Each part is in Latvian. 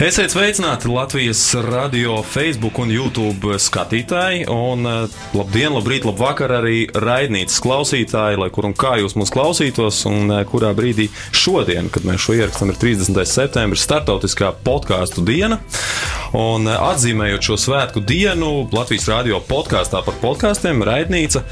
Esiet sveicināti Latvijas radio, Facebook un YouTube skatītāji. Un, uh, labdien, labrīt, labvakar arī raidnīcas klausītāji, lai kur un kā jūs mūs klausītos, un uh, kurā brīdī šodien, kad mēs šo ierakstām, ir 30. septembris, startautiskā podkāstu diena. Un uh, atzīmējot šo svētku dienu, Latvijas radio podkāstā par podkāstiem, raidnīca,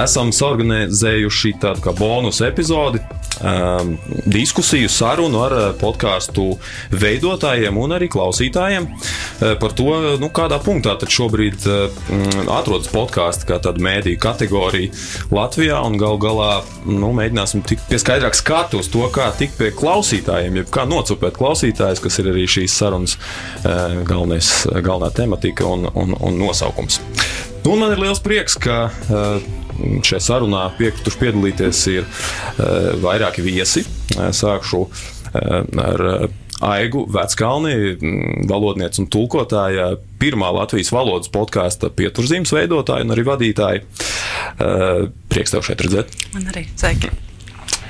esam organizējuši tādu kā bonus epizodi, um, diskusiju, sarunu ar podkāstu veidotājiem un arī klausītājiem eh, par to, nu, kādā punktā tad šobrīd mm, atrodas podkāsts kā tāda mēdīņu kategorija Latvijā. Gal galā nu, mēģināsim tikt pie skaidrāka skatu uz to, kā tikt pie klausītājiem, jeb kā nocupēt klausītājus, kas ir arī šīs sarunas galvenais, galvenā tematika un, un, un nosaukums. Nu, man ir liels prieks, ka šajā sarunā piekrituši piedalīties ir vairāki viesi. Sākšu ar Aigu Veckalni, valodniece un tulkotāja, pirmā Latvijas valodas podkāsta pieturzīmes veidotāja un arī vadītāja. Prieks tev šeit redzēt. Man arī sveiki.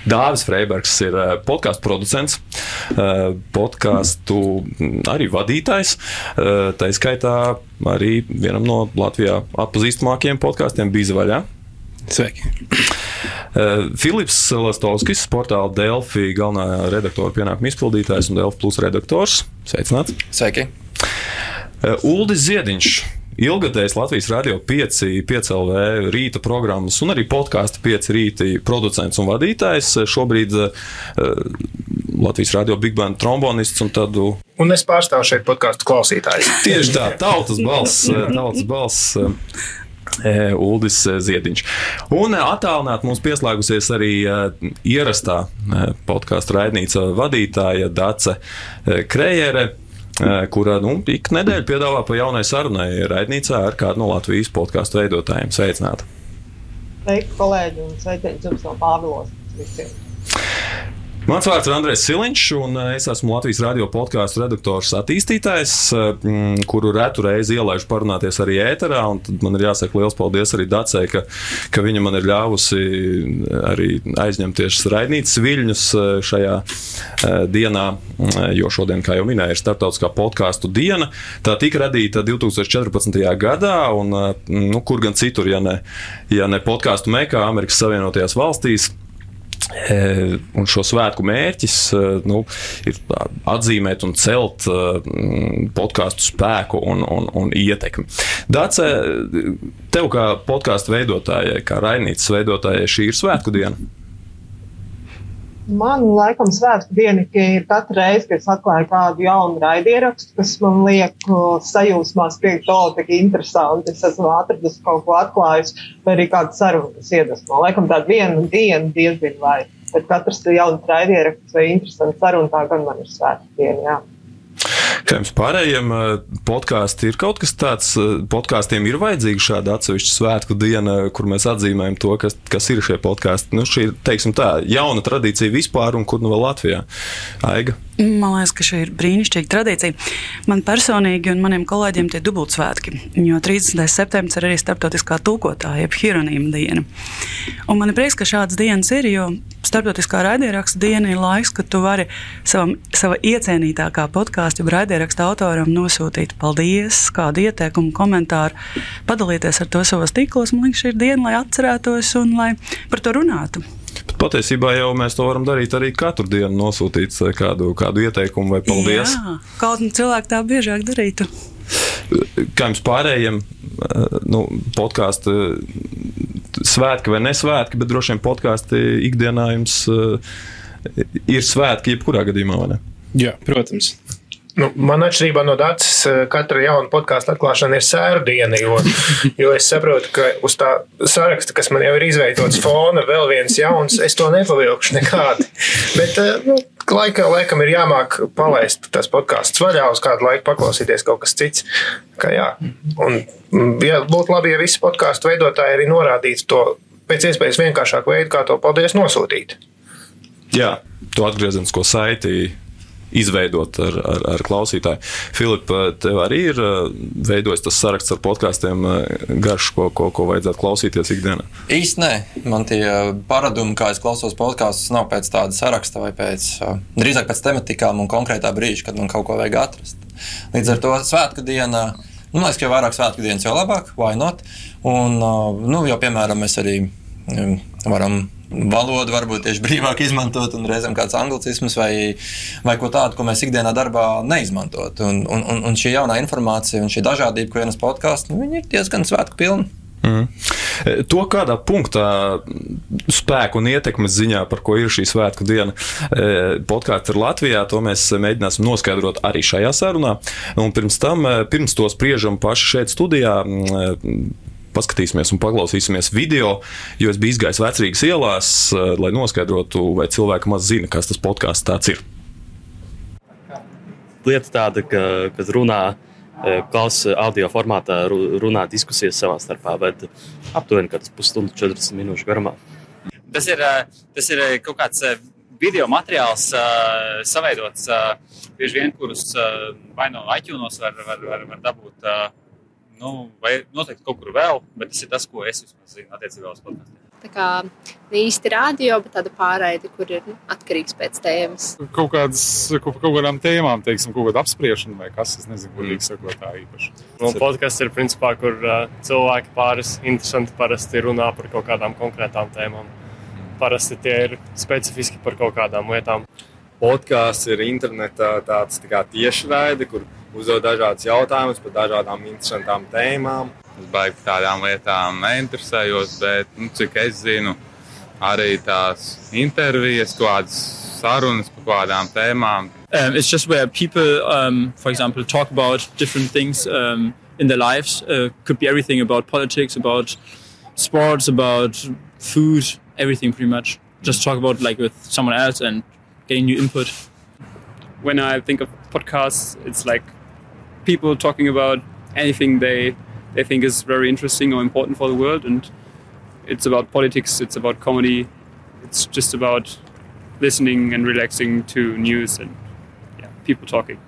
Dāvis Freibergs ir podkāstu producents, podkāstu arī vadītājs. Tā izskaitā arī vienam no Latvijā atpazīstamākajiem podkāstiem bija Zvaigžā. Sveiki! Uh, Filips Lastovskis, portāla Delfi galvenā redaktora pienākuma izpildītājs un Delfi plus redaktors. Sveicināts! Sveiki! Uh, Uldis Ziediņš. Ilgadējs Latvijas radio 5, 5 LV rīta programmas un arī podkāstu 5 rīta producents un vadītājs. Šobrīd uh, Latvijas radio Big Band trombonists un tādu. Un es pārstāvu šeit podkāstu klausītājus. Tieši tā, tautas balss, tautas balss. Uldis Ziediņš. Un attālināti mums pieslēgusies arī ierastā podkāstu raidnīca vadītāja Dace Krējere kura nu, ik nedēļu piedāvā pa jaunai sarunai raidnīcā ar kādu no Latvijas podkāstu veidotājiem. Sveicināti! Sveiki, kolēģi, un sveiciens jums no Pāvilos visiem! Mans vārds ir Andrēs Siliņš, un eh, es esmu Latvijas radio podkāstu redaktors, attīstītājs, eh, kuru retu reizi ielaižu parunāties arī ēterā. Man ir jāsaka liels paldies arī Dacei, ka, ka viņa man ir ļāvusi arī aizņemties raidnīcas viļņus eh, šajā dienā, jo šodien, kā jau minēju, ir starptautiskā podkāstu diena. Tā tika radīta 2014. gadā, un nu, kur gan citur, ja ne, ja ne podkāstu mekā Amerikas Savienotajās valstīs. E, un šo svētku mērķis e, nu, ir atzīmēt un celt e, podkāstu spēku un, un, un ietekmi. Dāce, tev kā podkāstu veidotājai, kā raidnīcas veidotājai, šī ir svētku diena. Man laikam svētku diena ir katra reize, kad es atklāju kādu jaunu raidierakstu, kas man liek sajūsmā spriegt, o, tik interesanti. Es esmu atradusi kaut ko atklājis, vai arī kādu sarunu, kas iedvesmo. Laikam tāda viena diena diezgan vai. Bet katrs jauns raidieraksts vai interesants saruna, tā gan man ir svētku diena. Jā. Kā jums pārējiem eh, podkāstiem ir kaut kas tāds, eh, podkāstiem ir vajadzīga šāda atsevišķa svētku diena, kur mēs atzīmējam to, kas, kas ir šie podkāsti. Nu, šī ir, tā, jauna tradīcija vispār, un kur nu vēl Latvijā? Aiga. Man liekas, ka šī ir brīnišķīga tradīcija. Man personīgi un maniem kolēģiem tie dubultsvētki, jo 30. septembris ir arī starptautiskā tūkotāja, jeb hieronīma diena. Un man ir prieks, ka šādas dienas ir, jo starptautiskā raidieraksta diena ir laiks, kad tu vari savam, sava iecienītākā podkāstu, jeb raidieraksta autoram nosūtīt paldies, kādu ieteikumu, komentāru, padalīties ar to savos tīklos. Man liekas, šī ir diena, lai atcerētos un lai par to runātu. Bet patiesībā jau mēs to varam darīt arī katru dienu, nosūtīt kādu, kādu ieteikumu vai paldies. Jā, kaut kā cilvēki tā biežāk darītu. Kā jums pārējiem, nu, podkāstu svētki vai nesvētki, bet droši vien podkāstu ikdienā jums ir svētki jebkurā gadījumā? Jā, protams. Nu, man atšķirībā no Dārcis, eh, katra jauna podkāstu atklāšana ir sēru diena, jo, jo es saprotu, ka uz tā saraksta, kas man jau ir izveidots fona, vēl viens jauns, es to nepavilkšu nekādi. Bet eh, nu, laikā laikam ir jāmāk palaist tās podkāstus vaļā, uz kādu laiku paklausīties kaut kas cits. Kā, jā. Un, ja būtu labi, ja visi podkāstu veidotāji arī norādītu to pēc iespējas vienkāršāku veidu, kā to paldies nosūtīt. Jā, to atgriezenisko saiti izveidot ar, ar, ar klausītāju. Filipa, tev arī ir veidojis tas saraksts ar podkāstiem garš, ko, ko, ko vajadzētu klausīties ikdienā? Īsti nē, man tie paradumi, kā es klausos podkāstus, nav pēc tāda saraksta vai pēc drīzāk pēc tematikām un konkrētā brīža, kad man kaut ko vajag atrast. Līdz ar to svētku dienā. Nu, man liekas, ka jo vairāk svētku dienas, jo labāk, vai not. Un, nu, jau, piemēram, mēs arī varam valodu varbūt tieši brīvāk izmantot, un reizēm kāds anglicisms vai, vai ko tādu, ko mēs ikdienā darbā neizmantot. Un, un, un šī jaunā informācija un šī dažādība, ko ienes podkāstā, nu, ir diezgan svētku pilna. Mm. To kādā punktā spēku un ietekmes ziņā, par ko ir šī svētku diena, e, podkāsts ir Latvijā, to mēs mēģināsim noskaidrot arī šajā sarunā. Un pirms tam, e, pirms to spriežam paši šeit studijā, paskatīsimies un paklausīsimies video, jo es biju izgājis vecrīgas ielās, eh, lai noskaidrotu, vai cilvēki maz zina, kas tas podkāsts tāds ir. Lieta tāda, ka, kad runā, eh, klausa audio formātā, runā diskusijas savā starpā, bet aptuveni kāds pusstundu, 40 minūšu garumā. Tas ir, eh, tas ir kaut kāds video materiāls, uh, savaidots uh, bieži vien, kurus uh, vai no iTunes var, var, var, var dabūt. Uh, nu, vai noteikti kaut kur vēl, bet tas ir tas, ko es vismaz zinu attiecībā uz podkāstiem. Tā kā ne īsti rādio, bet tāda pārraide, kur ir nu, atkarīgs pēc tēmas. Kaut, kādas, kaut, kaut kādām tēmām, teiksim, kaut kāda apspriešana vai kas, es nezinu, kurīgi mm. sakot tā īpaši. No podkāsts ir principā, kur uh, cilvēki pāris interesanti parasti runā par kaut kādām konkrētām tēmām. Parasti tie ir specifiski par kaut kādām lietām. Podkāsts ir internetā tāds tā kā tiešraide, kur uzdod dažādus jautājumus par dažādām interesantām tēmām. Es baigi par tādām lietām neinteresējos, bet, nu, cik es zinu, arī tās intervijas, kādas sarunas par kādām tēmām. Um, it's just where people, um, for example, talk about different things um, in their lives. Uh, could be everything about politics, about sports, about food, everything pretty much. Just talk about like with someone else and getting new input. When I think of podcasts, it's like people talking about anything they they think is very interesting or important for the world and it's about politics it's about comedy it's just about listening and relaxing to news and yeah, people talking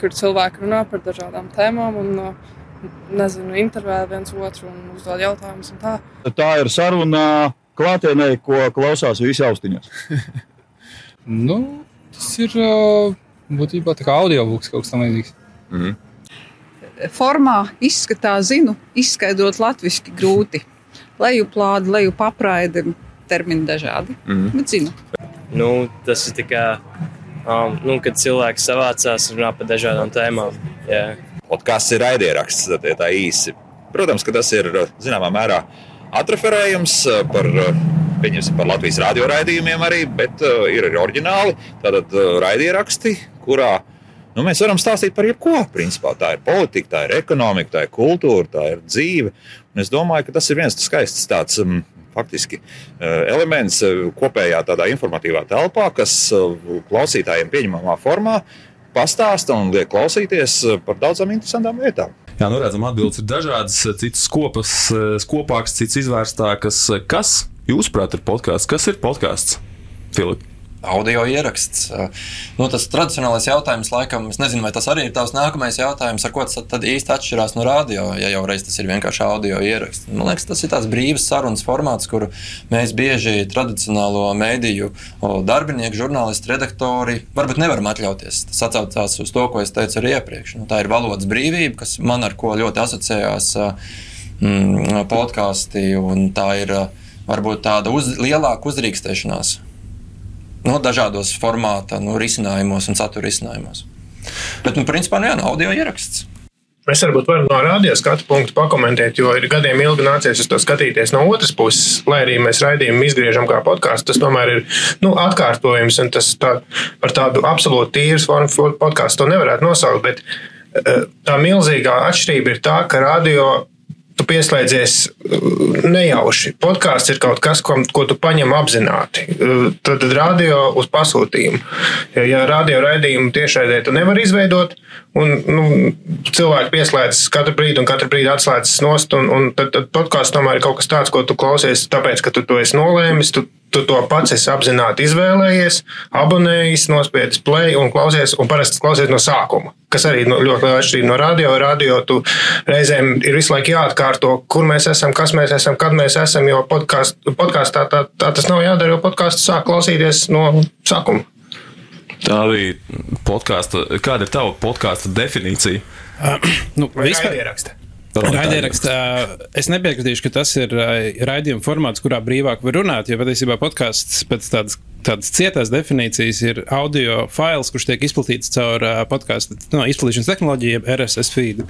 kur cilvēki runā par dažādām tēmām un nezinu, intervē viens otru un uzdod jautājumus un tā. Tā ir saruna klātienē, ko klausās visi austiņas. nu, tas ir būtībā tā kā audio būks kaut kas tam līdzīgs. Mm. Formā izskatā zinu, izskaidrot latviešu grūti. Lejuplādi, leju papraidi, termini dažādi. Mm. Bet zinu. Nu, tas ir tikai, um, nu, kad cilvēki savācās un runā par dažādām tēmām. Yeah. Podkāsts ir raidieraksts, tā, tā īsi. Protams, ka tas ir zināmā mērā atreferējums par, par Latvijas radioraidījumiem arī, bet uh, ir arī oriģināli. Tātad uh, raidieraksti, kurā Nu, mēs varam stāstīt par jebko. Principā. Tā ir politika, tā ir ekonomika, tā ir kultūra, tā ir dzīve. Un es domāju, ka tas ir viens skaists tāds. Um, faktiski uh, elements uh, kopējā tādā informatīvā telpā, kas uh, klausītājiem pieņemamā formā pastāsta un liek klausīties par daudzām interesantām lietām. Jā, nu redzam, atbildes ir dažādas, citas kopas, skopākas, citas izvērstākas. Kas, jūsuprāt, ir podkāsts? Kas ir podkāsts, Filips? Audio ieraksts. Nu, tas tradicionālais jautājums, laikam, es nezinu, vai tas arī ir tavs nākamais jautājums, ar ko tas tad īsti atšķirās no radio, ja jau reiz tas ir vienkārši audio ieraksts. Man liekas, tas ir tāds brīvs sarunas formāts, kur mēs bieži tradicionālo mēdīju darbinieku, žurnālisti, redaktori varbūt nevaram atļauties. Tas atcaucās uz to, ko es teicu arī iepriekš. Nu, tā ir valodas brīvība, kas man ar ko ļoti asociējās mm, podkāstī, un tā ir varbūt tāda uz, lielāka uzrīkstēšanās nu, dažādos formāta nu, risinājumos un satura risinājumos. Bet, nu, principā, nu, jā, no audio ieraksts. Mēs varbūt varam no radio skatu punktu pakomentēt, jo ir gadiem ilgi nācies uz to skatīties no otras puses. Lai arī mēs raidījumu izgriežam kā podkāstu, tas tomēr ir nu, atkārtojums, tas tā, par tādu absolūti tīru formu podkāstu to nevarētu nosaukt. Bet eh, tā milzīgā atšķirība ir tā, ka radio tu pieslēdzies uh, nejauši. Podkāsts ir kaut kas, ko, ko tu paņem apzināti. Uh, tad, tad radio uz pasūtījumu. Ja, ja radio raidījumu tiešraidē tu nevari izveidot, un nu, cilvēki pieslēdzas katru brīdi, un katru brīdi atslēdzas nost, un, un tad, tad podkāsts tomēr ir kaut kas tāds, ko tu klausies, tāpēc, ka tu to esi nolēmis. Tu tu to pats esi apzināti izvēlējies, abonējis, nospiedis play un klausies, un parasti klausies no sākuma. Kas arī no, ļoti liela atšķirība no radio. Radio tu reizēm ir visu laiku jāatkārto, kur mēs esam, kas mēs esam, kad mēs esam. Jo podkāstā tā, tā, tā tas nav jādara, jo podkāstu sāk klausīties no sākuma. Tā bija podkāstu. Kāda ir tava podkāstu definīcija? nu, Vai vispār- raidieraksta? Raidierakstā es nepiekritīšu, ka tas ir ā, raidījuma formāts, kurā brīvāk var runāt. Jo patiesībā podkāsts pēc tādas, tādas cietās definīcijas ir audio fails, kurš tiek izplatīts caur ā, podkāstu no, izplatīšanas tehnoloģiju, jeb RSS feedu.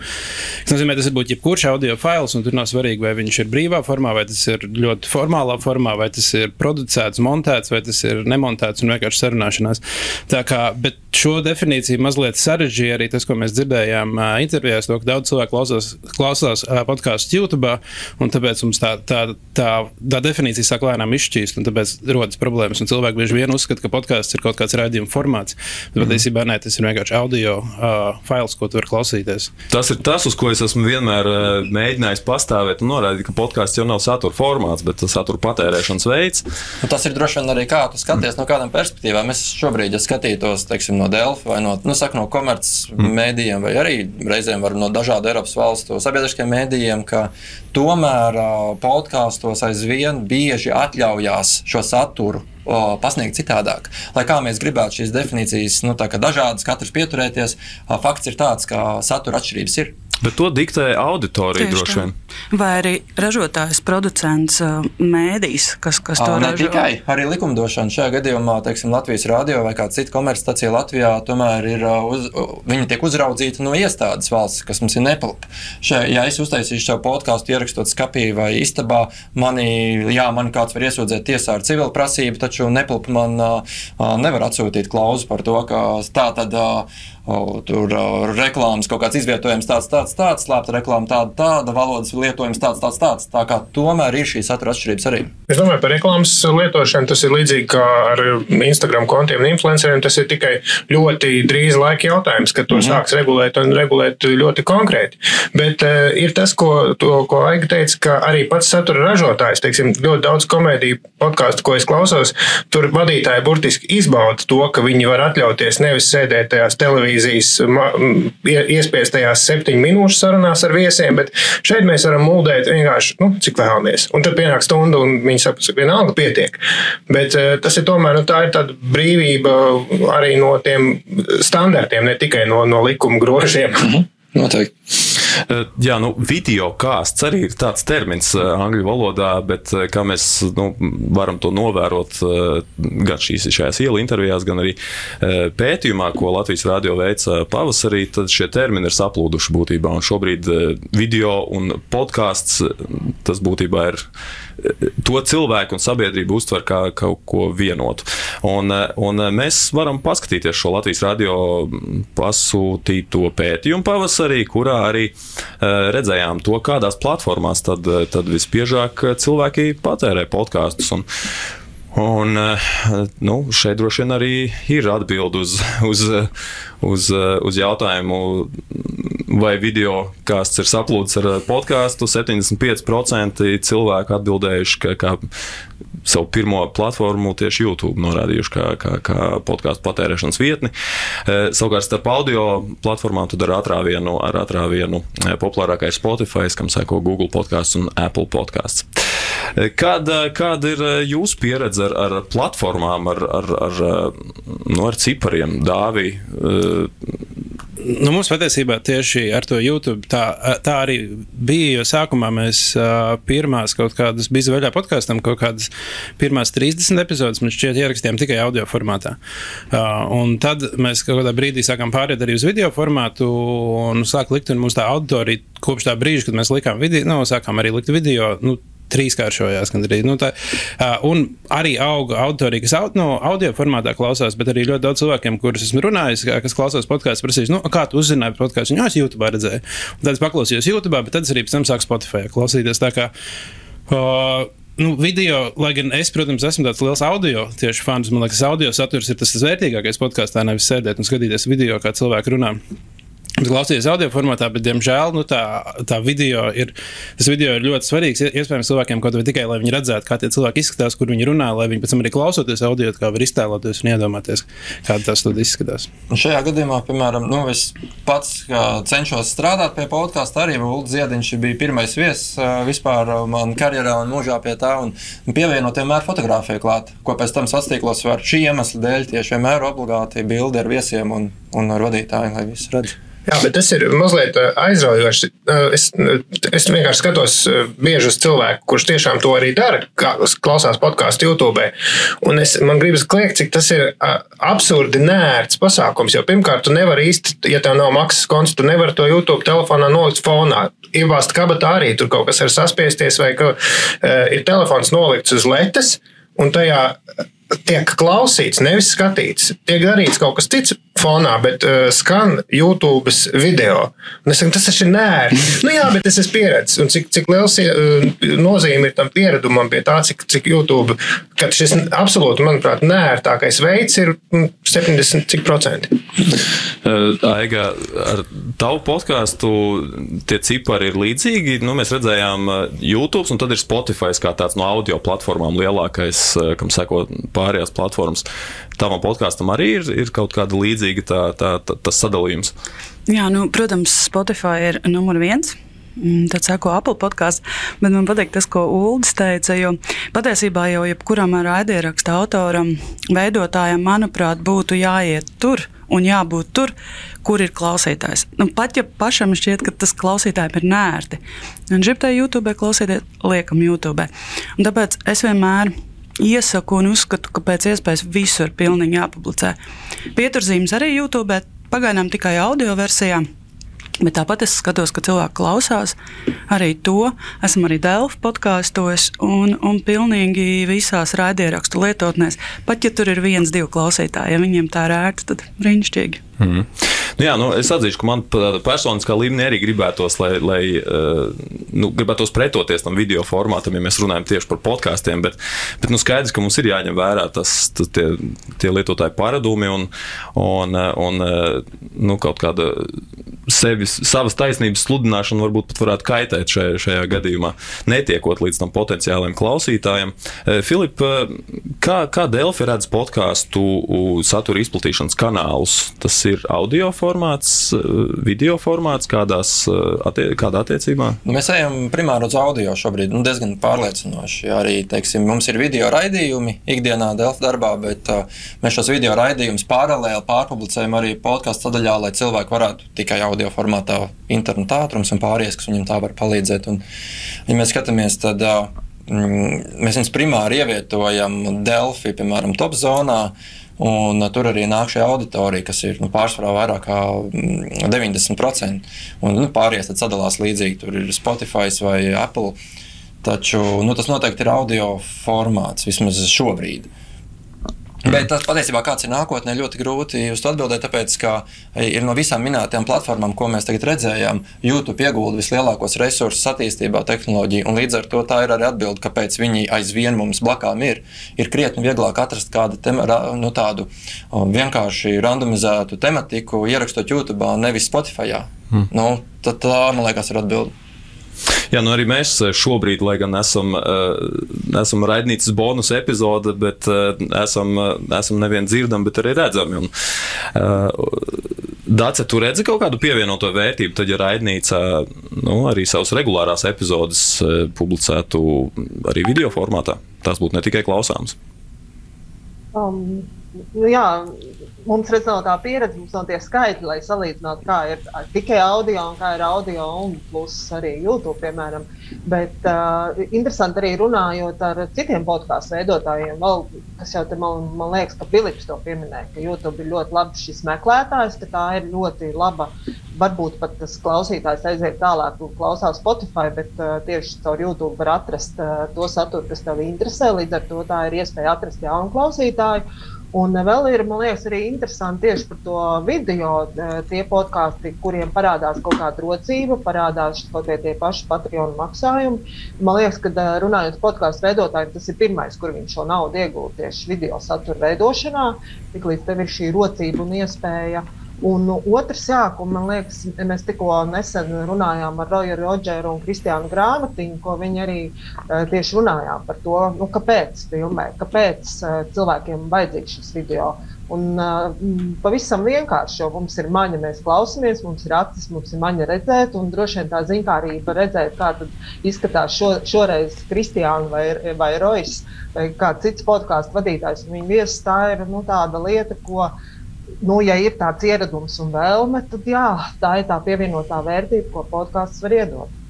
Tas nozīmē, tas var būt jebkurš audio fails, un tur nav svarīgi, vai viņš ir brīvā formā, vai tas ir ļoti formālā formā, vai tas ir producēts, montēts, vai tas ir nemontēts un vienkārši sarunāšanās. Tā kā, bet šo definīciju mazliet sarežģīja arī tas, ko mēs dzirdējām ā, intervijās, to, ka daudz cilvēku klausās, klausās ā, podkāstus YouTube, un tāpēc mums tā, tā, tā, tā definīcija sāk lēnām izšķīst, un tāpēc rodas problēmas. Un cilvēki bieži vien uzskata, ka podkāsts ir kaut kāds raidījuma formāts, bet patiesībā nē, tas ir vienkārši audio uh, fails, ko tu vari klausīties. Tas ir tas, uz ko es esmu vienmēr eh, mēģinājis pastāvēt un norādīt, ka podkāsts jau nav satura formāts, bet tas satura patērēšanas veids. Nu, tas ir droši vien arī kā tu skaties no kādām perspektīvām. Es šobrīd, ja skatītos teiksim, no Delfa vai no, nu, saku, no komercmedijiem, vai arī reizēm var no dažādu Eiropas valstu sabiedriskiem mēdījiem, ka tomēr ā, podkāstos aizvien bieži atļaujās šo saturu. O, Pasniegt citādāk. Lai kā mēs gribētu šīs definīcijas, nu, dažādas, katrs pieturēties, fakts ir tāds, ka satura atšķirības ir. Bet to diktē auditorija Tieši droši vien. Vai arī ražotājs, producents, uh, mēdījis, kas, kas to Ā, Ne ražo. tikai arī likumdošana šajā gadījumā, teiksim, Latvijas radio vai kāda cita komercstacija Latvijā, tomēr ir, uz, viņi tiek uzraudzīti no iestādes valsts, kas mums ir nepilpa. Šai, ja es uztaisīšu savu podkāstu, ierakstot skapī vai istabā, mani, jā, man kāds var iesūdzēt tiesā ar civilu prasību, taču nepilpa man nevar atsūtīt klauzu par to, ka tā tad. ā, O, tur uh, reklāmas kaut kāds izvietojums, tāds, tāds, tāds, slēpta reklāma, tāda, tāda valodas lietojums, tāds, tāds, tāds. Tā kā tomēr ir šīs satura atšķirības arī. Es domāju, par reklāmas lietošanu tas ir līdzīgi kā ar Instagram kontiem un influenceriem. Tas ir tikai ļoti drīz laika jautājums, kad to mm -hmm. sāks regulēt un regulēt ļoti konkrēti. Bet uh, ir tas, ko, to, ko Aiga teica, ka arī pats satura ražotājs, teiksim, ļoti daudz komēdiju podkāstu, ko es klausos, tur vadītāji burtiski izbauda to, ka viņi var atļauties nevis sēdēt tajās televīzijas ma- m, ie- iespiestajās septiņu minūšu sarunās ar viesiem, bet šeit mēs varam muldēt vienkārši, nu, cik vēlamies. Un tad pienāk stunda, un viņi saka, ka vienalga pietiek. Bet eh, tas ir tomēr, nu, tā ir tāda brīvība arī no tiem standartiem, ne tikai no, no likuma grožiem. Noteikti. Eh, Jā, nu, video kāsts arī ir tāds termins eh, angļu valodā, bet eh, kā mēs nu, varam to novērot gan šīs šajās ielu intervijās, gan arī pētījumā, ko Latvijas radio veica pavasarī, tad šie termini ir saplūduši būtībā. Un šobrīd video un podkāsts tas būtībā ir to cilvēku un sabiedrību uztver kā kaut ko vienotu. Un, un mēs varam paskatīties šo Latvijas radio pasūtīto pētījumu pavasarī, kurā arī eh, redzējām to, kādās platformās tad, eh, tad visbiežāk cilvēki patērē podkāstus. Un, eh, nu, šeit droši vien arī ir atbilde uz, uz, uz, uz jautājumu, vai video kāsts ir saplūdis ar podkāstu. 75% cilvēku atbildējuši, ka, ka savu pirmo platformu tieši YouTube norādījuši kā, kā, kā podkāstu patērēšanas vietni. Eh, Savukārt, starp audio platformām tu dari atrāvienu ar atrāvienu eh, populārākais Spotify, kam seko Google podkāsts un Apple podkāsts. Kāda, kāda ir jūsu pieredze ar, ar platformām, ar, ar, ar, nu, ar cipariem, dāvī? Nu, mums patiesībā tieši ar to YouTube tā, tā arī bija. Jo sākumā mēs pirmās kaut kādas bija vaļā podkāstam, kaut kādas pirmās 30 epizodes mēs šķiet ierakstījām tikai audio formātā. Uh, un tad mēs kaut kādā brīdī sākām pāriet arī uz video formātu un sāk likt, un mums tā auditorija kopš tā brīža, kad mēs likām video, nu, sākām arī likt video. Nu, trīskāršojās. gandrīz. Nu, tā, uh, un arī auga auditorija, kas aud, no audio formātā klausās, bet arī ļoti daudz cilvēkiem, kurus esmu runājis, kas klausās podkāstu, prasīs, nu, kā tu uzzināji par podkāstu. Jā, es YouTube redzēju. Un tad es paklausījos YouTube, bet tad es arī pēc tam sāku Spotify klausīties. Kā, uh, Nu, video, lai gan es, protams, esmu tāds liels audio tieši fans, man liekas, audio saturs ir tas, tas vērtīgākais podkāstā, nevis sēdēt un skatīties video, kā cilvēki runā. Bet klausīties audio formātā, bet, diemžēl, nu, tā, tā video ir, tas video ir ļoti svarīgs. Iespējams, cilvēkiem kaut vai tikai, lai viņi redzētu, kā tie cilvēki izskatās, kur viņi runā, lai viņi pēc tam arī klausoties audio, kā var iztēloties un iedomāties, kā tas izskatās. Un šajā gadījumā, piemēram, nu, es pats cenšos strādāt pie podkāstu. Arī Ulrichs Ziedņš bija pirmais viesis vispār manā karjerā un mūžā pie tā, un pievienot vienmēr fotografiju klāt, ko pēc tam sastīklos var šī iemesla dēļ tieši vienmēr obligāti bildi ar viesiem un, un ar vadītājiem, lai viss redz. Jā, bet tas ir mazliet aizraujoši. Es, es vienkārši skatos bieži uz cilvēku, kurš tiešām to arī dara, klausās podkāstu YouTube. Un es, man gribas kliegt, cik tas ir absurdi nērts pasākums. Jo pirmkārt, tu nevari īsti, ja tev nav maksas konts, tu nevari to YouTube telefonā nolikt fonā. Ievāzt kabatā arī tur kaut kas ir saspiesties, vai ka, ir telefons nolikts uz letes, un tajā tiek klausīts, nevis skatīts. Tiek darīts kaut kas cits fonā, bet uh, skan YouTube video. Un es saku, tas taču ir nērti. Nu, jā, bet es esmu pieredzējis. Un cik, cik liels uh, nozīme ir tam pieredumam pie tā, cik, cik YouTube, ka šis absolūti, manuprāt, nērtākais veids ir 70% uh, Aiga, ar tavu podkāstu tie cipari ir līdzīgi. Nu, mēs redzējām YouTube, un tad ir Spotify kā tāds no audio platformām lielākais, kam seko pārējās platformas. Tavam podkāstam arī ir, ir kaut kāda līdzīga tā, tā, tā, tas sadalījums. Jā, nu, protams, Spotify ir numur viens. Mm, tad seko Apple podkāsts, bet man patīk tas, ko Ulris teica. Jo patiesībā jau jebkuram raidieraksta autoram, veidotājam, manuprāt, būtu jāiet tur un jābūt tur, kur ir klausītājs. Nu, pat ja pašam šķiet, ka tas klausītājiem ir nērti, un gribēju YouTube klausīties, liekam YouTube. Un tāpēc es vienmēr iesaku un uzskatu, ka pēc iespējas visur pilnīgi jāpublicē. Pieturzīmes arī YouTube, pagaidām tikai audio versijā. Bet tāpat es skatos, ka cilvēki klausās arī to. Esmu arī Delfu podkāstos un, un pilnīgi visās raidierakstu lietotnēs. Pat ja tur ir viens, divi klausītāji, ja viņiem tā ir ērti, tad brīnišķīgi. Mm. Nu, jā, nu, es atzīšu, ka man personiskā līmenī arī gribētos, lai, lai uh, nu, gribētos pretoties tam video formātam, ja mēs runājam tieši par podkāstiem. Bet, bet nu, skaidrs, ka mums ir jāņem vērā tas, tie, tie lietotāji paradumi un, un, un uh, nu, kaut kāda sevis, savas taisnības sludināšana varbūt pat varētu kaitēt šajā, šajā gadījumā, netiekot līdz tam potenciālajiem klausītājiem. Filip, kā, kā Delfi redz podkāstu satura izplatīšanas kanālus? Tas ir audio formāts, video formāts, kādās, attie, kādā attiecībā? Mēs ejam primāri uz audio šobrīd, nu, diezgan pārliecinoši. Arī teiksim, mums ir video raidījumi ikdienā Delfa darbā, bet uh, mēs šos video raidījumus paralēli pārpublicējam arī podkāstu sadaļā, lai cilvēki varētu tikai audio formātā internetā ātrums un pārējais, kas viņam tā var palīdzēt. Un, ja mēs skatāmies, tad uh, mēs viņus primāri ievietojam Delfi, piemēram, top zonā. Un uh, tur arī nāk šī auditorija, kas ir nu, pārsvarā vairāk kā 90%. Mm, un nu, pārējais sadalās līdzīgi. Tur ir Spotify vai Apple. Taču nu, tas noteikti ir audio formāts vismaz šobrīd. Uh, Bet tas patiesībā kāds ir nākotnē ļoti grūti uz to atbildēt, tāpēc, ka ir no visām minētajām platformām, ko mēs tagad redzējām, YouTube iegulda vislielākos resursus attīstībā, tehnoloģiju, un līdz ar to tā ir arī atbilde, kāpēc viņi aizvien mums blakām ir. Ir krietni vieglāk atrast kādu tema, nu, tādu vienkārši randomizētu tematiku, ierakstot YouTube, nevis Spotify. Hmm. Nu, tad tā, man liekas, ir atbilde. Jā, nu arī mēs šobrīd, lai gan esam, uh, esam raidnīcas bonus epizode, bet uh, esam, esam nevien dzirdami, bet arī redzami. Un, Dace, tu redzi kaut kādu pievienoto vērtību, tad, ja raidnīca nu, arī savas regulārās epizodes publicētu arī video formātā, tās būtu ne tikai klausāmas. Um, nu jā, mums redzot tā pieredze, mums nav tie skaitļi, lai salīdzinātu, kā ir tikai audio un kā ir audio un plus arī YouTube, piemēram. Bet uh, interesanti arī runājot ar citiem podkāstu veidotājiem, vēl, kas jau te man, man liekas, ka Filips to pieminēja, ka YouTube ir ļoti labs šis meklētājs, ka tā ir ļoti laba. Varbūt pat tas klausītājs aiziet tālāk klausās Spotify, bet uh, tieši caur YouTube var atrast uh, to saturu, kas tev interesē. Līdz ar to tā ir iespēja atrast jaunu klausītāju. Un vēl ir, man liekas, arī interesanti tieši par to video, eh, tie podkāsti, kuriem parādās kaut kāda rocība, parādās kaut kādi tie paši Patreon maksājumi. Man liekas, ka eh, runājot par podkāstu veidotājiem, tas ir pirmais, kur viņš šo naudu iegūst tieši video satura veidošanā. Tiklīdz tev ir šī rocība un iespēja. Un otrs, jā, ko man liekas, mēs tikko nesen runājām ar Roju Rodžeru un Kristiānu Grāmatiņu, ko viņi arī uh, tieši runājām par to, nu, kāpēc filmē, kāpēc uh, cilvēkiem vajadzīgs šis video. Un, uh, pavisam vienkārši, jo mums ir maņa, mēs klausāmies, mums ir acis, mums ir maņa redzēt, un droši vien tā zinkārība redzēt, kā izskatās šo, šoreiz Kristiāna vai, vai Rojas vai kāds cits podkāstu vadītājs. Viņa viesis tā ir nu, tāda lieta, ko nu, ja ir tāds ieradums un vēlme, tad jā, tā ir tā pievienotā vērtība, ko podkāsts var iedot.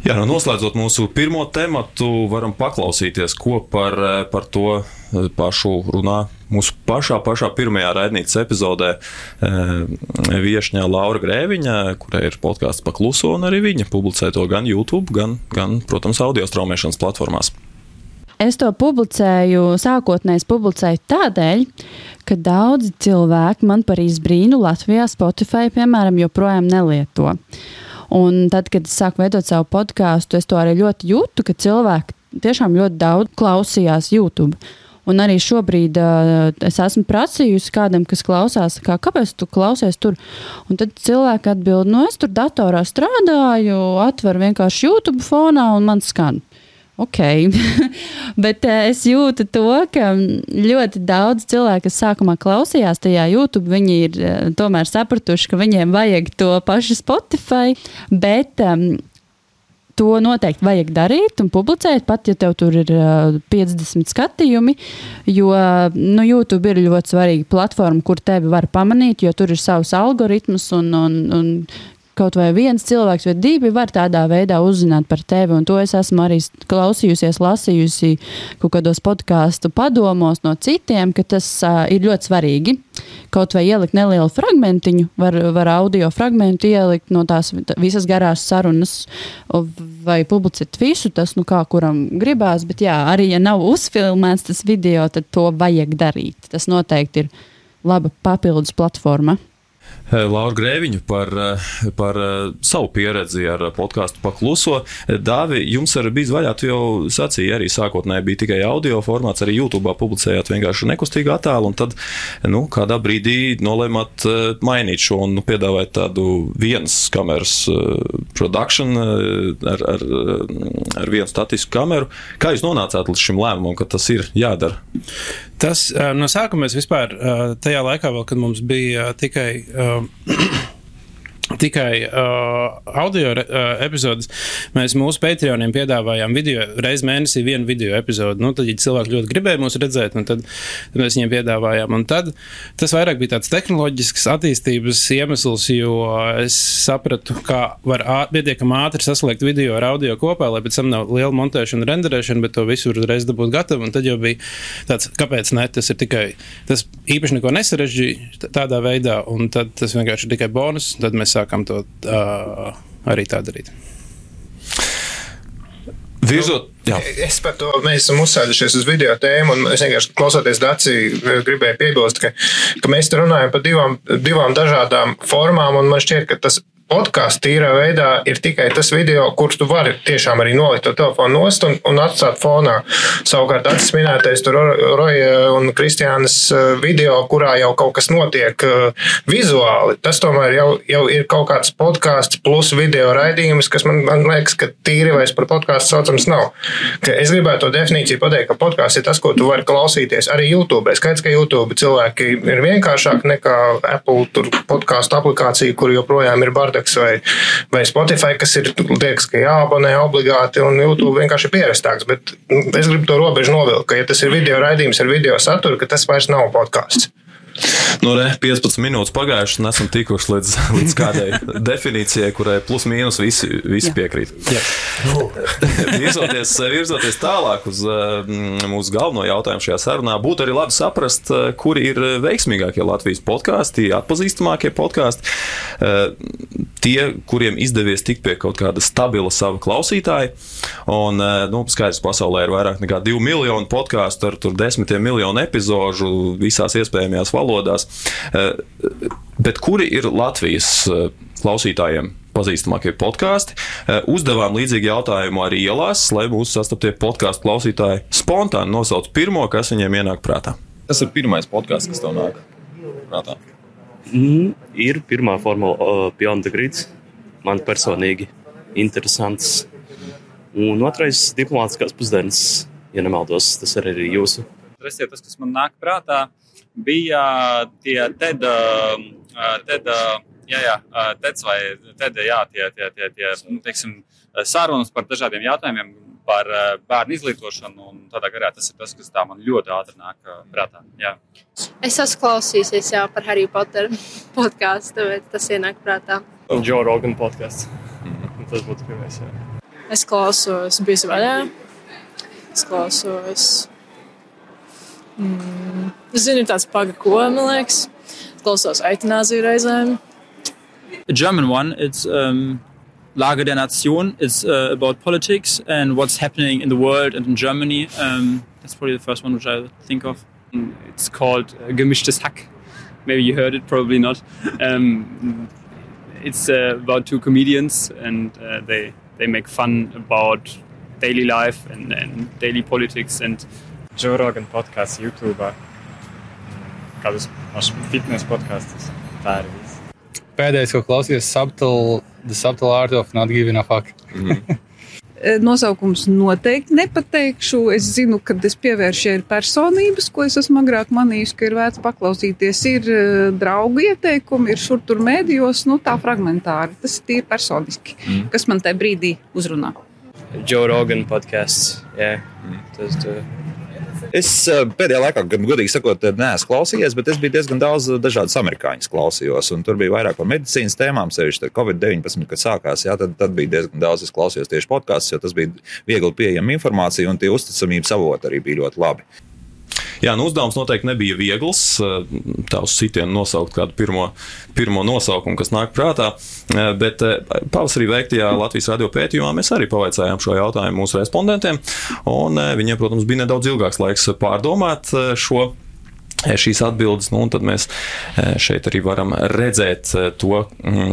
Jā, nu, noslēdzot mūsu pirmo tematu, varam paklausīties, ko par, par to eh, pašu runā mūsu pašā, pašā pirmajā raidnīcas epizodē eh, viesņā Laura Grēviņa, kurai ir podkāsts pakluso, un arī viņa publicē to gan YouTube, gan, gan protams, audio straumēšanas platformās. Es to publicēju, sākotnēji publicēju tādēļ, ka daudzi cilvēki man par izbrīnu Latvijā Spotify, piemēram, joprojām nelieto. Un tad, kad es sāku veidot savu podkāstu, es to arī ļoti jūtu, ka cilvēki tiešām ļoti daudz klausījās YouTube. Un arī šobrīd uh, es esmu prasījusi kādam, kas klausās, kā, kāpēc tu klausies tur. Un tad cilvēki atbild, no nu, es tur datorā strādāju, atveru vienkārši YouTube fonā un man skan ok. Bet uh, es jūtu to, ka ļoti daudz cilvēku, kas sākumā klausījās tajā YouTube, viņi ir uh, tomēr sapratuši, ka viņiem vajag to pašu Spotify. Bet um, to noteikti vajag darīt un publicēt, pat ja tev tur ir uh, 50 skatījumi. Jo nu, YouTube ir ļoti svarīga platforma, kur tevi var pamanīt, jo tur ir savs algoritms un, un, un kaut vai viens cilvēks vai divi var tādā veidā uzzināt par tevi. Un to es esmu arī klausījusies, lasījusi kaut kādos podkāstu padomos no citiem, ka tas uh, ir ļoti svarīgi. Kaut vai ielikt nelielu fragmentiņu, var, var audio fragmentu ielikt no tās visas garās sarunas, vai publicēt visu, tas nu kā kuram gribās. Bet jā, arī ja nav uzfilmēts tas video, tad to vajag darīt. Tas noteikti ir laba papildus platforma. Eh, Laura Grēviņu par, eh, par eh, savu pieredzi ar podkāstu pakluso. Dāvi, jums arī bija vaļā, tu jau sacīji, arī sākotnēji bija tikai audio formāts, arī YouTube publicējāt vienkārši nekustīgu attēlu, un tad nu, kādā brīdī nolēmāt mainīt šo un nu, piedāvāt tādu vienas kameras produkciju ar, ar, ar vienu statisku kameru. Kā jūs nonācāt līdz šim lēmumam, ka tas ir jādara? Tas no sākuma mēs vispār tajā laikā, vēl, kad mums bija tikai tikai uh, audio uh, epizodes. Mēs mūsu Patreoniem piedāvājām video reizi mēnesī vienu video epizodi. Nu, tad, ja cilvēki ļoti gribēja mūs redzēt, nu, tad, tad mēs viņiem piedāvājām. Un tad tas vairāk bija tāds tehnoloģisks attīstības iemesls, jo es sapratu, kā var pietiekami ātri saslēgt video ar audio kopā, lai pēc tam nav liela montēšana, renderēšana, bet to visu uzreiz dabūt gatavu. Un tad jau bija tāds, kāpēc ne? Tas ir tikai, tas īpaši neko nesarežģīja tādā veidā, un tad tas vienkārši ir tikai bonus. Tad mēs sākam to uh, arī tā darīt. Virzot, jā. es par to mēs esam uzsēdušies uz video tēmu, un es vienkārši klausoties Dācijā, gribēju piebilst, ka, ka mēs runājam par divām, divām dažādām formām, un man šķiet, ka tas podkāstu tīrā veidā ir tikai tas video, kurš tu vari tiešām arī nolikt to telefonu nost un, un atstāt fonā. Savukārt, tas minētais tur Roja un Kristiānas eh, video, kurā jau kaut kas notiek eh, vizuāli, tas tomēr jau, jau ir kaut kāds podkāsts plus video raidījums, kas man, man liekas, ka tīri vairs par podkāstu saucams nav. Ka es gribētu to definīciju pateikt, ka podkāsts ir tas, ko tu vari klausīties arī YouTube. Skaidrs, ka YouTube cilvēki ir vienkāršāk nekā Apple podkāstu aplikācija, kur joprojām ir barda Netflix vai, vai Spotify, kas ir liekas, ka jāabonē obligāti, un YouTube vienkārši ir pierastāks. Bet es gribu to robežu novilkt, ka, ja tas ir video raidījums ar video saturu, tas vairs nav podkāsts. Nu, re, 15 minūtes pagājušas, un esam tikuši līdz, līdz kādai definīcijai, kurai plus mīnus visi, visi piekrīt. virzoties, virzoties tālāk uz mm, mūsu galveno jautājumu šajā sarunā, būtu arī labi saprast, eh, kuri ir veiksmīgākie Latvijas podkāsti, atpazīstamākie podkāsti, eh, tie, kuriem izdevies tikt pie kaut kāda stabila sava klausītāja. Un, eh, nu, skaidrs, pasaulē ir vairāk nekā 2 miljoni podkāstu ar desmitiem miljonu epizodu visās iespējamajās valodās valodās. Eh, bet kuri ir Latvijas eh, klausītājiem? Pazīstamākie podkāsti. Eh, uzdevām līdzīgu jautājumu arī ielās, lai mūsu sastaptie podkāstu klausītāji spontāni nosauc pirmo, kas viņiem ienāk prātā. Tas ir pirmais podkāsts, kas tev nāk prātā. Mm, ir pirmā formula uh, Beyond the Grids. Man personīgi interesants. Un otrais - diplomātiskās pusdienas, ja nemaldos, tas arī ir jūsu. Respektīvi, tas, kas man nāk prātā, bija tie TED, uh, TED, uh, jā, jā, uh, TEDs vai TED, jā, tie, tie, tie, tie teiksim, sarunas par dažādiem jautājumiem par uh, bērnu izglītošanu. un Tādā garā tas ir tas, kas tā man ļoti ātri nāk uh, prātā. Jā. Es esmu klausījusies jau par Harry Potter podkāstu, bet tas ienāk prātā. Un Joe Rogan podkāsts. Tas būtu pirmais. Jā. Es klausos bijusi vaļā. Es klausos. Mm, tāds man liekas. Reizēm. A German one, it's um, Lage der Nation. It's uh, about politics and what's happening in the world and in Germany. Um, that's probably the first one which I think of. It's called uh, Gemischtes Hack. Maybe you heard it, probably not. Um, it's uh, about two comedians and uh, they, they make fun about daily life and, and daily politics and Joe Rogan podkāsts YouTube. Kādus fitness podkāstus. Tā ir viss. Pēdējais, ko klausījos, subtle, The Subtle Art of Not Giving a Fuck. E, Nosaukums noteikti nepateikšu. Es zinu, ka es pievēršu ir personības, ko es esmu agrāk manījis, ka ir vērts paklausīties. Ir e, draugu ieteikumi, ir šur tur mēdījos, nu tā fragmentāri. Tas ir tīri personiski, mm. kas man tajā brīdī uzrunā. Joe Rogan podkāsts. Jā, tas tur. Es eh, pēdējā laikā, gan godīgi sakot, neesmu klausījies, bet es biju diezgan daudz dažādas amerikāņu klausījos. Tur bija vairāk par medicīnas tēmām, sevišķi Covid-19, kad sākās. Jā, tad, tad bija diezgan daudz, es klausījos tieši podkāstus, jo tas bija viegli pieejama informācija un tie uzticamības avoti arī bija ļoti labi. Jā, nu uzdevums noteikti nebija viegls. Tā uz sitienu nosaukt kādu pirmo, pirmo nosaukumu, kas nāk prātā. Bet pavasarī veiktajā Latvijas radio pētījumā mēs arī pavaicājām šo jautājumu mūsu respondentiem. Viņiem, protams, bija nedaudz ilgāks laiks pārdomāt šo šīs atbildes, nu, tad mēs šeit arī varam redzēt to,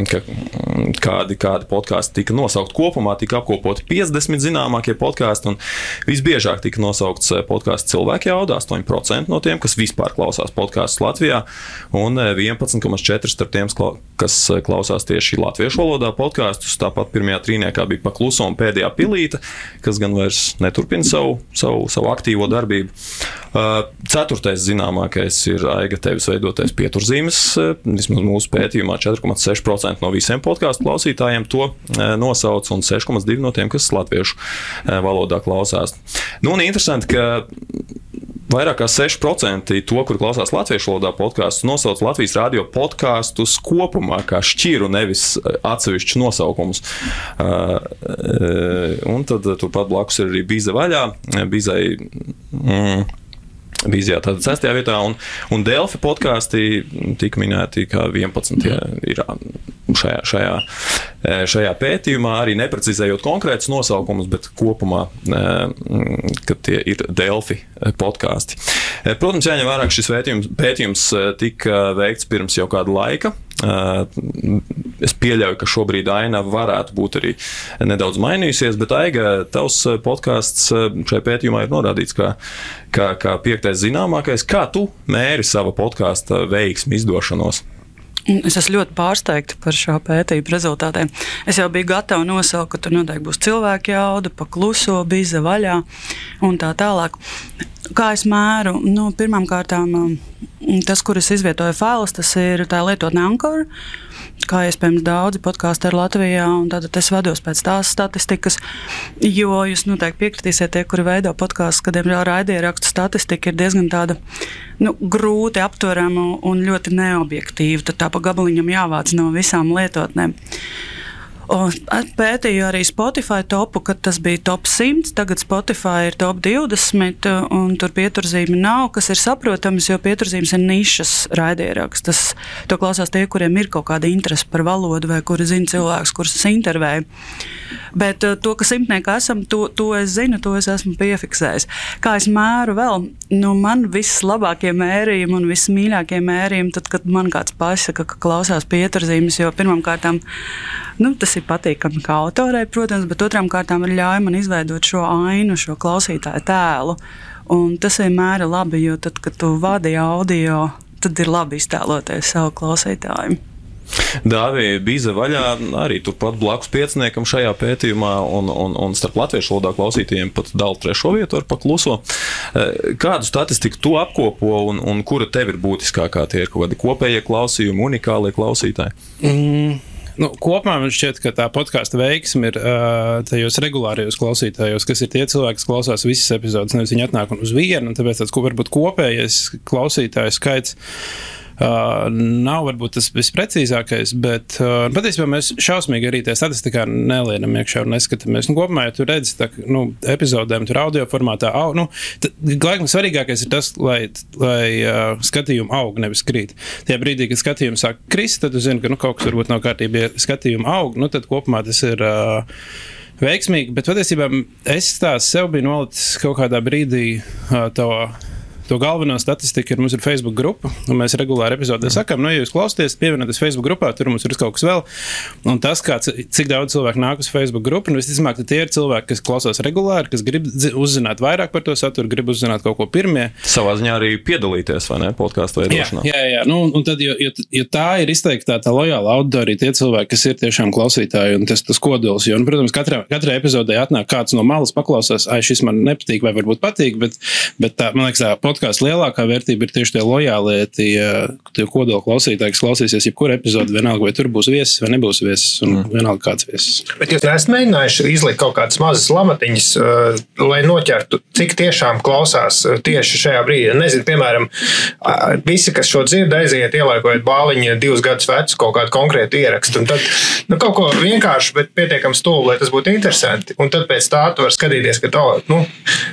ka kādi, kādi podkāsti tika nosaukt kopumā, tika apkopoti 50 zināmākie podkāsti, un visbiežāk tika nosaukts podkāsts cilvēki jauda 8% no tiem, kas vispār klausās podkāstus Latvijā, un 11,4% starp tiem, kas klausās tieši latviešu valodā podkāstus. Tāpat pirmajā trīniekā bija paklusa un pēdējā pilīte, kas gan vairs neturpina savu, savu, savu aktīvo darbību. Ceturtais zināmākais ir Aiga tevis veidotais pieturzīmes. Vismaz mūsu pētījumā 4,6% no visiem podkāstu klausītājiem to nosauc, un 6,2% no tiem, kas latviešu valodā klausās. Nu, un interesanti, ka Vairāk kā 6% to, kur klausās latviešu valodā podkāstus, nosauc Latvijas radio podkāstus kopumā, kā šķiru, nevis atsevišķus nosaukumus. Uh, un tad turpat blakus ir arī Biza vaļā. Bizai, mm, Vīzijā tātad 6. vietā, un, un Delfi podkāstī tika minēti kā 11. ir šajā, šajā, šajā pētījumā, arī neprecizējot konkrētus nosaukumus, bet kopumā, ka tie ir Delfi podkāsti. Protams, jāņem vērā, ka šis pētījums, pētījums tika veikts pirms jau kāda laika. Es pieļauju, ka šobrīd aina varētu būt arī nedaudz mainījusies, bet Aiga, tavs podkāsts šajā pētījumā ir norādīts kā, kā, kā piektais zināmākais. Kā tu mēri sava podkāsta veiksmu izdošanos? Es esmu ļoti pārsteigta par šo pētījumu rezultātiem. Es jau biju gatava nosaukt, ka tur noteikti būs cilvēku jauda, pakluso, biza vaļā un tā tālāk. Kā es mēru? Nu, Pirmkārt, tas, kur es izvietoju failus, tas ir tā lietotne Ankara kā iespējams daudzi podkāsti ar Latvijā. Tad es vados pēc tās statistikas, jo jūs noteikti piekritīsiet, tie, kuri veido podkāstus, kad diemžēl raidierakstu statistika ir diezgan tāda nu, grūti aptverama un ļoti neobjektīva. Tad tā pa gabaliņam jāvāc no visām lietotnēm. Pētīju arī Spotify topu, kad tas bija top 100. Tagad Spotify ir top 20, un tur pieturzīme nav, kas ir saprotams, jo pieturzīmes ir nišas raidieraksts. To klausās tie, kuriem ir kaut kāda interese par valodu, vai kuri zina cilvēkus, kurus es intervēju. Bet to, ka simtniekā esam, to, to es zinu, to es esmu piefiksējis. Kā es mēru vēl, nu, man vislabākie mērījumi un vismīļākie mērījumi, tad, kad man kāds pasaka, ka klausās pieturzīmes, jo pirmkārt, nu, tas ir patīkami kā autorai, protams, bet otrām kārtām ir ļauj man izveidot šo ainu, šo klausītāju tēlu. Un tas vienmēr ir labi, jo tad, kad tu vadi audio tad ir labi iztēloties savu klausītāju. Dāvija bija vaļā arī turpat blakus pieciniekam šajā pētījumā, un, un, un starp latviešu valodā klausītājiem pat dala trešo vietu ar pakluso. Eh, kādu statistiku tu apkopo un, un kura tev ir būtiskākā? Tie ir kaut kādi kopējie klausījumi, unikālie klausītāji? Mm. Nu, kopumā man šķiet, ka tā podkāstu veiksme ir uh, tajos regulārajos klausītājos, kas ir tie cilvēki, kas klausās visas epizodes. Nevis viņi atnāk uz vienu, un tāpēc tāds, varbūt kopējais klausītāju skaits Uh, nav varbūt tas visprecīzākais, bet uh, patiesībā mēs šausmīgi arī tajā statistikā nelienam iekšā un neskatāmies. Nu, kopumā, ja tu redzi, tā, nu, epizodēm tur audio formātā, au, nu, laikam svarīgākais ir tas, lai, lai uh, skatījumi aug, nevis krīt. Tajā brīdī, kad skatījumi sāk krist, tad tu zini, ka nu, kaut kas varbūt nav kārtībā, ja skatījumi aug, nu, tad kopumā tas ir. Uh, veiksmīgi, bet patiesībā es tās sev biju nolicis kaut kādā brīdī uh, to To galveno statistiku ir mums ir Facebook grupa, un mēs regulāri epizodē sakām, nu, ja jūs klausāties, pievienoties Facebook grupā, tur mums ir kaut kas vēl. Un tas, kā, cik daudz cilvēku nāk uz Facebook grupu, un visticamāk, tie ir cilvēki, kas klausās regulāri, kas grib uzzināt vairāk par to saturu, grib uzzināt kaut ko pirmie. Savā ziņā arī piedalīties, vai ne, podkāstu veidošanā. Jā, jā, jā. Nu, un tad, jo, jo, jo tā ir izteikti tā, lojāla auditorija, tie cilvēki, kas ir tiešām klausītāji, un tas, tas kodols. Jo, un, protams, katrā, katrā epizodē atnāk kāds no malas paklausās, ai, šis man nepatīk, vai varbūt patīk, bet, bet tā, man liekas, tā podkāstu lielākā vērtība ir tieši tie lojālie, tie, tie kodola klausītāji, kas klausīsies jebkuru epizodi, vienalga, vai tur būs viesis vai nebūs viesis, un mm. vienalga kāds viesis. Bet jūs neesat mēģinājuši izlikt kaut kādas mazas lamatiņas, uh, lai noķertu, cik tiešām klausās uh, tieši šajā brīdī. Nezinu, piemēram, visi, kas šo dzird, aiziet ielaikojot bāliņu divus gadus vecu kaut kādu konkrētu ierakstu. Un tad nu, kaut ko vienkārši, bet pietiekami stūli, lai tas būtu interesanti. Un tad pēc tā tu vari skatīties, ka to, nu,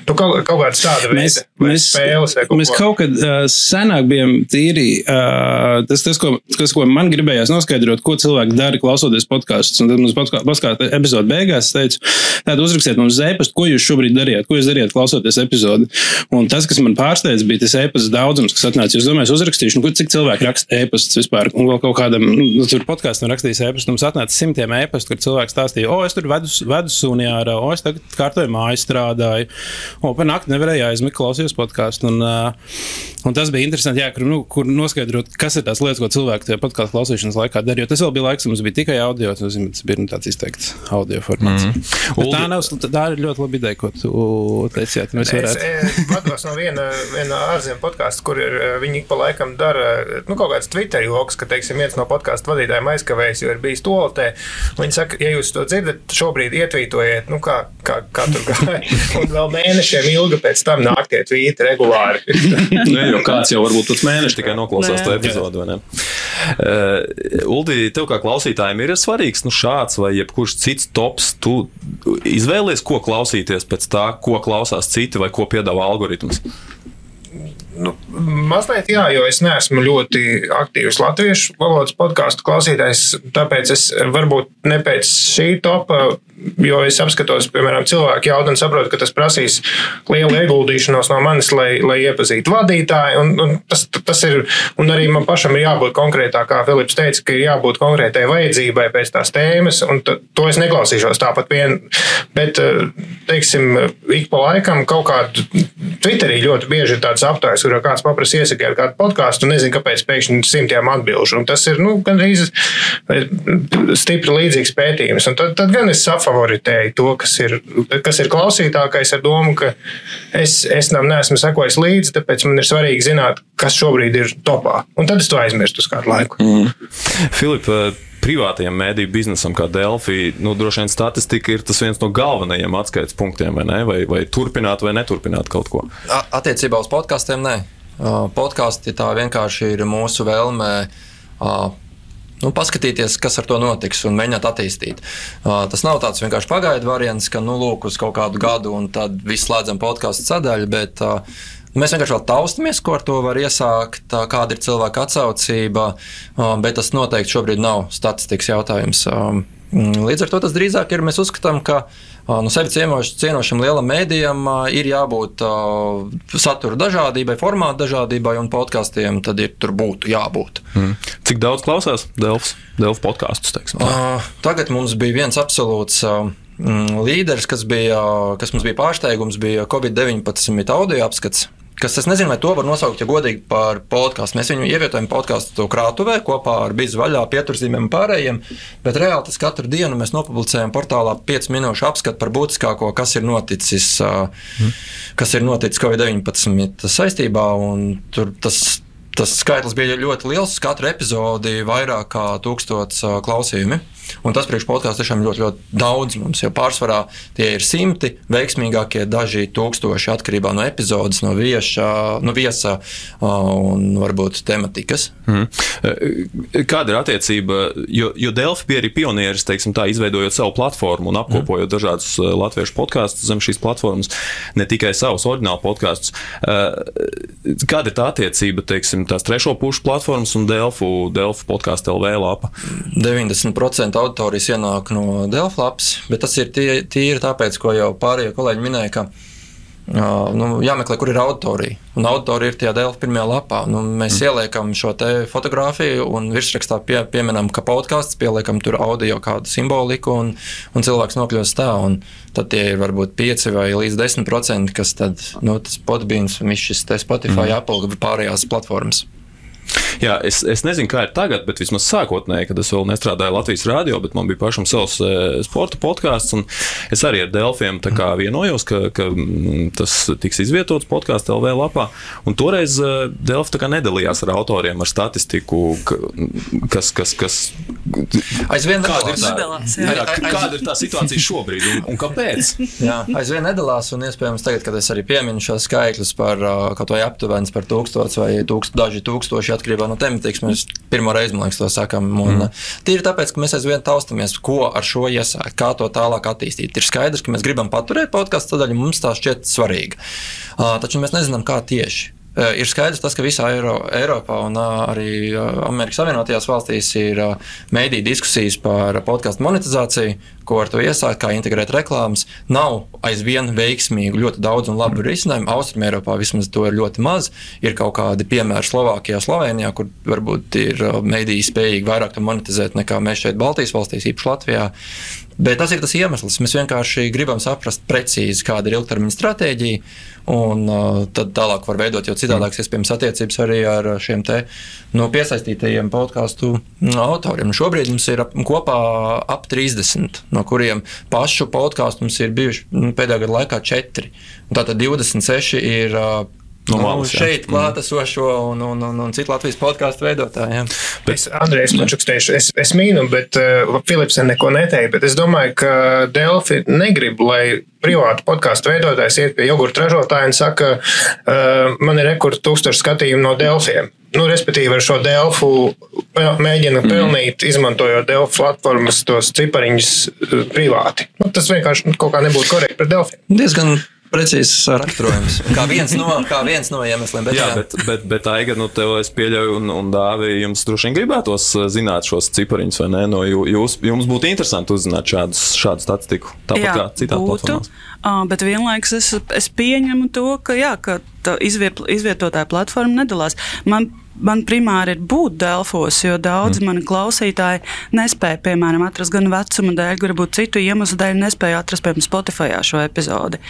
nu, kaut, kaut kāda tāda veida spēles vai kaut mēs kaut kad uh, senāk bijām tīri. Uh, tas, tas ko, tas, ko man gribējās noskaidrot, ko cilvēki dara klausoties podkāstus. Un tad mums podkāstu epizode beigās teica, tātad uzrakstiet mums zēpastu, ko jūs šobrīd darījāt, ko jūs darījāt klausoties epizodi. Un tas, kas man pārsteidz, bija tas e-pasta daudzums, kas atnāca. Es domāju, uzrakstīšu, nu, cik cilvēki raksta e-pastus vispār. Un vēl kaut kādam, nu, tur podkāstam rakstījis e-pastu, mums atnāca simtiem e-pastu, kur cilvēks stāstīja, o, es tur vedu, vedu suni ārā, o, es tagad kārtoju māju strādāju, o, pa nakti nevarēju aizmigt, klausījos podkāstu. Un, uh, Un tas bija interesanti, jā, kur, nu, kur noskaidrot, kas ir tās lietas, ko cilvēki tajā podkāstu klausīšanas laikā dara. Jo tas vēl bija laiks, mums bija tikai audio, tas tas bija nu, tāds izteikts audio formāts. Mm. -hmm. Tā, nav, tā ir ļoti laba ideja, ko tu teicāt. Mēs varētu. Es e, vados no viena, viena ārzemju podkāstu, kur ir, viņi pa laikam dara nu, kaut kāds Twitter joks, ka teiksim, viens no podkāstu vadītājiem aizkavējas, jo ir bijis toaletē. Viņi saka, ja jūs to dzirdat, šobrīd ietvītojiet, nu, kā, kā, kā tur gāja. Un vēl mēnešiem ilgi pēc tam nāk tie tvīti regulāri. nu, jo kāds jau varbūt pēc mēneša tikai noklausās to epizodu. Uh, Uldi, tev kā klausītājiem ir svarīgs nu, šāds vai jebkurš cits tops. Tu izvēlies, ko klausīties pēc tā, ko klausās citi vai ko piedāvā algoritms. Nu, mazliet, jā, jo es neesmu ļoti aktīvs latviešu valodas podkāstu klausītājs. Tāpēc es varbūt ne pēc šī topa Jo es apskatos, piemēram, cilvēku jautājumu un saprotu, ka tas prasīs lielu ieguldīšanos no manis, lai, lai iepazītu vadītāju. Un, un tas, tas ir, un arī man pašam ir jābūt konkrētā, kā Filips teica, ka ir jābūt konkrētai vajadzībai pēc tās tēmas, un to es neklausīšos tāpat vien. Bet, teiksim, ik pa laikam kaut kādu Twitterī ļoti bieži ir tāds aptājs, kurā kāds paprasa iesakāt kādu podkāstu, un nezinu, kāpēc pēkšņi simtiem atbilžu. Un tas ir, nu, gandrīz stipri līdzīgs pētījums. Un tad, tad gan es saprotu, favoritēju to, kas ir, kas ir klausītākais, ar domu, ka es, es tam neesmu sekojis līdzi, tāpēc man ir svarīgi zināt, kas šobrīd ir topā. Un tad es to aizmirstu uz kādu laiku. Mm. Filipa, privātajam mēdīju biznesam, kā Delphi, nu, droši vien statistika ir tas viens no galvenajiem atskaites punktiem, vai, ne? vai, vai turpināt vai neturpināt kaut ko? Attiecībā uz podkāstiem, nē. Podkāsti tā vienkārši ir mūsu vēlme nu, paskatīties, kas ar to notiks un mēģināt attīstīt. Uh, tas nav tāds vienkārši pagaidu variants, ka nu, lūk, uz kaut kādu gadu un tad viss slēdzam podkāstu sadaļu. Bet, uh, Mēs vienkārši vēl taustamies, ko ar to var iesākt, kāda ir cilvēka atsaucība, bet tas noteikti šobrīd nav statistikas jautājums. Līdz ar to tas drīzāk ir mēs uzskatām, ka nu, sevi cienoš, cienošam lielam mēdījam ir jābūt uh, satura dažādībai, formātu dažādībai, un podkāstiem tad ir tur būtu jābūt. Mm. Cik daudz klausās Delfs, Delfs podkāstus? Uh, tagad mums bija viens absolūts. Uh, līderis, kas, bija, kas mums bija pārsteigums, bija Covid-19 audio apskats. Kas es nezinu, vai to var nosaukt, ja godīgi par podkāstu. Mēs viņu ievietojam podkāstu krātuvē kopā ar bizu vaļā, pieturzīmēm un pārējiem, bet reāli tas katru dienu mēs nopublicējam portālā 5 minūšu apskatu par būtiskāko, kas ir noticis, mm. kas ir noticis Covid-19 saistībā, un tur tas Tas skaitlis bija ļoti liels. Uz katru epizodi vairāk kā tūkstots klausījumi. Un tas priekš podkāstu tiešām ļoti, ļoti daudz mums, jo pārsvarā tie ir simti, veiksmīgākie daži tūkstoši atkarībā no epizodes, no vieša, no viesa un varbūt tematikas. Mm. Kāda ir attiecība? Jo, jo Delfi bija arī pionieris, teiksim, tā, izveidojot savu platformu un apkopojot mm. dažādus latviešu podkāstus zem šīs platformas, ne tikai savus oriģinālu podkāstus. Kāda ir tā attiecība, teiksim, tās trešo pušu platformas un Delfu, Delfu podkāstu LV lapa? 90% auditorijas ienāk no Delflaps, bet tas ir tīri tāpēc, ko jau pārējie kolēģi minēja, ka Uh, nu, jāmeklē, kur ir auditorija. Un auditorija ir tajā dēļa pirmajā lapā. Nu, mēs mm. ieliekam šo fotografiju un virsrakstā pie, pieminam, ka podkāsts, pieliekam tur audio kādu simboliku, un, un cilvēks nokļūst tā. Tad tie ir varbūt 5 vai līdz 10%, kas tad, nu, tas podbīns un viss šis Spotify, mm. Apple pārējās platformas. Jā, es, es nezinu, kā ir tagad, bet vismaz sākotnēji, kad es vēl nestrādāju Latvijas rādio, bet man bija pašam savs e, sporta podkāsts. Es arī ar Delfiem vienojos, ka, ka mm, tas tiks izvietots podkāstu LV lapā. Un toreiz e, Delfi nedalījās ar autoriem, ar statistiku, kas. kas, kas Aizvien kāda ir, nedalās, tā, jā, kāda ir tā situācija šobrīd un, un kāpēc? jā, aizvien nedalās, un iespējams tagad, kad es arī pieminu šos skaitļus par kaut vai aptuveni par tūkstošu vai tūkst, daži tūkstoši atkarībā no tematikas. Mēs pirmo reizi, man liekas, to sakām. Mm. Tīri tāpēc, ka mēs aizvien taustamies, ko ar šo iesākt, kā to tālāk attīstīt. Ir skaidrs, ka mēs gribam paturēt podkāstu sadaļu, mums tā šķiet svarīga. Uh, taču mēs nezinām, kā tieši. Eh, ir skaidrs, tas, ka visā Eiro, Eiropā un eh, arī eh, Amerikas Savienotajās valstīs ir mēdī diskusijas par podkāstu monetizāciju, ko ar to iesākt, kā integrēt reklāmas. Nav aizvien veiksmīgu, ļoti daudz un labu risinājumu. Austrum Eiropā vismaz to ir ļoti maz. Ir kaut kādi piemēri Slovākijā, Slovenijā, kur varbūt ir mēdīji spējīgi vairāk monetizēt nekā mēs šeit Baltijas valstīs, īpaši Latvijā. Bet tas ir tas iemesls. Mēs vienkārši gribam saprast precīzi, kāda ir ilgtermiņa stratēģija, un uh, tad tālāk var veidot jau citādākas, iespējams, attiecības arī ar šiem te, nu, piesaistītajiem podkāstu mm, autoriem. Nu, šobrīd mums ir ap, kopā ap 30, no kuriem pašu podkāstu mums ir bijuši nu, pēdējā gada laikā 4. Tātad 26 ir. Uh, No nu, malas, šeit mm. klātesošo un, un, un, un citu Latvijas podkāstu veidotājiem. Es, Andrejs, man čukstēšu, es, es mīnu, bet uh, Filips neko neteica, bet es domāju, ka Delfi negrib, lai privātu podkāstu veidotājs iet pie jogurta ražotāja un saka, uh, man ir rekords tūkstoši skatījumu no Delfiem. Nu, respektīvi, ar šo Delfu mēģina mm. pelnīt, mm. izmantojot Delfu platformas, tos cipariņus privāti. Nu, tas vienkārši kaut kā nebūtu korekti pret Delfiem. Diezgan precīzs raksturojums. Kā viens no, kā viens no iemesliem. Bet, jā, jā. bet, bet, bet Aiga, nu, tev es pieļauju, un, un Dāvi, jums droši vien gribētos uh, zināt šos cipariņus, vai ne? No jūs, jums būtu interesanti uzzināt šādus, šādu statistiku, tāpat jā, kā platformās. Uh, bet vienlaikus es, es pieņemu to, ka, jā, ka izviet, izvietotāja platforma nedalās. Man man primāri ir būt Delfos, jo daudzi mm. mani klausītāji nespēja, piemēram, atrast gan vecuma dēļ, gan varbūt citu iemeslu dēļ, nespēja atrast, piemēram, Spotify šo epizodi.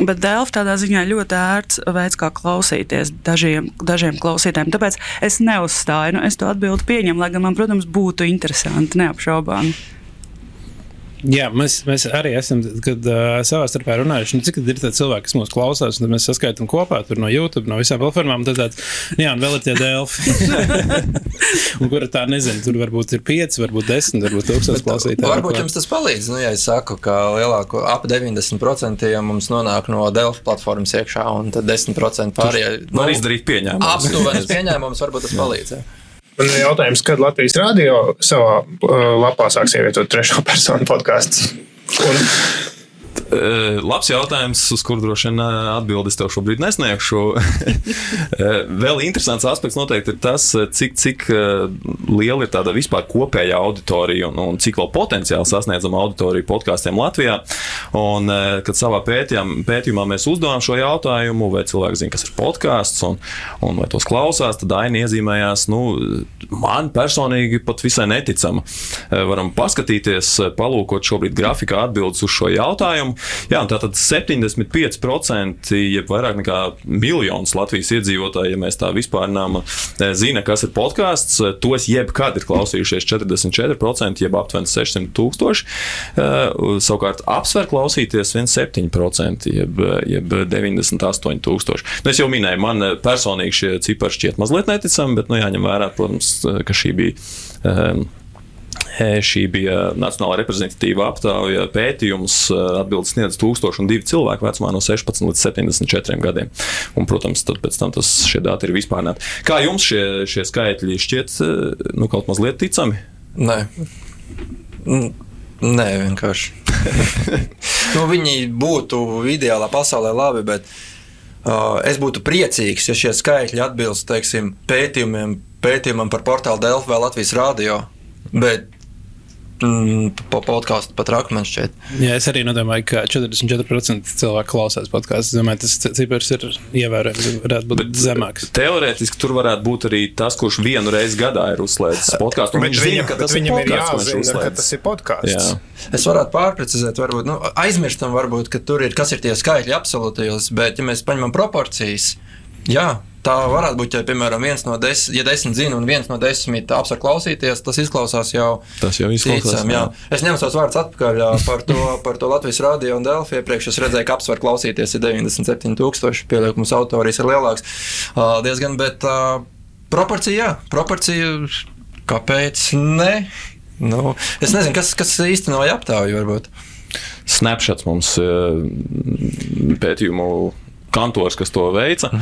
Bet Delfa tādā ziņā ļoti ērts veids, kā klausīties dažiem, dažiem klausītājiem. Tāpēc es neuzstāju, nu, es to atbildi pieņemu, lai gan man, protams, būtu interesanti, neapšaubām. Jā, mēs, mēs arī esam kad, uh, savā starpā runājuši, nu, cik ir tādi cilvēki, kas mūs klausās, un tad mēs saskaitām kopā no YouTube, no visām platformām. Tad tāds, nu jā, un vēl ir tie Delfi. un kura tā nezinu, tur varbūt ir 5, varbūt 10, varbūt 1000 klausītāji. Varbūt jums tas palīdz. Nu, ja es saku, ka lielāko ap 90% mums nonāk no Delfi platformas iekšā, un tad 10% pārējie. Nu, var izdarīt pieņēmumus. Aptuveni pieņēmumus, varbūt tas palīdz. Jā. Man ir jautājums, kad Latvijas Rādio savā uh, lapā sāks ievietot trešo personu podkāstu. Un labs jautājums, uz kuru droši vien atbildes tev šobrīd nesniegšu. Vēl interesants aspekts noteikti ir tas, cik, cik liela ir tāda vispār kopējā auditorija un, un cik vēl potenciāli sasniedzama auditorija podkāstiem Latvijā. Un, kad savā pētījumā, pētījumā mēs uzdevām šo jautājumu, vai cilvēki zina, kas ir podkāsts un, un vai tos klausās, tad Aina iezīmējās, nu, man personīgi pat visai neticama. Varam paskatīties, palūkot šobrīd grafikā atbildes uz šo jautājumu. Jā, tātad 75%, jeb vairāk nekā miljonus Latvijas iedzīvotāju, ja mēs tā vispārinām, eh, zina, kas ir podkāsts. Tos jebkad ir klausījušies 44%, jeb aptuveni 600 tūkstoši. Eh, savukārt apsver klausīties 17%, jeb, jeb 98 tūkstoši. Nu, es jau minēju, man personīgi šie cipari šķiet mazliet neticami, bet nu, jāņem vērā, protams, ka šī bija. Um, Šī bija Nacionāla reprezentatīva aptauja pētījums. Atbildes sniedz 1002 cilvēku vecumā no 16 līdz 74 gadiem. Un, protams, tad pēc tam tas, šie dati ir vispārnēti. Kā jums šie, šie skaitļi šķiet nu, kaut mazliet ticami? Nē. Nē, vienkārši. nu, viņi būtu ideālā pasaulē labi, bet uh, es būtu priecīgs, ja šie skaitļi atbilst teiksim, pētījumiem, pētījumam par portālu Delfi vai Latvijas Rādio. Bet po podkāstu pat rakmens šķiet. Jā, es arī nedomāju, ka 44% cilvēku klausās podkāstu. Es domāju, tas cipars ir ievērojams, varētu būt Bet zemāks. Teorētiski tur varētu būt arī tas, kurš vienu reizi gadā ir uzslēdzis podkāstu. Viņš zina, ka tas ir podkāsts, ka tas ir podkāsts. Es varētu pārprecizēt, varbūt nu, aizmirstam, varbūt, ka tur ir kas ir tie skaitļi absolūtajos, bet ja mēs paņemam proporcijas, jā tā varētu būt, ja, piemēram, viens no desmit, ja desmit zina un viens no desmit apsver klausīties, tas izklausās jau. Tas jau izklausās. Ticam, jā. Jā. Es ņemu savus vārdus atpakaļ jā, par, to, par to Latvijas radio un Delfi. Iepriekš es redzēju, ka apsver klausīties ir 97,000, pieliekums autorijas ir lielāks. Uh, diezgan, bet uh, proporcija, jā, proporcija, kāpēc ne? Nu, es nezinu, kas, kas īstenoja aptauju varbūt. Snapchats mums pētījumu kantors, kas to veica.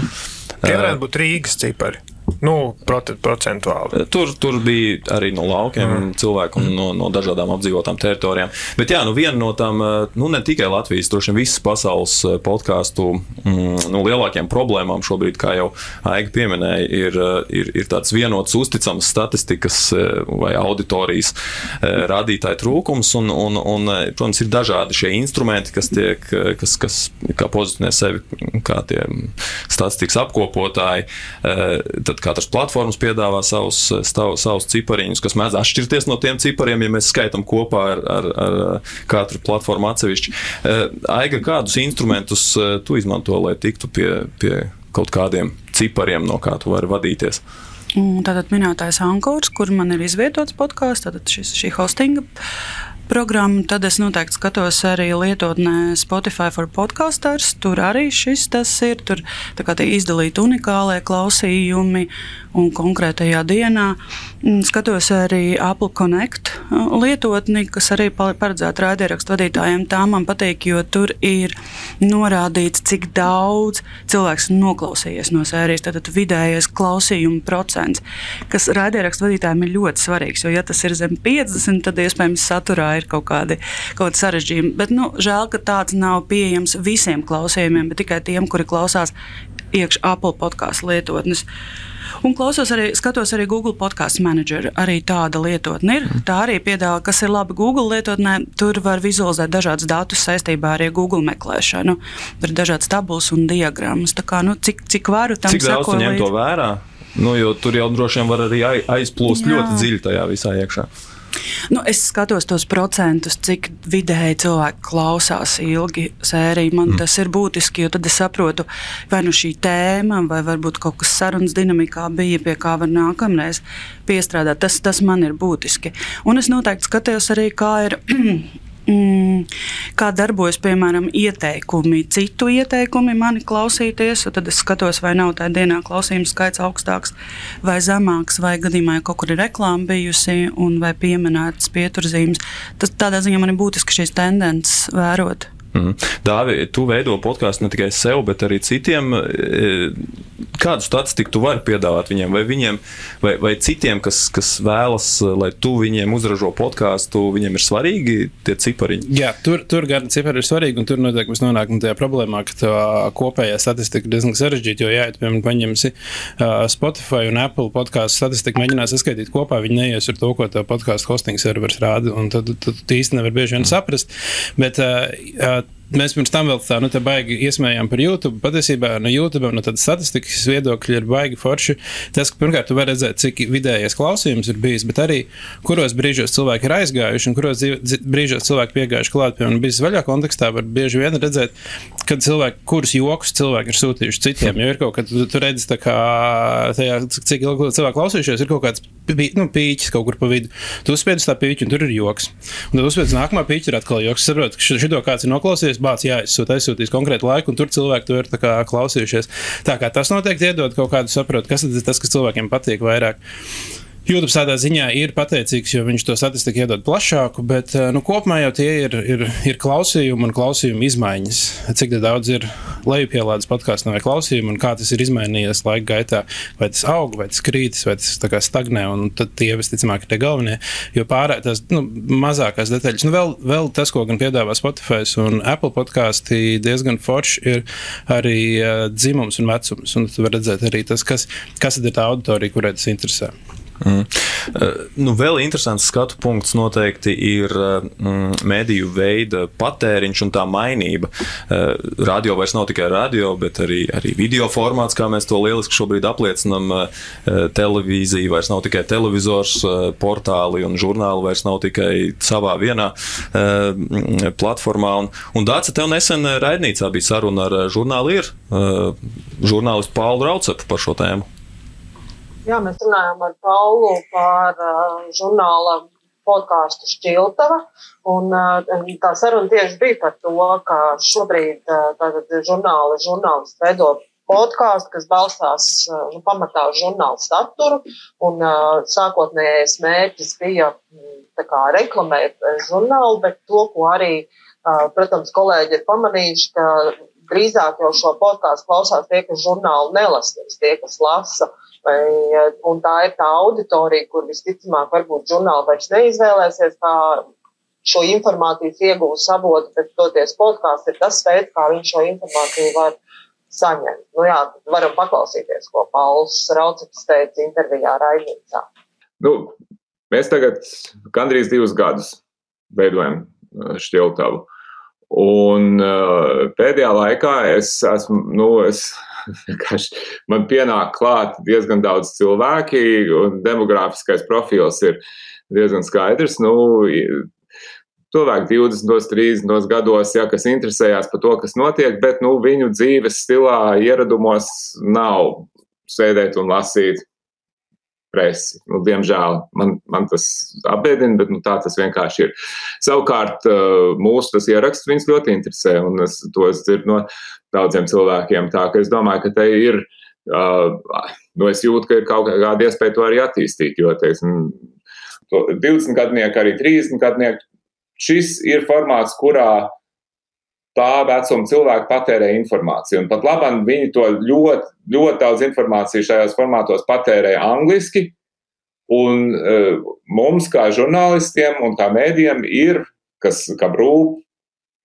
Tie varētu būt Rīgas cipari. Nu, procentuāli. Tur, tur bija arī no laukiem mm. cilvēki un no, no dažādām apdzīvotām teritorijām. Bet jā, nu viena no tām, nu ne tikai Latvijas, droši vien visas pasaules podkāstu mm, nu, lielākajām problēmām šobrīd, kā jau Aiga pieminēja, ir, ir, ir tāds vienots uzticams statistikas vai auditorijas rādītāju trūkums. Un, un, un, protams, ir dažādi šie instrumenti, kas tiek, kas, kas kā pozicionē sevi kā tie statistikas apkopotāji. Tad katras platformas piedāvā savus, stav, savus cipariņus, kas mēdz atšķirties no tiem cipariem, ja mēs skaitām kopā ar, ar, ar katru platformu atsevišķi. Eh, Aiga, kādus instrumentus eh, tu izmanto, lai tiktu pie, pie kaut kādiem cipariem, no kā tu vari vadīties? Tātad minētais Ankors, kur man ir izvietots podkāsts, tātad šis, šī hostinga programmu, tad es noteikti skatos arī lietotnē Spotify for podcasters. Tur arī šis tas ir. Tur izdalīti unikālie klausījumi un konkrētajā dienā. Mm, skatos arī Apple Connect uh, lietotni, kas arī paredzēta raidierakstu vadītājiem. Tā man patīk, jo tur ir norādīts, cik daudz cilvēks noklausījies no sērijas. Tad vidējais klausījuma procents, kas raidierakstu vadītājiem ir ļoti svarīgs. Jo, ja tas ir zem 50, tad iespējams saturā ir kaut kādi, kaut kādi sarežģījumi. Bet nu, žēl, ka tāds nav pieejams visiem klausījumiem, bet tikai tiem, kuri klausās iekšā Apple podkāstu lietotnes. Un klausos arī, skatos arī Google podkāstu manageru. Arī tāda lietotne ir. Tā arī piedāvā, kas ir labi Google lietotnē. Tur var vizualizēt dažādus datus saistībā ar Google meklēšanu. Tur ir dažādas tabulas un diagrammas. Tā kā, nu, cik, cik varu tam cik daudz ņem to vērā? Nu, jo tur jau droši vien var arī aizplūst Jā. ļoti dziļi tajā visā iekšā. Nu, es skatos tos procentus, cik vidēji cilvēki klausās ilgi sēriju. Man mm. tas ir būtiski, jo tad es saprotu, vai nu šī tēma, vai varbūt kaut kas sarunas dinamikā bija, pie kā var nākamreiz piestrādāt. Tas, tas man ir būtiski. Un es noteikti skatos arī, kā ir mm, kā darbojas, piemēram, ieteikumi, citu ieteikumi mani klausīties. Tad es skatos, vai nav tajā dienā klausījuma skaits augstāks vai zemāks, vai gadījumā ja kaut kur ir reklāma bijusi un vai pieminētas pieturzīmes. Tas tādā ziņā man ir būtiski šīs tendences vērot. Mm. Dāvi, tu veido podkāstu ne tikai sev, bet arī citiem. E, kādu statistiku tu vari piedāvāt viņiem, vai, viņiem, vai, vai citiem, kas, kas vēlas, lai tu viņiem uzražo podkāstu, viņiem ir svarīgi tie cipariņi? Jā, tur, tur gan cipari ir svarīgi, un tur noteikti mēs nonākam tajā problēmā, ka tā kopējā statistika ir diezgan sarežģīta. Jo, ja piemēram, paņemsi uh, Spotify un Apple podkāstu statistiku, mēģinās saskaitīt kopā, viņi neies ar to, ko tā podkāstu hosting serveris rāda, un tad tu īsti nevar bieži vien saprast. Bet, uh, mēs pirms tam vēl tā, nu, tā baigi iesmējām par YouTube. Patiesībā no YouTube, no tādas statistikas viedokļa, ir baigi forši. Tas, ka pirmkārt, tu vari redzēt, cik vidējais klausījums ir bijis, bet arī kuros brīžos cilvēki ir aizgājuši un kuros brīžos cilvēki piegājuši klāt. Piemēram, biznesa vaļā kontekstā var bieži vien redzēt, kad cilvēki, kurus joks cilvēki ir sūtījuši citiem. Jo ir kaut kas, tu, tu redzi, kā tajā, cik ilgi cilvēki klausījušies, ir kaut kāds pī, nu, pīķis kaut kur pa vidu. Tu uzspied uz tā pīķa, un tur ir joks. Un tad uzspied uz nākamā pīķa, ir atkal joks. Saprotu, ka šito kāds ir noklausījies, bācis jāizsūta, aizsūtīs konkrētu laiku, un tur cilvēki to ir klausījušies. Tā kā tas noteikti iedod kaut kādu saprotu, kas ir tas, kas cilvēkiem patīk vairāk. YouTube tādā ziņā ir pateicīgs, jo viņš to statistiku iedod plašāku, bet eh, nu, kopumā jau tie ir, ir, ir klausījumi un klausījuma izmaiņas. Cik daudz ir lejupielādes podkāstu vai klausījumu, un kā tas ir izmainījies laika gaitā. Vai tas aug, vai tas krītas, vai tas stagnē, un tie visticamāk ir tie galvenie. Jo pārējās tās nu, mazākās detaļas, nu, vēl, vēl tas, ko gan piedāvā Spotify un Apple podkāsti, diezgan forši ir arī uh, dzimums un vecums. Un tu vari redzēt arī tas, kas, kas ir tā auditorija, kurai tas interesē. Mm. Uh, nu, vēl interesants skatu punkts noteikti ir mm, mediju veida patēriņš un tā mainība. Uh, radio vairs nav tikai radio, bet arī, arī video formāts, kā mēs to lieliski šobrīd apliecinām. Televīzija vairs nav tikai televizors, portāli un žurnāli vairs nav tikai savā vienā platformā. Un, un Dāca, tev nesen raidnīcā bija saruna ar žurnālieru, uh, žurnālistu Paulu Raucepu par šo tēmu. Jā, mēs runājām ar Paulu par uh, žurnāla podkāstu Šķiltava. Un, uh, tā saruna tieši bija par to, ka šobrīd uh, žurnāli, žurnālisti veido podkāstu, kas balstās nu, pamatā uz žurnāla saturu. Un, uh, sākotnējais mērķis bija kā, reklamēt žurnālu, bet to, ko arī, uh, protams, kolēģi ir pamanījuši, ka drīzāk jau šo podkāstu klausās tie, kas žurnālu nelasīs, tie, kas lasa. Uh, Vai, un tā ir tā auditorija, kur visticamāk, varbūt žurnāli vairs neizvēlēsies kā šo informācijas iegūst avotu, bet toties podkāsts ir tas veids, kā viņš šo informāciju var saņemt. Nu jā, varam paklausīties, ko Pauls Raucis teica intervijā Raidnīcā. Nu, mēs tagad gandrīz divus gadus veidojam uh, šķiltavu. Un uh, pēdējā laikā es esmu, nu, es man pienāk klāt diezgan daudz cilvēki, un demogrāfiskais profils ir diezgan skaidrs. Nu, cilvēki 20, 30 gados, ja, kas interesējās par to, kas notiek, bet nu, viņu dzīves stilā, ieradumos nav sēdēt un lasīt presi. Nu, diemžēl man, man tas apbēdina, bet nu, tā tas vienkārši ir. Savukārt mūsu tas ieraksts viņus ļoti interesē, un es to es dzirdu no daudziem cilvēkiem. Tā ka es domāju, ka te ir, nu, es jūtu, ka ir kaut kāda iespēja to arī attīstīt, jo, teiksim, 20 gadnieki, arī 30 gadnieki, šis ir formāts, kurā tā vecuma cilvēki patērē informāciju. Un pat labāk viņi to ļoti, ļoti daudz informācijas šajos formātos patērē angliski. Un uh, mums, kā žurnālistiem un kā mēdījiem, ir, kas, kam rūp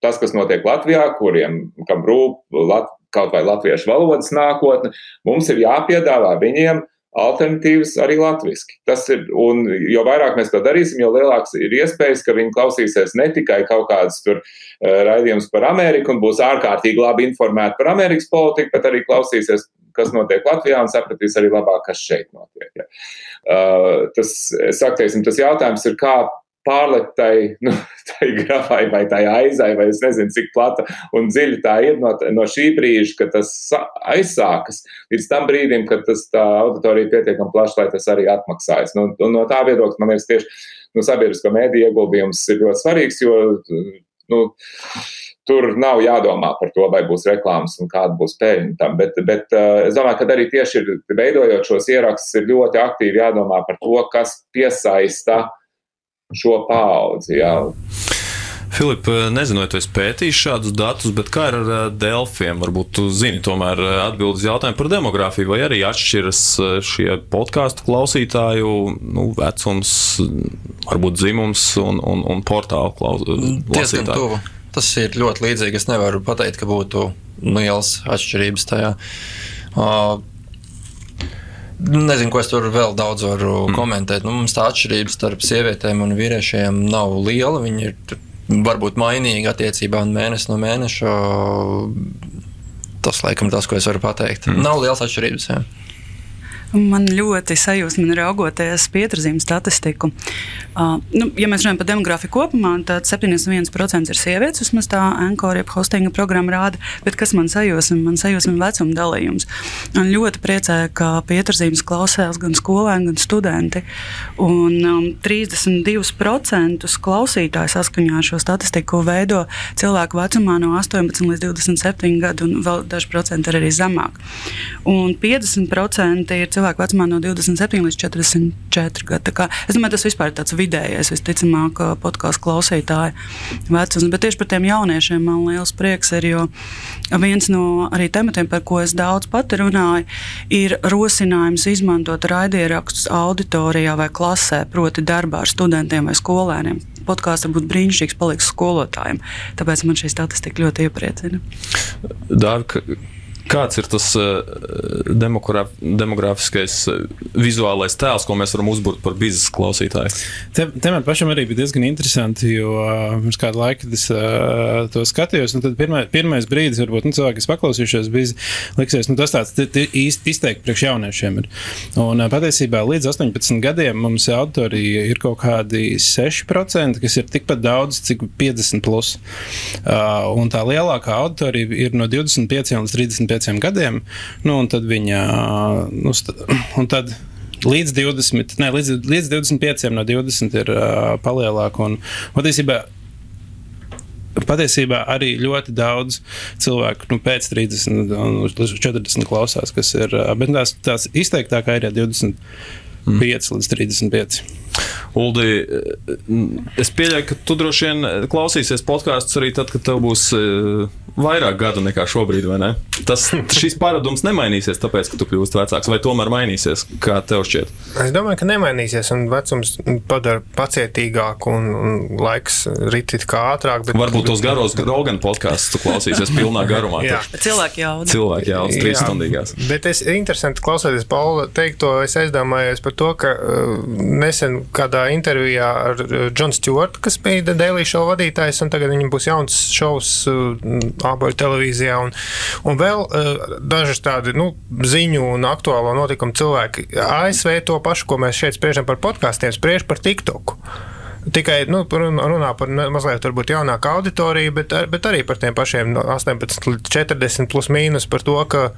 tas, kas notiek Latvijā, kuriem kam rūp lat, kaut vai latviešu valodas nākotne, mums ir jāpiedāvā viņiem alternatīvas arī latviešu. Tas ir, un jo vairāk mēs to darīsim, jo lielāks ir iespējas, ka viņi klausīsies ne tikai kaut kādas tur uh, raidījumus par Ameriku un būs ārkārtīgi labi informēti par Amerikas politiku, bet arī klausīsies, kas notiek Latvijā un sapratīs arī labāk, kas šeit notiek. Ja. Uh, tas, saku, teiksim, tas jautājums ir, kā pārlikt tai, nu, tai grafai vai tai aizai, vai es nezinu, cik plata un dziļa tā ir no, no šī brīža, kad tas aizsākas, līdz tam brīdim, kad tas auditorija pietiekami plaša, lai tas arī atmaksājas. Nu, no tā viedokļa man liekas tieši nu, sabiedrisko mēdīju ieguldījums ir ļoti svarīgs, jo nu, tur nav jādomā par to, vai būs reklāmas un kāda būs peļņa tam. Bet, bet uh, es domāju, ka arī tieši veidojot šos ierakstus, ir ļoti aktīvi jādomā par to, kas piesaista šo paudzi. Jā. Filip, nezinu, vai tu esi pētījis šādus datus, bet kā ir ar eh, Delfiem? Varbūt tu zini tomēr eh, atbildes jautājumu par demogrāfiju, vai arī atšķiras eh, šie podkāstu klausītāju nu, vecums, varbūt dzimums un, un, un portālu klausītāju? Tas ir ļoti līdzīgi. Es nevaru pateikt, ka būtu liels atšķirības tajā. Uh, Nezinu, ko es tur vēl daudz varu mm. komentēt. Nu, mums tā atšķirība starp sievietēm un vīriešiem nav liela. Viņi ir varbūt mainīga attiecībā un mēnesi no mēneša. Tas, laikam, tas, ko es varu pateikt. Mm. Nav liels atšķirības. Jā. Man ļoti sajūsmina raugoties pieturzīmu statistiku. Uh, nu, ja mēs runājam par demogrāfiju kopumā, tad 71% ir sievietes, vismaz tā Ankora jeb hostinga programma rāda, bet kas man sajūsmina, man sajūsmina vecuma dalījums. Man ļoti priecēja, ka pieturzīmes klausās gan skolēni, gan studenti. Un um, 32% klausītāju saskaņā ar šo statistiku veido cilvēku vecumā no 18 līdz 27 gadu, un vēl daži procenti ir arī zemāk. Un 50% ir cilvēku vecumā no 27 līdz 44 gadiem. Es domāju, tas vispār ir tāds vidējais, visticamāk, podkāstu klausītāju vecums. Bet tieši par tiem jauniešiem man liels prieks ir, jo viens no arī tematiem, par ko es daudz pati runāju, ir rosinājums izmantot raidierakstus auditorijā vai klasē, proti darbā ar studentiem vai skolēniem podkāsts var būt brīnišķīgs, paliks skolotājiem. Tāpēc man šī statistika ļoti iepriecina. Dārka, Kāds ir tas uh, demogrāfiskais, uh, vizuālais tēls, ko mēs varam uzbūvēt par biznesa klausītāju? Te, te man pašam arī bija diezgan interesanti, jo uh, pirms kāda laika es uh, to skatījos. Tad pirmā, pirmais brīdis, varbūt nu, cilvēki, kas paklausījušies, bija liksies, nu, tas tāds īsti izteikti priekš jauniešiem. Ir. Un patiesībā līdz 18 gadiem mums auditorija ir kaut kādi 6%, kas ir tikpat daudz, cik 50 plus. Un tā lielākā auditorija ir no 25 līdz 35 pieciem gadiem. Nu, un tad viņa. Nu, un tad līdz 20, ne, līdz, līdz 25 no 20 ir uh, palielāka. Un patiesībā patiesībā arī ļoti daudz cilvēku nu, pēc 30 līdz 40 klausās, kas ir. Bet tās, tās izteiktākā ir ja 25 mm. līdz 35. Uldi, es pieļauju, ka tu droši vien klausīsies podkāstus arī tad, kad tev būs vairāk gadu nekā šobrīd, vai ne? Tas, šis paradums nemainīsies, tāpēc, ka tu kļūsi vecāks, vai tomēr mainīsies, kā tev šķiet? Es domāju, ka nemainīsies, un vecums padara pacietīgāku, un, un laiks ritīt kā ātrāk. Bet... Varbūt tos garos Rogan podkāstus tu klausīsies pilnā garumā. Jā, cilvēki jau. Cilvēki jau, trīs stundīgās. Bet es interesanti klausoties Paula teikto, es aizdomājos par to, ka uh, nesen kādā intervijā ar Džonu Stewartu, kas bija Daily Show vadītājs, un tagad viņam būs jauns šovs uh, āboļu televīzijā, un, un vēl uh, dažas tādi nu, ziņu un aktuālo notikumu cilvēki. ASV to pašu, ko mēs šeit spriežam par podkāstiem, spriež par TikToku. Tikai nu, runā par mazliet jaunāku auditoriju, bet, bet arī par tiem pašiem 18 līdz 40 plus mīnus par to, ka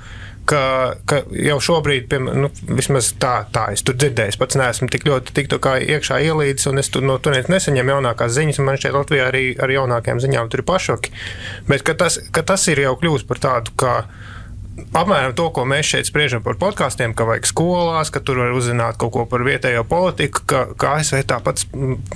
ka, ka jau šobrīd, piemēram, nu, vismaz tā, tā es tur dzirdēju, pats neesmu tik ļoti tik kā iekšā ielīdis, un es tur no turienes nesaņemu jaunākās ziņas, un man šķiet, Latvijā arī ar jaunākajām ziņām tur ir pašoki. Bet ka tas, ka tas ir jau kļūst par tādu, kā apmēram to, ko mēs šeit spriežam par podkāstiem, ka vajag skolās, ka tur var uzzināt kaut ko par vietējo politiku, ka, ka ASV tāpat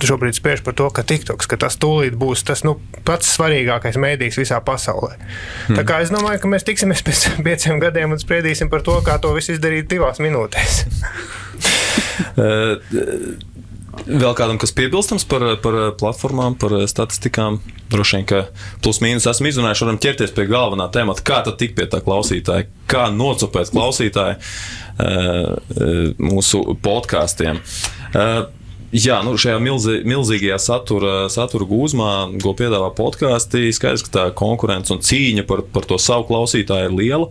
šobrīd spriež par to, ka TikToks, ka tas tūlīt būs tas nu, pats svarīgākais mēdījis visā pasaulē. Hmm. Tā kā es domāju, ka mēs tiksimies pēc pieciem gadiem un spriedīsim par to, kā to visu izdarīt divās minūtēs. Eh, Vēl kādam, kas piebilstams par, par platformām, par statistikām, droši vien, ka plus mīnus esmu izrunājuši, varam ķerties pie galvenā temata. Kā tad tikt pie tā klausītāja, kā nocopēt klausītāju uh, mūsu podkāstiem. Uh, Jā, nu šajā milzi, milzīgajā satura, satura gūzmā, ko piedāvā podkāstī, skaidrs, ka tā konkurence un cīņa par, par to savu klausītāju ir liela.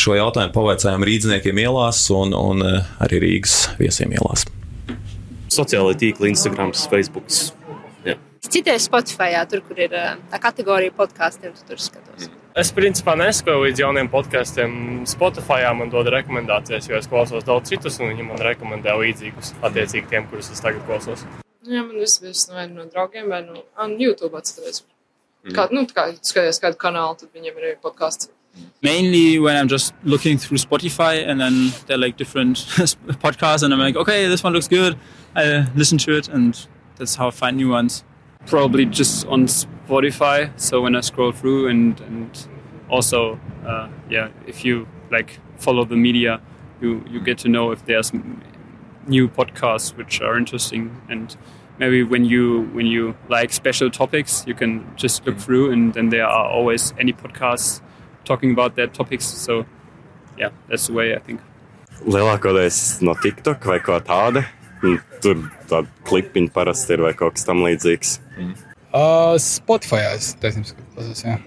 Šo jautājumu pavaicājām rīzniekiem ielās un, un arī Rīgas viesiem ielās sociālai tīkli, Instagram, Facebook. Jā. Citais Spotify, tur, kur ir tā kategorija podkāstiem, tu tur skatos. Mm. Es principā nesakoju līdz jauniem podkāstiem. Spotify man dod rekomendācijas, jo es klausos daudz citus, un viņi man rekomendē līdzīgus, attiecīgi tiem, kurus es tagad klausos. Jā, man viss bija vai no draugiem, vai no YouTube atskatoties. Mm. Kā, nu, kā skaties kādu kanālu, tad viņiem ir arī podkāsts. Mainly when I'm just looking through Spotify and then there are like different podcasts and I'm like, okay, this one looks good. I listen to it and that's how I find new ones. Probably just on Spotify. So when I scroll through and and also uh, yeah, if you like follow the media, you you get to know if there's new podcasts which are interesting and maybe when you when you like special topics you can just look through and then there are always any podcasts talking about their topics. So, yeah, that's the way I think. Lielākoties no TikTok vai kā tāda. Tur tāda klipiņa parasti ir vai kaut kas tam līdzīgs. Mm. Uh, Spotify, es taisnība skatos, jā.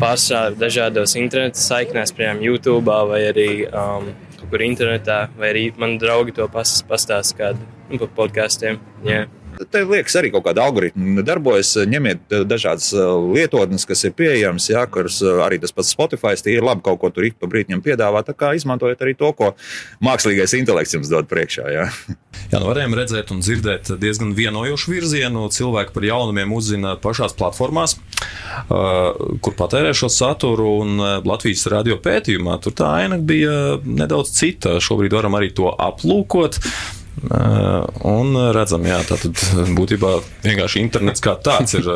Pārsvarā dažādos interneta saiknēs, piemēram, YouTube vai arī um, kaut kur internetā, vai arī man draugi to pas, pastāsta kādu nu, par podkāstiem. Yeah. Te liekas, arī kaut kāda algoritma darbojas. Ņemiet eh, dažādas eh, lietotnes, kas ir pieejamas, jā, kuras eh, arī tas pats Spotify ir labi kaut ko tur ik pa brīdim piedāvā. Tā kā izmantojiet arī to, ko mākslīgais intelekts jums dod priekšā. Jā. Jā, nu varējām redzēt un dzirdēt diezgan vienojošu virzienu. Cilvēki par jaunumiem uzzina pašās platformās, kur patērē šo saturu. Un Latvijas radio pētījumā tur tā aina bija nedaudz cita. Šobrīd varam arī to aplūkot. Un redzam, jā, tā būtībā vienkārši internets kā tāds ir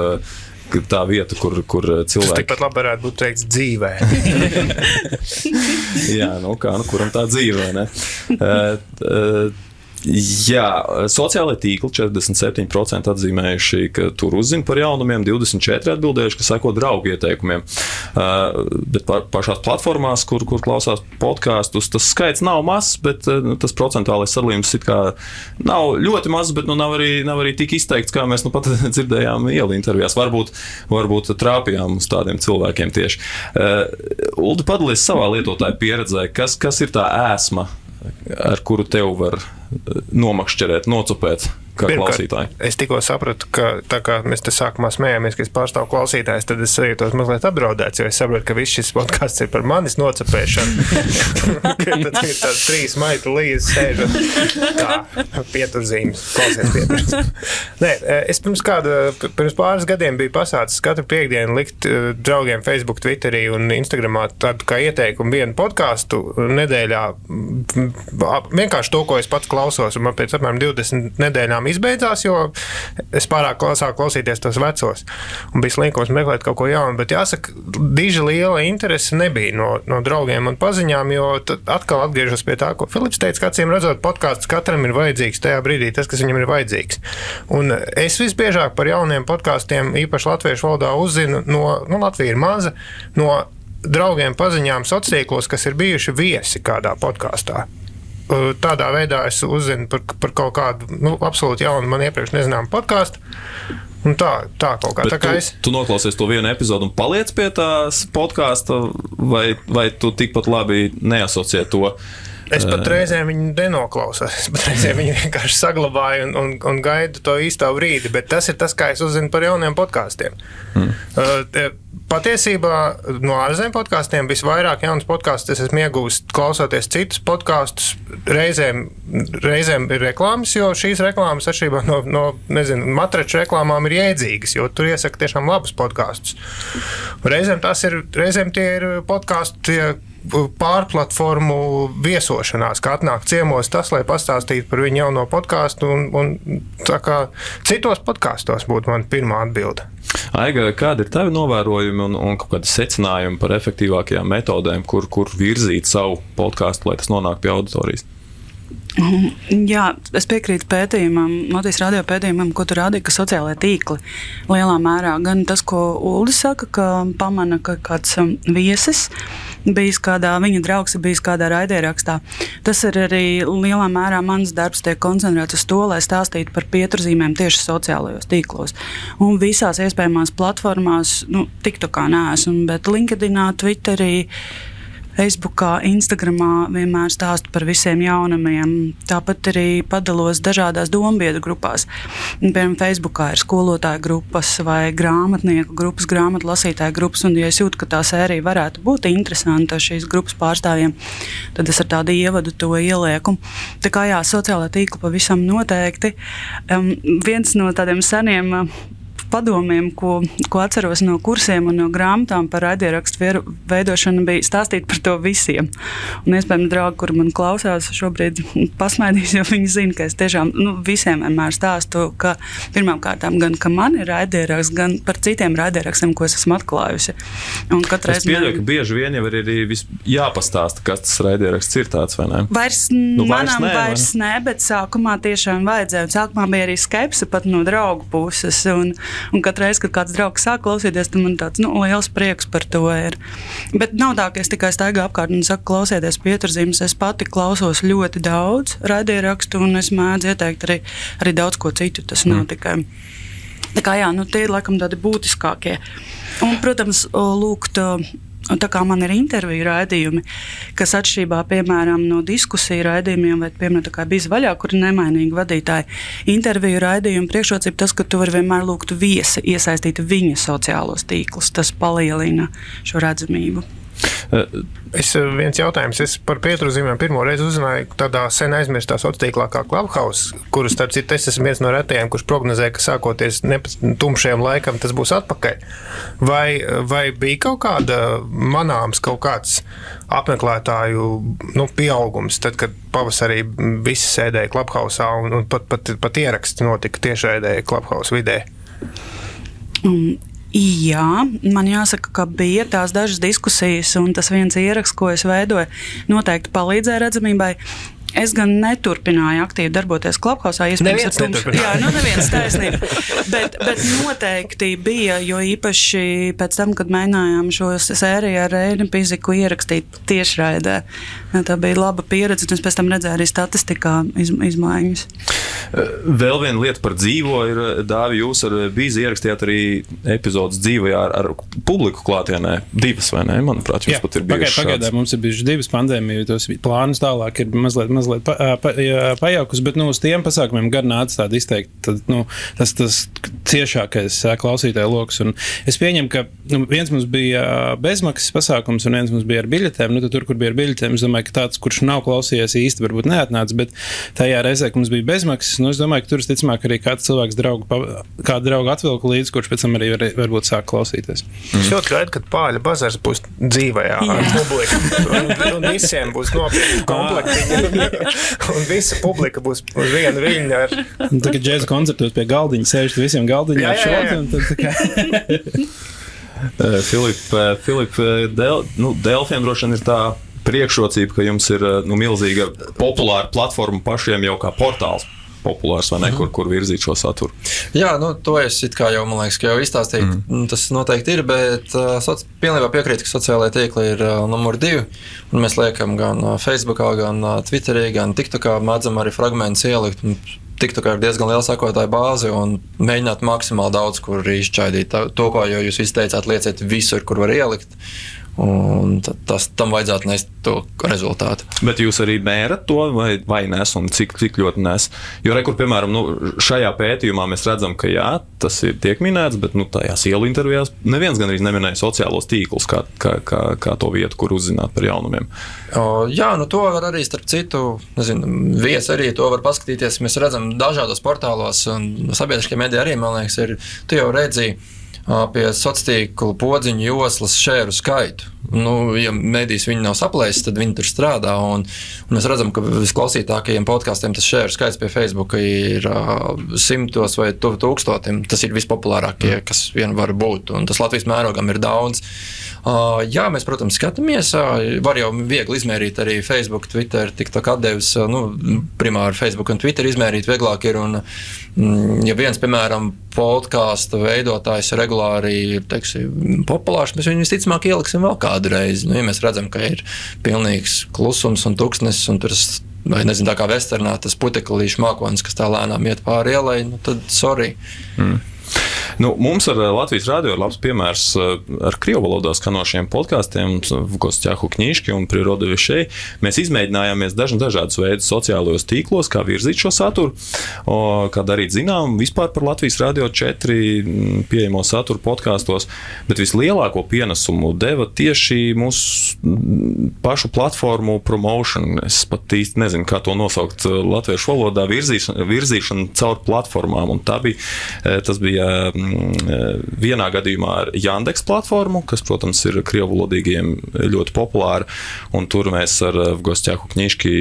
tā vieta, kur, kur cilvēki. Tas tikpat labi varētu būt teikts dzīvē. jā, nu kā, nu kuram tā dzīvē, ne? Jā, sociālai tīkli 47% atzīmējuši, ka tur uzzina par jaunumiem, 24% atbildējuši, ka seko draugu ieteikumiem. Uh, bet pašās platformās, kur, kur klausās podkāstus, tas skaits nav mazs, bet uh, tas procentuālais sadalījums nav ļoti mazs, bet nu, nav, arī, nav arī tik izteikts, kā mēs nu pat dzirdējām ielu intervijās. Varbūt, varbūt trāpījām uz tādiem cilvēkiem tieši. Uh, Ulda padalīs savā lietotāju pieredzē, kas, kas ir tā ēsma, ar kuru tev var nomakšķerēt, nocupēt. Pirmkārt, es tikko sapratu, ka tā kā mēs te sākumā smējāmies, ka es pārstāvu klausītājus, tad es jūtos mazliet apdraudēts, jo es saprotu, ka viss šis podkāsts ir par manis nocepēšanu. tad ir tāds trīs maitu līdzi sēžot. Tā, pieturzīmes, klausies pieturzīmes. Nē, es pirms kāda, pirms pāris gadiem biju pasācis katru piekdienu likt draugiem Facebook, Twitterī un Instagramā tādu kā ieteikumu vienu podkāstu nedēļā. Vienkārši to, ko es pats klausos, un man pēc apmēram 20 nedēļām izbeidzās, jo es pārāk sāku klausīties tos vecos. Un bija slinkums meklēt kaut ko jaunu. Bet jāsaka, diži liela interese nebija no, no draugiem un paziņām, jo atkal atgriežos pie tā, ko Filips teica, ka acīm redzot, podkāsts katram ir vajadzīgs tajā brīdī, tas, kas viņam ir vajadzīgs. Un es visbiežāk par jauniem podkāstiem, īpaši latviešu valodā, uzzinu no, nu, Latvija ir maza, no draugiem paziņām sociālos kas ir bijuši viesi kādā podkāstā tādā veidā es uzzinu par, par kaut kādu nu, absolūti jaunu, man iepriekš nezināmu podkāstu. Un tā, tā kaut kā. Bet tā kā tu, es. Tu noklausies to vienu epizodu un paliec pie tās podkāsta, vai, vai tu tikpat labi neasociē to? Es pat reizēm viņu nenoklausos. Es pat reizēm viņu vienkārši saglabāju un, un, un gaidu to īsto brīdi. Bet tas ir tas, kā es uzzinu par jauniem podkāstiem. Mm. Uh, patiesībā no ārzemju podkāstiem visvairāk jaunas podkāstus es esmu iegūmis klausoties citus podkāstus. Reizēm, reizēm ir reklāmas, jo šīs reklāmas atšķirībā no, no nezinu, matraču reklāmām ir jēdzīgas, jo tur iesaka tiešām labus podkāstus. Reizēm ir, reizēm tie ir podkāsti pārplatformu viesošanās, kā atnāk ciemos tas, lai pastāstītu par viņu jauno podkāstu. Citos podkāstos būtu mana pirmā atbilde. Aiga, kādi ir tavi novērojumi un, un kādi secinājumi par efektīvākajām metodēm, kur, kur virzīt savu podkāstu, lai tas nonāktu pie auditorijas? Jā, es piekrītu pētījumam, Latvijas radio pētījumam, ko tur rādīja, ka sociālai tīkli lielā mērā gan tas, ko Uldis saka, ka pamana, ka kāds um, viesis bijis kādā, viņa draugs ir bijis kādā raidierakstā. Tas ir arī lielā mērā mans darbs, tiek koncentrēts uz to, lai stāstītu par pieturzīmēm tieši sociālajos tīklos. Un visās iespējamās platformās, nu, tiktu kā neesmu, bet LinkedInā, Twitterī. Facebookā, Instagramā vienmēr stāstu par visiem jaunumiem. Tāpat arī padalos dažādās dombiedru grupās. Piemēram, Facebookā ir skolotāju grupas vai grāmatnieku grupas, grāmatlasītāju grupas. Un, ja es jūtu, ka tā sērija varētu būt interesanta šīs grupas pārstāvjiem, tad es ar tādu ievadu to ielieku. Tā kā jā, sociālā tīkla pavisam noteikti. Um, viens no tādiem seniem padomiem, ko, ko atceros no kursiem un no grāmatām par raidierakstu veidošanu, bija stāstīt par to visiem. Un, iespējams, draugi, kur man klausās, šobrīd pasmaidīs, jo viņi zina, ka es tiešām nu, visiem vienmēr stāstu, ka pirmkārt, gan ka man ir raidieraksts, gan par citiem raidierakstiem, ko es esmu atklājusi. Un es pieļauju, man... ka bieži vien jau ir arī jāpastāsta, kas tas raidieraksts ir tāds vai ne? Vairs, nu, vairs manam nē, vairs nē, bet sākumā tiešām vajadzēja. Sākumā bija arī skepse pat no draugu puses. Un, Un katru reizi, kad kāds draugs sāk klausīties, tad man tāds nu, liels prieks par to ir. Bet nav tā, ka es tikai staigāju apkārt un saku, klausieties pieturzīmes. Es pati klausos ļoti daudz raidierakstu, un es mēdzu ieteikt arī, arī daudz ko citu. Tas mm. nav tikai. Tā kā, jā, nu, tie ir laikam tādi būtiskākie. Un, protams, lūgt Un tā kā man ir interviju raidījumi, kas atšķirībā piemēram, no diskusiju raidījumiem, vai piemēram bija vaļā, kur ir nemainīgi vadītāji, interviju raidījumu priekšrocība tas, ka tu vari vienmēr lūgt viesi iesaistīt viņa sociālos tīklus. Tas palielina šo redzamību. Es eh, viens jautājums. Es par Pietru zīmēm pirmo reizi uzzināju tādā sen aizmirstā sociālā tīklā kā Clubhouse, kurus, starp citu, es esmu viens no retajiem, kurš prognozēja, ka sākoties tumšajam laikam tas būs atpakaļ. Vai, vai bija kaut kāda manāms kaut kāds apmeklētāju nu, pieaugums, tad, kad pavasarī visi sēdēja Clubhouse un, un pat, pat, pat ieraksti notika tiešraidē Clubhouse vidē? Um, Jā, man jāsaka, ka bija tās dažas diskusijas, un tas viens ieraksts, ko es veidoju, noteikti palīdzēja redzamībai. Es gan neturpināju aktīvi darboties Clubhouse. Neviens neturpināja. Jā, nu neviens taisnība. bet, bet noteikti bija, jo īpaši pēc tam, kad mēģinājām šo sēriju ar Reini Piziku ierakstīt tiešraidē, tā bija laba pieredze, un es pēc tam redzēju arī statistikā iz, izmaiņas. Vēl viena lieta par dzīvo ir, Dāvi, jūs ar Bīzi ierakstījāt arī epizodes dzīvojā ar, ar publiku klātienē. Divas vai ne? Manuprāt, jums Jā, pat ir bijušas. Pagaidām mums ir bijušas divas pandēmijas, tos plānus tālāk ir mazliet mazliet pa, pa, pajaukus, bet nu, uz tiem pasākumiem gar nāca tāda izteikti tad, nu, tas, tas ciešākais klausītāju lokus. Un es pieņemu, ka nu, viens mums bija bezmaksas pasākums, un viens mums bija ar biļetēm. Nu, tur, kur bija ar biļetēm, es domāju, ka tāds, kurš nav klausījies īsti, varbūt neatnāca, bet tajā reizē, kad mums bija bezmaksas, nu, es domāju, ka tur visticamāk arī kāds cilvēks draugu, kādu draugu atvilka līdzi, kurš pēc tam arī var, varbūt sāk klausīties. Mm. Es ļoti gaidu, kad pāļa bazars būs dzīvajā ar publiku. Un, un visiem būs nopietni komplekti. un visa publika būs uz vienu viļņu. Ar... Tagad džēzus koncertos pie galdiņa sēž visiem galdiņā šodien. Filipa, Filipa Del, nu, Delfiem droši vien ir tā priekšrocība, ka jums ir nu, milzīga populāra platforma pašiem jau kā portāls populārs vai ne, kur, kur virzīt šo saturu. Jā, nu, to es jau, man liekas, jau izstāstīju. Mm. Tas noteikti ir, bet uh, soci, pilnībā piekrītu, ka sociālajā tīklā ir uh, numur divi. Mēs liekam gan uh, Facebook, gan uh, Twitterī, gan TikTokā, mēdzam arī fragmentus ielikt. TikTokā ir diezgan liela sekotāja bāze un mēģināt maksimāli daudz, kur izšķaidīt to, ko jūs izteicāt, lieciet visur, kur var ielikt. Un tas tam vajadzētu nest to rezultātu. Bet jūs arī mērat to, vai, vai nes, un cik, cik ļoti nes. Jo, re, kur, piemēram, nu, šajā pētījumā mēs redzam, ka jā, tas ir tiek minēts, bet nu, tajās ielu intervijās neviens gandrīz neminēja sociālos tīklus kā, kā, kā, kā to vietu, kur uzzināt par jaunumiem. O, jā, nu to var arī starp citu, nezinu, viesi arī to var paskatīties. Mēs redzam dažādos portālos, un sabiedriskie mediji arī, man liekas, ir, tu jau redzēji pie sociālā tīkla podziņu joslas šēru skaitu. Nu, ja medijas viņi nav saplēsis, tad viņi tur strādā. Un, un mēs redzam, ka visklausītākajiem podkāstiem tas šēru skaits pie Facebook ir uh, simtos vai tūkstošiem. Tas ir vispopulārākie, mm. kas vien var būt. Un tas Latvijas mērogam ir daudz. Uh, jā, mēs, protams, skatāmies. Uh, var jau viegli izmērīt arī Facebook, Twitter, TikTok atdevis. Uh, nu, primāri Facebook un Twitter izmērīt vieglāk ir. Un, mm, ja viens, piemēram, podkāstu veidotājs regulāri ir teiksim, populārs, mēs viņu visticamāk ieliksim vēl kādu reizi. Nu, ja mēs redzam, ka ir pilnīgs klusums un tuksnes, un tur vai nezinu, tā kā Westernā tas puteklīšu mākonis, kas tā lēnām iet pāri ielai, nu, tad sorry. Mm. Nu, mums ar eh, Latvijas rādio ir labs piemērs eh, ar krievu valodā skanošiem podkāstiem, Kostjāhu kņīški un Prirodovišai. Mēs izmēģinājāmies daž, dažādus veidus sociālajos tīklos, kā virzīt šo saturu, o, kā darīt zinām vispār par Latvijas rādio 4 mm, pieejamo saturu podkāstos, bet vislielāko pienesumu deva tieši mūsu pašu platformu promotion. Es pat īsti nezinu, kā to nosaukt eh, latviešu valodā, virzīšana, virzīšana caur platformām, un tā bija, tas bija mm, Mm, vienā gadījumā ar Yandex platformu, kas, protams, ir krievulodīgiem ļoti populāra. Tur mēs ar Gostjaku Kņīški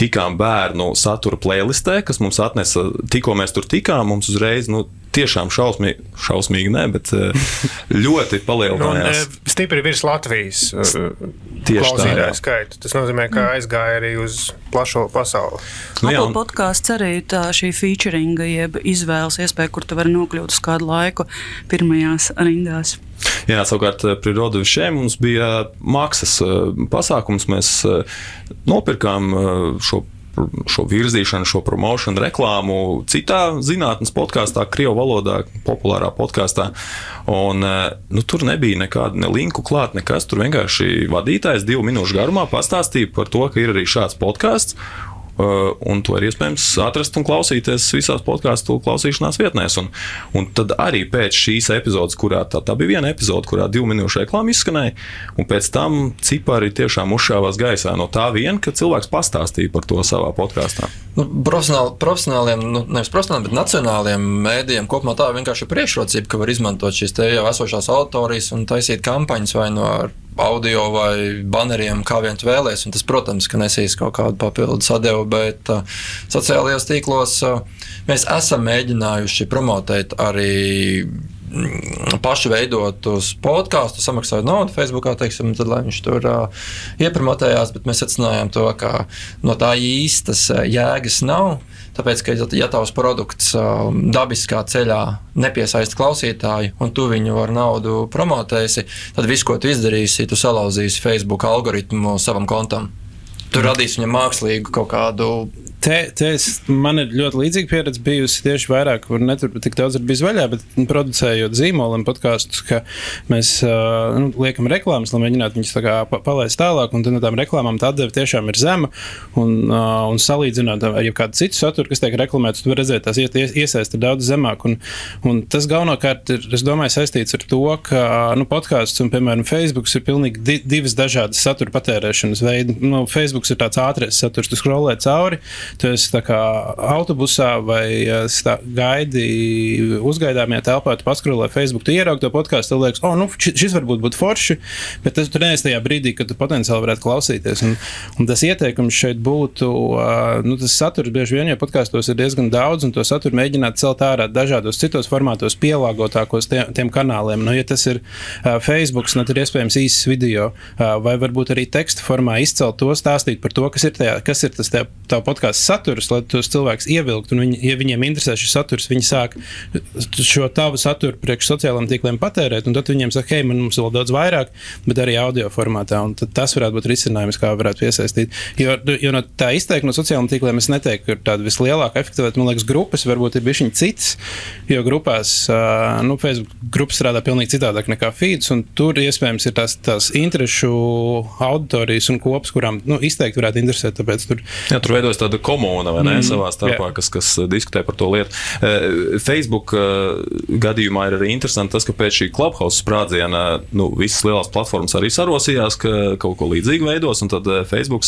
tikām bērnu satura playlistē, kas mums atnesa, tikko mēs tur tikām, mums uzreiz. Nu, tiešām šausmīgi, šausmīgi ne, bet ļoti palielinājās. Nu, stipri virs Latvijas klausītāju skaitu. Tas nozīmē, ka aizgāja arī uz plašo pasauli. Nu, jā, un... podkāsts arī tā šī featuringa, jeb izvēles iespēja, kur tu vari nokļūt uz kādu laiku pirmajās rindās. Jā, savukārt pie Rodovičiem mums bija maksas pasākums. Mēs nopirkām šo šo virzīšanu, šo promošanu, reklāmu citā zinātnes podkāstā, Krievijas valodā, populārā podkāstā. Un, nu, tur nebija nekāda ne linku klāt, nekas. Tur vienkārši vadītājs divu minūšu garumā pastāstīja par to, ka ir arī šāds podkāsts. Uh, un to ir iespējams atrast un klausīties visās podkāstu klausīšanās vietnēs. Un, un tad arī pēc šīs epizodes, kurā tā, tā bija viena epizode, kurā divu minūšu reklāma izskanēja, un pēc tam cipari tiešām uzšāvās gaisā no tā vien, ka cilvēks pastāstīja par to savā podkāstā. Nu, profesionāli, profesionāliem, nu, nevis profesionāliem, bet nacionāliem mēdījiem kopumā tā ir vienkārši priekšrocība, ka var izmantot šīs jau esošās autorijas un taisīt kampaņas vai no ar audio vai baneriem, kā vien vēlēs. Tas, protams, ka nesīs kaut kādu papildus atdevu, bet uh, sociālajos tīklos uh, mēs esam mēģinājuši promotēt arī mm, paši veidotus podkāstus, samaksājot naudu Facebookā, teiksim, tad, lai viņš tur uh, iepromotējās, bet mēs secinājām to, ka no tā īstas uh, jēgas nav. Tāpēc, ka, ja tavs produkts um, dabiskā ceļā nepiesaista klausītāju, un tu viņu ar naudu promotēsi, tad viss, ko tu izdarīsi, tu salauzīsi Facebook algoritmu savam kontam. Tu radīsi viņam mākslīgu kaut kādu Te, te es, man ir ļoti līdzīga pieredze bijusi tieši vairāk, kur ne tur tik daudz ir bijis vaļā, bet producējot zīmoliem podkāstus, ka mēs uh, nu, liekam reklāmas, lai mēģinātu viņus tā kā palaist tālāk, un tad no tām reklāmām tā atdeve tiešām ir zema, un, uh, un salīdzinot ar jebkādu citu saturu, kas tiek reklamēts, tu redzēt, tās ies, iesaist ir daudz zemāk, un, un tas galvenokārt ir, es domāju, saistīts ar to, ka, nu, podkāsts un, piemēram, Facebook ir pilnīgi di divas dažādas satura patērēšanas veidi. Nu, Facebook ir tāds ātrais saturs, tu scrollē cauri, tu esi autobusā vai stā, gaidi uzgaidāmajā telpā, tu paskrūlē Facebook, tu ieraugi to podkāstu, tu liekas, oh, nu, šis varbūt būtu forši, bet tas tur neesi tajā brīdī, kad tu potenciāli varētu klausīties. Un, un tas ieteikums šeit būtu, nu, tas saturs bieži vien, jo podkāstos ir diezgan daudz, un to saturu mēģināt celt ārā dažādos citos formātos, pielāgotākos tiem, tiem kanāliem. Nu, ja tas ir uh, Facebook, nu, tad ir iespējams īsts video, vai varbūt arī teksta formā izcelt to, stāstīt par to, kas ir, tajā, kas ir tas tā podkāsts saturs, lai tos cilvēkus ievilktu. Viņi, ja viņiem interesē šis saturs, viņi sāk šo tavu saturu priekš sociālajiem tīkliem patērēt, un tad viņiem saka, hei, man mums vēl daudz vairāk, bet arī audio formātā. Tas varētu būt risinājums, kā varētu piesaistīt. Jo, jo no tā izteikti no sociālajiem tīkliem es neteiktu, ka ir tāda vislielākā efektivitāte. Man liekas, grupas varbūt ir bijušas citas, jo grupās, nu, Facebook grupas strādā pavisam citādāk nekā feeds, un tur iespējams ir tās, tās interešu auditorijas un kopas, kurām nu, izteikti varētu interesēt. Tāpēc tur, Jā, tur veidojas tāda komūna vai ne mm, savā starpā, kas, kas diskutē par to lietu. Eh, Facebook eh, gadījumā ir arī interesanti tas, ka pēc šī Clubhouse sprādziena nu, visas lielās platformas arī sarosījās, ka kaut ko līdzīgu veidos, un tad eh, Facebook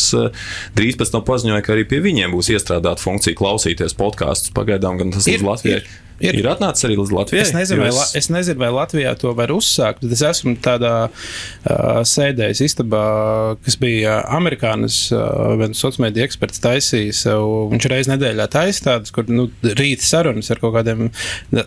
drīz pēc tam paziņoja, ka arī pie viņiem būs iestrādāta funkcija klausīties podkāstus. Pagaidām gan tas ir, līdz Latvijai. Ir. Ir, atnācis arī līdz Latvijai. Es nezinu, vai, es... es nezinu, vai Latvijā to var uzsākt. Es esmu tādā uh, sēdējis istabā, kas bija amerikānis, uh, viens sociālais eksperts taisījis. Uh, viņš reiz nedēļā taisīja tādas, kur nu, rīta sarunas ar kaut kādiem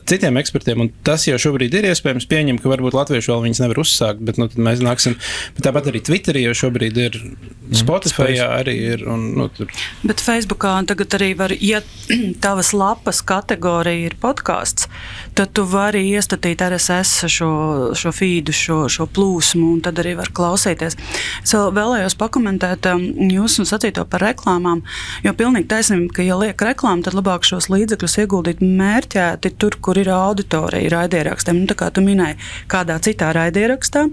citiem ekspertiem. Tas jau šobrīd ir iespējams pieņemt, ka varbūt latvieši vēl viņas nevar uzsākt, bet nu, mēs nāksim. Bet tāpat arī Twitterī jau šobrīd ir, mhm. Spotify arī ir. Un, nu, tur. Bet Facebookā tagad arī var, ja tavas lapas kategorija ir podkāsts podkāsts, tad tu vari iestatīt RSS šo, šo feedu, šo, šo plūsmu, un tad arī var klausīties. Es vēl vēlējos pakomentēt um, jūsu sacīto par reklāmām, jo pilnīgi taisnība, ka, ja liek reklāmu, tad labāk šos līdzekļus ieguldīt mērķēti tur, kur ir auditorija raidierakstiem. Nu, tā kā tu minēji, kādā citā raidierakstā,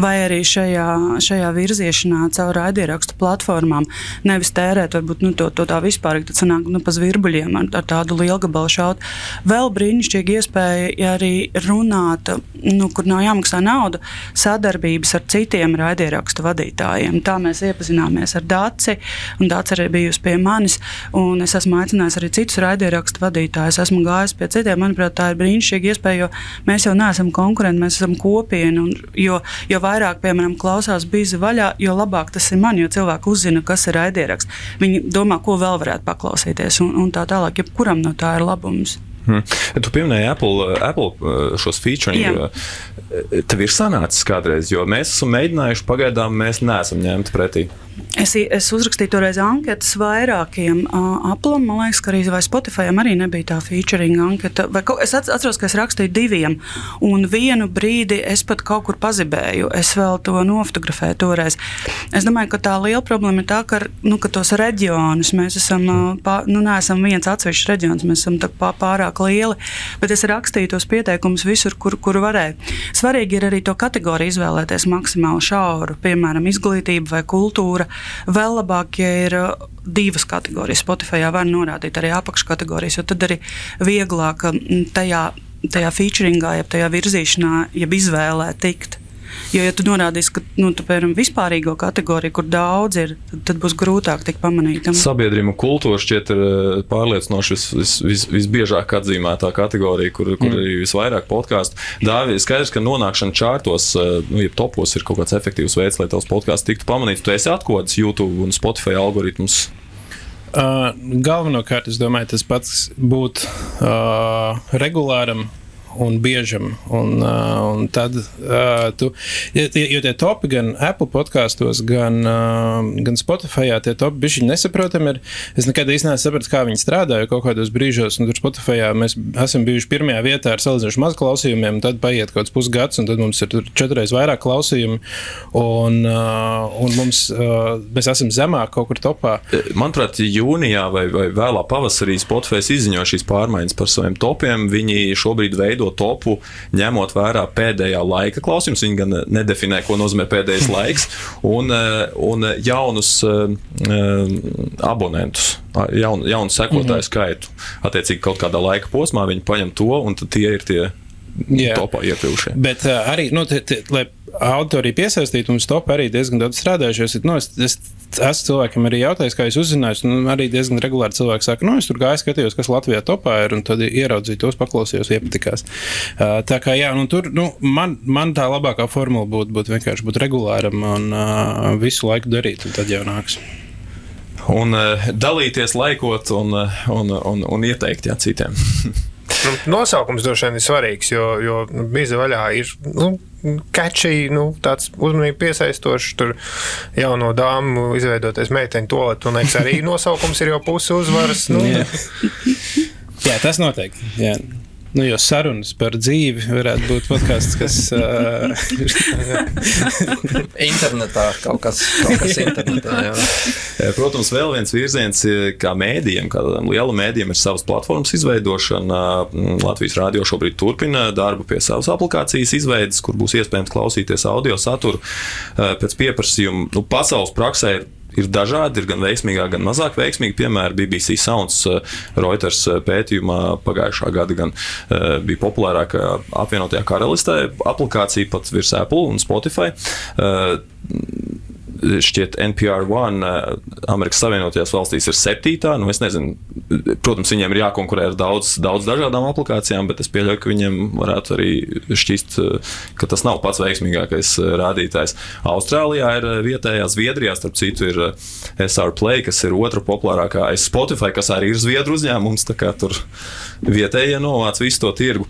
vai arī šajā, šajā virziešanā caur raidierakstu platformām, nevis tērēt varbūt, nu, to, to tā vispār, tad sanāk nu, pa zvirbuļiem ar, ar tādu lielu gabalu šaut. Vēl brīnišķīga iespēja arī runāt, nu, kur nav jāmaksā nauda, sadarbības ar citiem raidierakstu vadītājiem. Tā mēs iepazināmies ar Dāci, un Dācis arī bijusi pie manis. Es esmu aicinājis arī citus raidierakstu vadītājus. Esmu gājis pie citiem. Manuprāt, tā ir brīnišķīga iespēja, jo mēs jau neesam konkurenti, mēs esam kopiena. Jo, jo vairāk, piemēram, klausās bīzi vaļā, jo labāk tas ir man, jo cilvēki uzzina, kas ir raidieraksts. Viņi domā, ko vēl varētu paklausīties, un, un tā tālāk. Jebkuram no tā ir labums. Hmm. Tu pieminēji Apple, Apple uh, šos featuring. Jā. Tev ir sanācis kādreiz, jo mēs esam mēģinājuši, pagaidām mēs neesam ņemti pretī. Es, es uzrakstīju toreiz anketas vairākiem uh, aplam, man liekas, ka arī vai Spotify arī nebija tā featuring anketa. Vai, kaut- es atc- atceros, ka es rakstīju diviem, un vienu brīdi es pat kaut kur pazibēju. Es vēl to nofotografēju toreiz. Es domāju, ka tā liela problēma ir tā, ka, nu, ka tos reģionus mēs esam, uh, pā, nu, neesam viens atsevišķs reģions, mēs esam tā pā- pārāk lieli, bet es rakstīju tos pieteikumus visur, kur, kur varēju. Svarīgi ir arī to kategoriju izvēlēties maksimāli šauru, piemēram, izglītība vai kultūra. Vēl labāk, ja ir uh, divas kategorijas. Spotify var norādīt arī apakškategorijas, jo tad arī vieglāk mm, tajā, tajā featuringā, jeb tajā virzīšanā, jeb izvēlē tikt. Jo, ja tu norādīsi, ka nu, tu, piemēram, vispārīgo kategoriju, kur daudz ir, tad, tad būs grūtāk tikt pamanītam. Sabiedrība un kultūra šķiet ir eh, pārliecinoši vis, vis, vis, visbiežāk atzīmētā kategorija, kur, kur Mm. ir visvairāk podkāstu. Dāvidi, skaidrs, ka nonākšana čārtos, eh, nu, ja topos ir kaut kāds efektīvs veids, lai tavs podkāsts tiktu pamanīts. Tu esi atklājis YouTube un Spotify algoritmus. Uh, galvenokārt, es domāju, tas pats būt uh, regulāram un biežam. Un, uh, un tad, uh, tu, ja, jo tie topi gan Apple podkastos, gan, uh, gan Spotify, tie topi bišķi nesaprotami ir. Es nekad īsti nesapratu, kā viņi strādā, jo kaut kādos brīžos, un tur Spotify mēs esam bijuši pirmajā vietā ar salīdzinoši maz klausījumiem, tad paiet kaut kāds pusgads, un tad mums ir četreiz vairāk klausījumu, un, uh, un mums, uh, mēs esam zemāk kaut kur topā. Manuprāt, jūnijā vai, vai vēlā pavasarī Spotify izziņo šīs pārmaiņas par saviem topiem. Viņi šobrīd veido topu, ņemot vērā pēdējā laika klausījumus. Viņi gan nedefinē, ko nozīmē pēdējais laiks, un, eh, un jaunus eh, eh, abonentus, jaunu, jaunu sekotāju Mhm. skaitu. Attiecīgi, kaut kādā laika posmā viņi paņem to, un tie ir tie Jā. topā iekļuvušie. Bet uh, arī, nu, te, te, lai autori piesaistītu, un stop arī diezgan daudz strādājuši. Es, nu, es, es esmu cilvēkiem arī jautājis, kā jūs uzzinājāt, un arī diezgan regulāri cilvēki saka, nu, es tur gāju, skatījos, kas Latvijā topā ir, un tad ieraudzīju tos, paklausījos, iepatikās. Uh, tā kā, jā, nu, tur, nu, man, man tā labākā formula būtu būt vienkārši būt regulāram un uh, visu laiku darīt, un tad jau nāks. Un uh, dalīties, laikot un, eh, un, un, un ieteikt jā, citiem. Nu, nosaukums droši vien ir svarīgs, jo, jo nu, bizi vaļā ir nu, catchy, nu, tāds uzmanību piesaistošs. Tur jauno dāmu izveidoties meiteņu to, un liekas, arī nosaukums ir jau pusi uzvaras. Nu, Jā. Jā, tas noteikti. Jā. Nu, jo sarunas par dzīvi varētu būt podkāsts, kas. Uh, Internetā kaut kas, kaut kas internetā. Jā. Protams, vēl viens virziens, kā mēdījiem, kādam lielam mēdījam, ir savas platformas izveidošana. Mm, Latvijas rādio šobrīd turpina darbu pie savas aplikācijas izveides, kur būs iespējams klausīties audio saturu pēc pieprasījuma. Nu, pasaules praksē ir ir dažādi, ir gan veiksmīgāki, gan mazāk veiksmīgi. Piemēram, BBC Sounds eh, Reuters eh, pētījumā pagājušā gada gan eh, bija populārākā apvienotajā karalistē aplikācija pat virs Apple un Spotify. Šķiet, NPR One eh, Amerikas Savienotajās valstīs ir septītā. Nu, nezinu, protams, viņiem ir jākonkurē ar daudz, daudz dažādām aplikācijām, bet es pieļauju, ka viņiem varētu arī šķist, eh, ka tas nav pats veiksmīgākais eh, rādītājs. Austrālijā ir vietējā, Zviedrijā, starp citu, ir SR Play, kas ir otra populārākā aiz Spotify, kas arī ir Zviedru uzņēmums. Tur vietējie novāc visu to tirgu.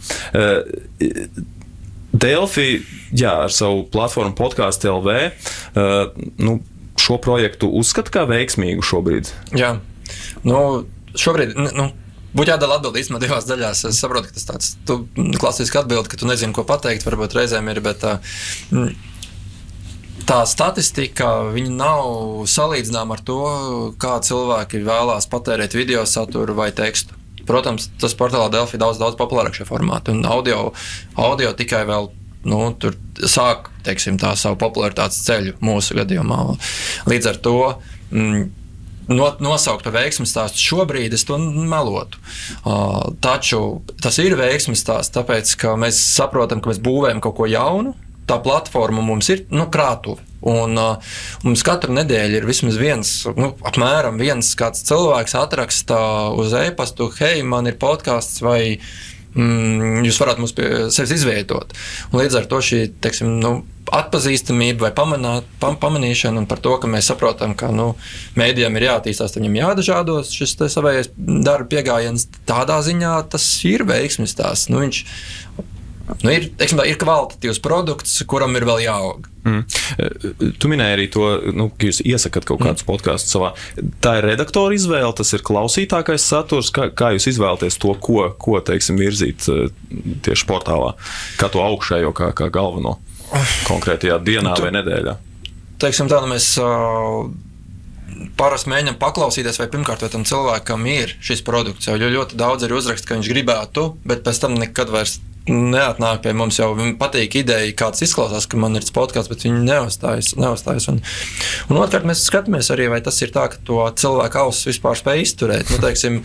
Delphi, jā, ar savu platformu podkāstu LV, uh, nu, šo projektu uzskata kā veiksmīgu šobrīd. Jā, nu, šobrīd. Nu, Būtu jādala atbild īstenībā divās daļās. Es saprotu, ka tas tāds tu, klasiski atbild, ka tu nezini, ko pateikt. Varbūt reizēm ir, bet uh, mm, tā statistika nav salīdzināma ar to, kā cilvēki vēlās patērēt video saturu vai tekstu. Protams, tas portālā Delphi ir daudz, daudz populārāk šie formāti, un audio, audio tikai vēl. Nu, tur sāk teiksim, tā savu popularitātes ceļu mūsu gadījumā. Līdz ar to mm, no, nosaukt par veiksmju stāstu šobrīd es to melotu. Uh, taču tas ir veiksmju stāsts, tāpēc ka mēs saprotam, ka mēs būvējam kaut ko jaunu. Tā platforma mums ir nu, krātuve. Un, uh, mums katru nedēļu ir vismaz viens, nu, apmēram viens cilvēks atraksta uz e-pastu, hei, man ir podkāsts vai mm, jūs varat mums pie sevis izveidot. Un līdz ar to šī teiksim, nu, atpazīstamība vai pamanā, pam, pamanīšana un par to, ka mēs saprotam, ka nu, mēdījiem ir jāattīstās, viņam jādāžādos šis savējais darba pieejams, tādā ziņā tas ir veiksmīgs. Nu, viņš, Nu, ir, teiksim, tā, ir kvalitatīvs produkts, kuram ir vēl jāaug. Mm. Tu minēji arī to, nu, ka jūs iesakāt kaut kādus mm. podkāstus savā. Tā ir redaktora izvēle, tas ir klausītākais saturs. Kā, kā jūs izvēlaties to, ko, ko teiksim, virzīt tieši portālā, kā to augšējo, kā, kā galveno konkrētajā dienā tu, vai nedēļā? Teiksim tā, nu mēs. Uh, parasti mēģinām paklausīties, vai pirmkārt, vai tam cilvēkam ir šis produkts. Jo ļoti daudz ir uzraksts, ka viņš gribētu, bet pēc tam nekad vairs neatnāk pie mums. Jau viņam patīk ideja, kāds izklausās, ka man ir podkāsts, bet viņi neuzstājas. neuzstājas. Un, un otrkārt, mēs skatāmies arī, vai tas ir tā, ka to cilvēku ausis vispār spēj izturēt. Nu, teiksim,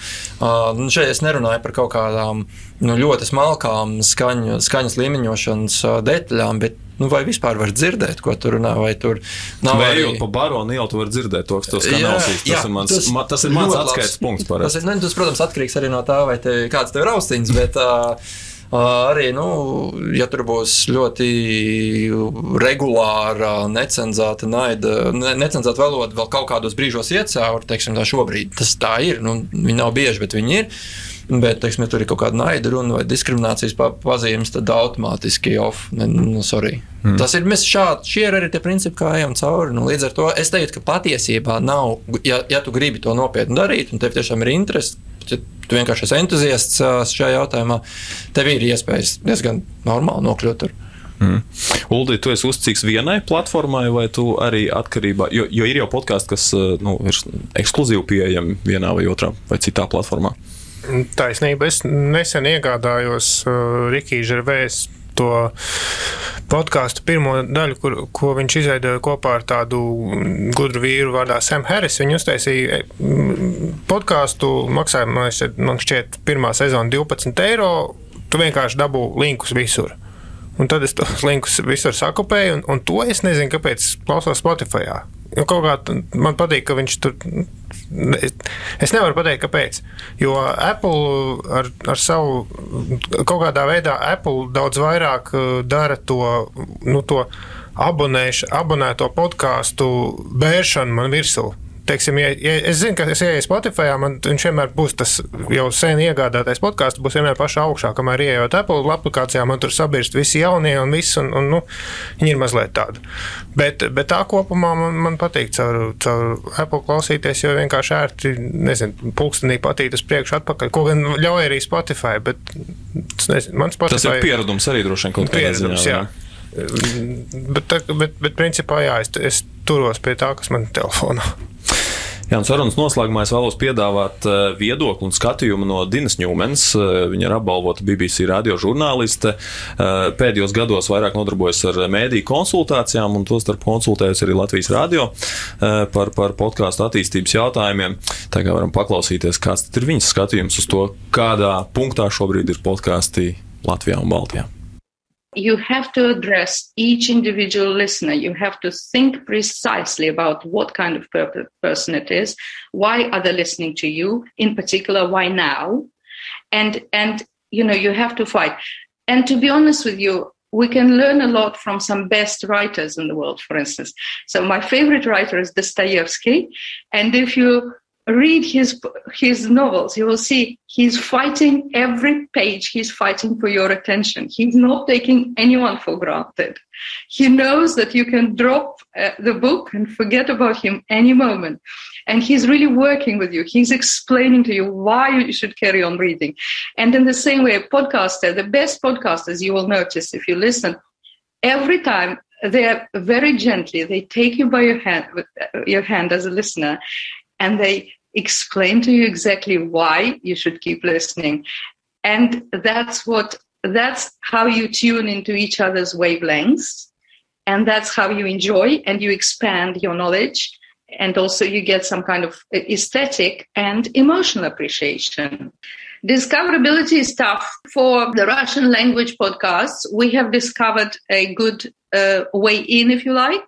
nu, šeit es nerunāju par kaut kādām nu, ļoti smalkām skaņu, skaņas līmeņošanas detaļām, bet Nu, vai vispār var dzirdēt, ko tur runā? Vai tur nav arī pa baronu ielu, tu vari dzirdēt to, kas tur skan ausīs. Tas, jā, ir mans, tas, ma, tas ir mans atskaites punkts. Tas, ir, nu, tas, protams, atkarīgs arī no tā, vai te, kāds tev ir austiņas, bet uh, Arī, nu, ja tur būs ļoti regulāra, necenzēta naida, necenzēta valoda, vēl kaut kādos brīžos cauri, teiksim, tā šobrīd tas tā ir. Nu, viņi nav bieži, bet viņi ir. Bet, teiksim, ja tur ir kaut kāda naida runa vai diskriminācijas pazīmes, tad automātiski off. Nu, sorry. Mm. Tas ir mēs šādi, šie ir arī tie principi, kā ejam cauri. Nu, līdz ar to es teiktu, ka patiesībā nav, ja, ja tu gribi to nopietni darīt, un tev tiešām ir interese, ja tu vienkārši esi entuziasts šajā jautājumā, tev ir iespējas diezgan normāli nokļūt tur. Mm. Uldi, tu esi uzticīgs vienai platformai, vai tu arī atkarībā, jo, jo ir jau podkāsts, kas nu, ir ekskluzīvi pieejami vienā vai otrā vai citā platformā? Taisnība, es nesen iegādājos uh, Rikija Žervēs to podkāstu pirmo daļu, kur, ko viņš izveidoja kopā ar tādu gudru vīru vārdā Sam Harris. Viņi uztaisīja mm, podkāstu, maksāja, man šķiet, pirmā sezona 12 eiro. Tu vienkārši dabū linkus visur. Un tad es tos linkus visur sakopēju, un, un to es nezinu, kāpēc klausos Spotify. Jo kaut kā man patīk, ka viņš tur. Es nevaru pateikt, kāpēc. Jo Apple ar, ar savu kaut kādā veidā Apple daudz vairāk uh, dara to. Nu, to abonēšu, abonēto podkāstu bēršanu man virsū teiksim, ja, ja es zinu, ka es ieeju Spotify, man viņš vienmēr būs tas jau sen iegādātais podkāsts, būs vienmēr pašā augšā, kamēr ieejot Apple aplikācijā, man tur sabirst visi jaunie un viss, un, un nu, viņi ir mazliet tādi. Bet, bet tā kopumā man, man patīk caur, caur Apple klausīties, jo vienkārši ērti, nezinu, pulkstenī patīk uz priekšu atpakaļ, ko gan ļauj arī Spotify, bet nezinu, man Spotify. Tas ir pieredums arī droši vien kaut kādā ziņā. Jā. Bet, bet, bet, principā, jā, es, es turos pie tā, kas man ir telefonā. Jā, un sarunas noslēgumā es vēlos piedāvāt eh, viedokli un skatījumu no Dinas Ņūmens. Eh, viņa ir apbalvota BBC radio žurnāliste. Eh, pēdējos gados vairāk nodarbojas ar mēdīju konsultācijām, un tostarp konsultējusi arī Latvijas radio par, par podkāstu attīstības jautājumiem. Tagad varam paklausīties, kāds ir viņas skatījums uz to, kādā punktā šobrīd ir podkāsti Latvijā un Baltijā. You have to address each individual listener. You have to think precisely about what kind of per- person it is. Why are they listening to you? In particular, why now? And and you know you have to fight. And to be honest with you, we can learn a lot from some best writers in the world. For instance, so my favorite writer is Dostoevsky, and if you read his his novels. You will see he's fighting every page. He's fighting for your attention. He's not taking anyone for granted. He knows that you can drop uh, the book and forget about him any moment. And he's really working with you. He's explaining to you why you should carry on reading. And in the same way a podcaster the best podcasters you will notice if you listen every time they're very gently they take you by your hand your hand as a listener and they explain to you exactly why you should keep listening. And that's what that's how you tune into each other's wavelengths. And that's how you enjoy and you expand your knowledge. And also you get some kind of aesthetic and emotional appreciation. Discoverability is tough. For the Russian language podcasts, we have discovered a good uh, way in, if you like,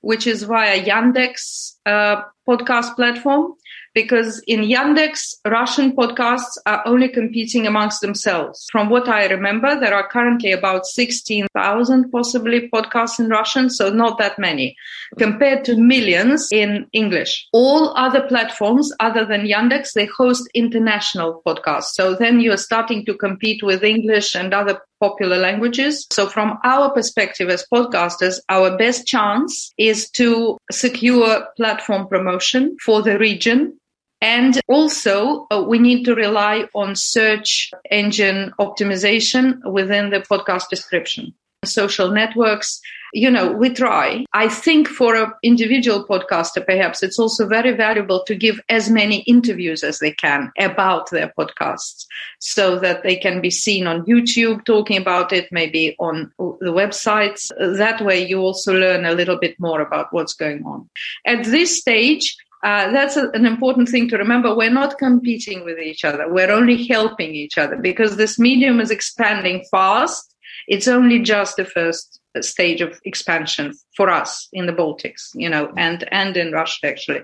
which is via Yandex uh, podcast platform because in Yandex, Russian podcasts are only competing amongst themselves. From what I remember, there are currently about 16,000 possibly podcasts in Russian, so not that many, compared to millions in English. All other platforms other than Yandex, they host international podcasts. So then you're starting to compete with English and other popular languages. So from our perspective as podcasters, our best chance is to secure platform promotion for the region. And also, uh, we need to rely on search engine optimization within the podcast description. Social networks, you know, we try. I think for an individual podcaster, perhaps it's also very valuable to give as many interviews as they can about their podcasts so that they can be seen on YouTube talking about it, maybe on the websites. That way you also learn a little bit more about what's going on. At this stage, uh, that's a, an important thing to remember. We're not competing with each other. We're only helping each other because this medium is expanding fast. It's only just the first stage of expansion for us in the Baltics, you know, and, and in Russia actually.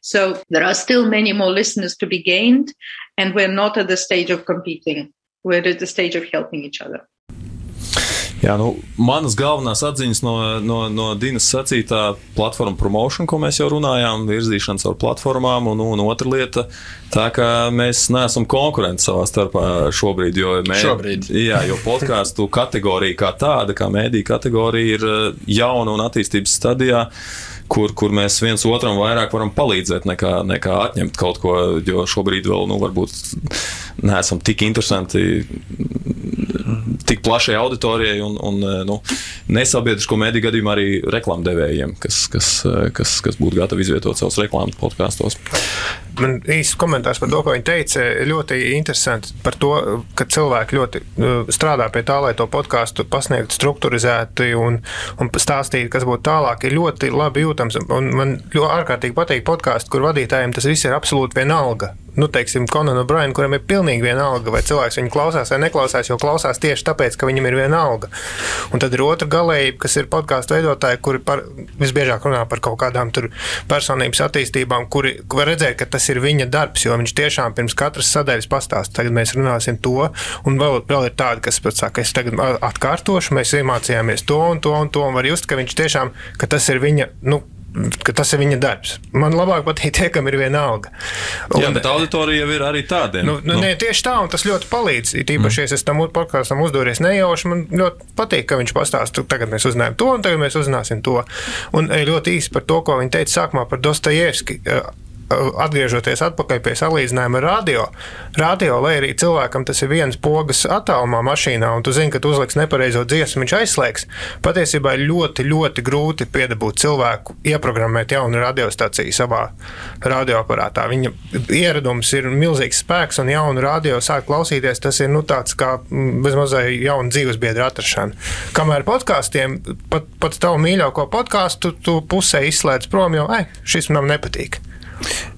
So there are still many more listeners to be gained and we're not at the stage of competing. We're at the stage of helping each other. Jā, nu, manas galvenās atziņas no, no, no Dienas sacītā platforma promotion, ko mēs jau runājām, virzīšana caur platformām, un, un otra lieta - tā, ka mēs neesam konkurenti savā starpā šobrīd. Jo, mē, Šobrīd. Jā, jo podkāstu kategorija kā tāda, kā mēdīja kategorija, ir eh, jauna un attīstības stadijā. Kur, kur mēs viens otram vairāk varam palīdzēt, nekā, nekā atņemt kaut ko. Jo šobrīd vēl, nu, varbūt neesam tik interesanti tik plašai auditorijai un, un nu, nesabiedrisko mediju gadījumā arī reklāmdevējiem, kas, kas, kas, kas būtu gatavi izvietot savus reklāmas podkāstos. Man īsts komentārs par to, ko viņi teica. Ļoti interesanti par to, ka cilvēki ļoti strādā pie tā, lai to podkāstu pasniegtu struktūrizēti un, un stāstītu, kas būtu tālāk. Ir ļoti labi jūtams. Un man ļoti ārkārtīgi patīk podkāstu, kur vadītājiem tas viss ir absolūti vienalga nu, teiksim, Konanu Brainu, kuram ir pilnīgi vienalga, vai cilvēks viņu klausās vai neklausās, jo klausās tieši tāpēc, ka viņam ir vienalga. Un tad ir otra galējība, kas ir podkāstu veidotāji, kuri par, visbiežāk runā par kaut kādām personības attīstībām, kuri var redzēt, ka tas ir viņa darbs, jo viņš tiešām pirms katras sadaļas pastāsta. Tagad mēs runāsim to, un vēl, vēl ir tādi, kas pat saka, es tagad atkārtošu, mēs iemācījāmies to un to un to, un var just, ka viņš tiešām, ka tas ir viņa, nu, ka tas ir viņa darbs. Man labāk patīk tie, kam ir viena alga. Un, Jā, bet auditorija ir arī tādiem. Nu, nu, nu. Nē, tieši tā, un tas ļoti palīdz. Tīpaši, mm. ja es tam podkāstam uzdories nejauši, man ļoti patīk, ka viņš pastāsta, tagad mēs uzzinājām to, un tagad mēs uzzināsim to. Un ļoti īsi par to, ko viņi teica sākumā par Dostojevski atgriežoties atpakaļ pie salīdzinājuma ar radio, radio, lai arī cilvēkam tas ir viens pogas attālumā mašīnā, un tu zini, ka tu uzliks nepareizo dziesmu, viņš aizslēgs. Patiesībā ir ļoti, ļoti grūti piedabūt cilvēku, ieprogrammēt jaunu radiostaciju savā radioaparātā. Viņa ieradums ir milzīgs spēks, un jaunu radio sāk klausīties. Tas ir nu, tāds kā bezmazai jauna dzīvesbiedra atrašana. Kamēr podkāstiem, pat, pat tavu mīļāko podkāstu, tu pusē izslēdz prom, jo šis man nepatīk.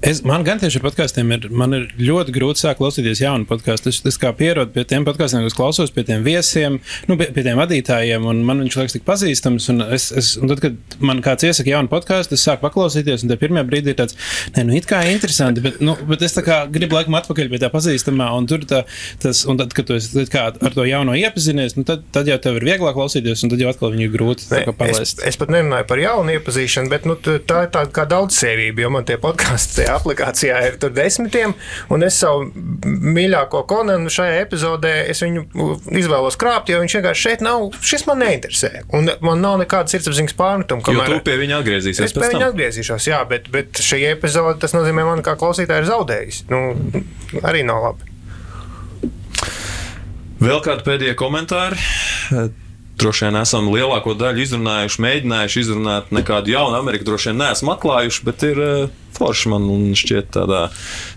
Es, man gan tieši ar podkāstiem ir, ir ļoti grūti sākt klausīties jaunu podkāstu. Es, es kā pierodu pie tiem podkāstiem, kas klausos, pie tiem viesiem, nu, pie, pie tiem vadītājiem, un man viņš liekas tik pazīstams. Un es, es, un tad, kad man kāds iesaka jaunu podkāstu, es sāku paklausīties, un tie pirmie brīdi ir tāds, nē, nu, it kā interesanti, bet, nu, bet es gribu laikam atpakaļ pie tā pazīstamā, un tur tā, tas, un tad, kad tu esi kā ar to jauno iepazinies, nu, tad, tad jau tev ir vieglāk klausīties, un tad jau atkal viņu ir grūti ne, es, es pat nerunāju par jaunu iepazīšanu, bet nu, tā ir tāda kā daudzsērība, jo man tie podkāsti tajā aplikācijā ir tur desmitiem, un es savu mīļāko konanu šajā epizodē izvēlos krāpt, jo viņš vienkārši šeit nav, šis man neinteresē. Un man nav nekāda sirdsapziņas pārmetuma. Kamēr... Tu pie viņa atgriezīsies. Es pie viņa atgriezīšos, jā, bet, bet šī epizode, tas nozīmē, man kā klausītāji ir zaudējis. Nu, arī nav labi. Vēl kādi pēdējie komentāri? Droši vien esam lielāko daļu izrunājuši, mēģinājuši izrunāt nekādu jaunu Ameriku, droši vien neesam atklājuši, bet ir uh, forši man šķiet tādā,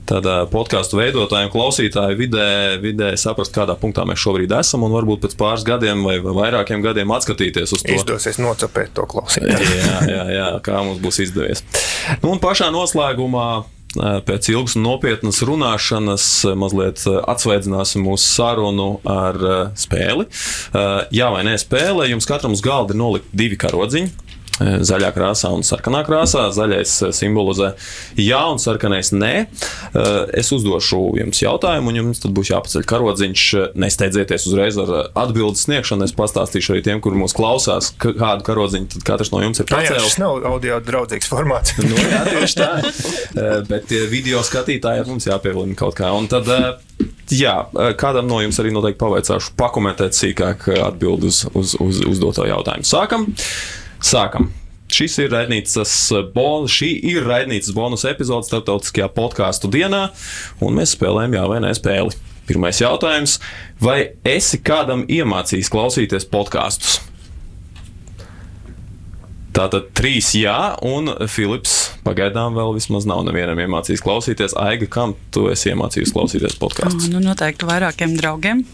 tādā podkāstu veidotāju un klausītāju vidē, vidē saprast, kādā punktā mēs šobrīd esam un varbūt pēc pāris gadiem vai vairākiem gadiem atskatīties uz to. Izdosies nocapēt to klausītāju. jā, jā, jā, kā mums būs izdevies. Nu, un pašā noslēgumā pēc ilgas un nopietnas runāšanas mazliet atsveidzināsim mūsu sarunu ar spēli. Jā vai nē, spēlē jums katram uz galda ir nolikt divi karodziņi. Zaļā krāsā un sarkanā krāsā. Zaļais simbolizē jā, un sarkanais nē. Es uzdošu jums jautājumu, un jums tad būs jāpaceļ karodziņš. Nesteidzieties uzreiz ar atbildes sniegšanu. Es pastāstīšu arī tiem, kur mūs klausās, kādu karodziņu katrs no jums ir pacēlis. Tas nav audio draudzīgs formāts. nu, jā, tieši tā. Bet video skatītājiem mums jāpieviena kaut kā. Un tad Jā, kādam no jums arī noteikti pavaicāšu, pakomentēt sīkāk atbildēt uz, uz, uz uzdoto jautājumu. Sākam! Sākam! Šis ir raidnīcas bonus, šī ir raidnīcas bonus epizode starptautiskajā podkāstu dienā, un mēs spēlējam jā vai nē spēli. Pirmais jautājums. Vai esi kādam iemācījis klausīties podkāstus? Tātad trīs jā, un Filips pagaidām vēl vismaz nav nevienam iemācījis klausīties. Aiga, kam tu esi iemācījis klausīties podkāstus? Nu, noteikti vairākiem draugiem,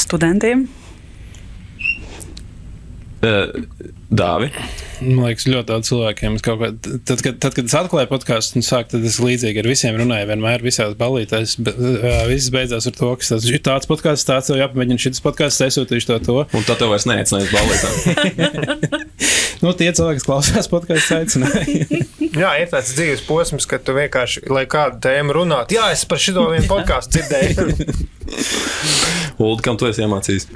studentiem. Dāvi. Man liekas, ļoti daudz cilvēkiem. Kā, tad, kad, tad, kad es atklāju podkāstu un sāku, tad es līdzīgi ar visiem runāju. Vienmēr visās balītēs. Viss beidzās ar to, ka tas ir tāds podkāsts, tāds jau jāpamēģina šis podkāsts, es sūtīšu to. to. Un tad tev vairs neaicinās balītēm. nu, tie cilvēki, kas klausās podkāstu, aicināja. jā, ir tāds dzīves posms, kad tu vienkārši, lai kādu tēmu runātu, jā, es par šo vienu podkāstu dzirdēju. Ulu, kam tu esi iemācījis?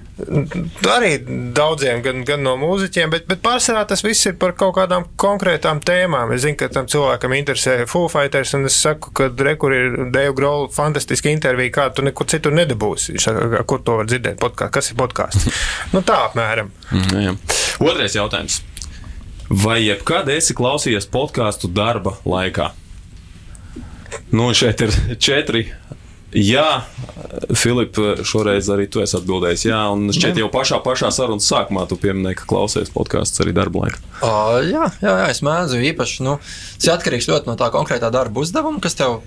Arī daudziem, gan, gan no mūziķiem, bet, bet pārsvarā tas viss ir par kaut kādām konkrētām tēmām. Es zinu, ka tam cilvēkam interesē Foo Fighters, un es saku, ka rekur ir Dave Grohl fantastiska intervija, kādu tu nekur citur nedabūsi. Saka, kur to var dzirdēt? Podkāst. Kas ir podkāsts? nu, tā apmēram. Mm, jā. Otrais jautājums. Vai jebkad esi klausījies podkāstu darba laikā? Nu, šeit ir četri Jā, Filip, šoreiz arī tu esi atbildējis. Jā, un šķiet, jau pašā, pašā sarunas sākumā tu pieminēji, ka klausies podkāstus arī darba laikā. Uh, jā, jā, jā, es mēdzu īpaši. Nu, tas ir atkarīgs ļoti no tā konkrētā darba uzdevuma, kas tev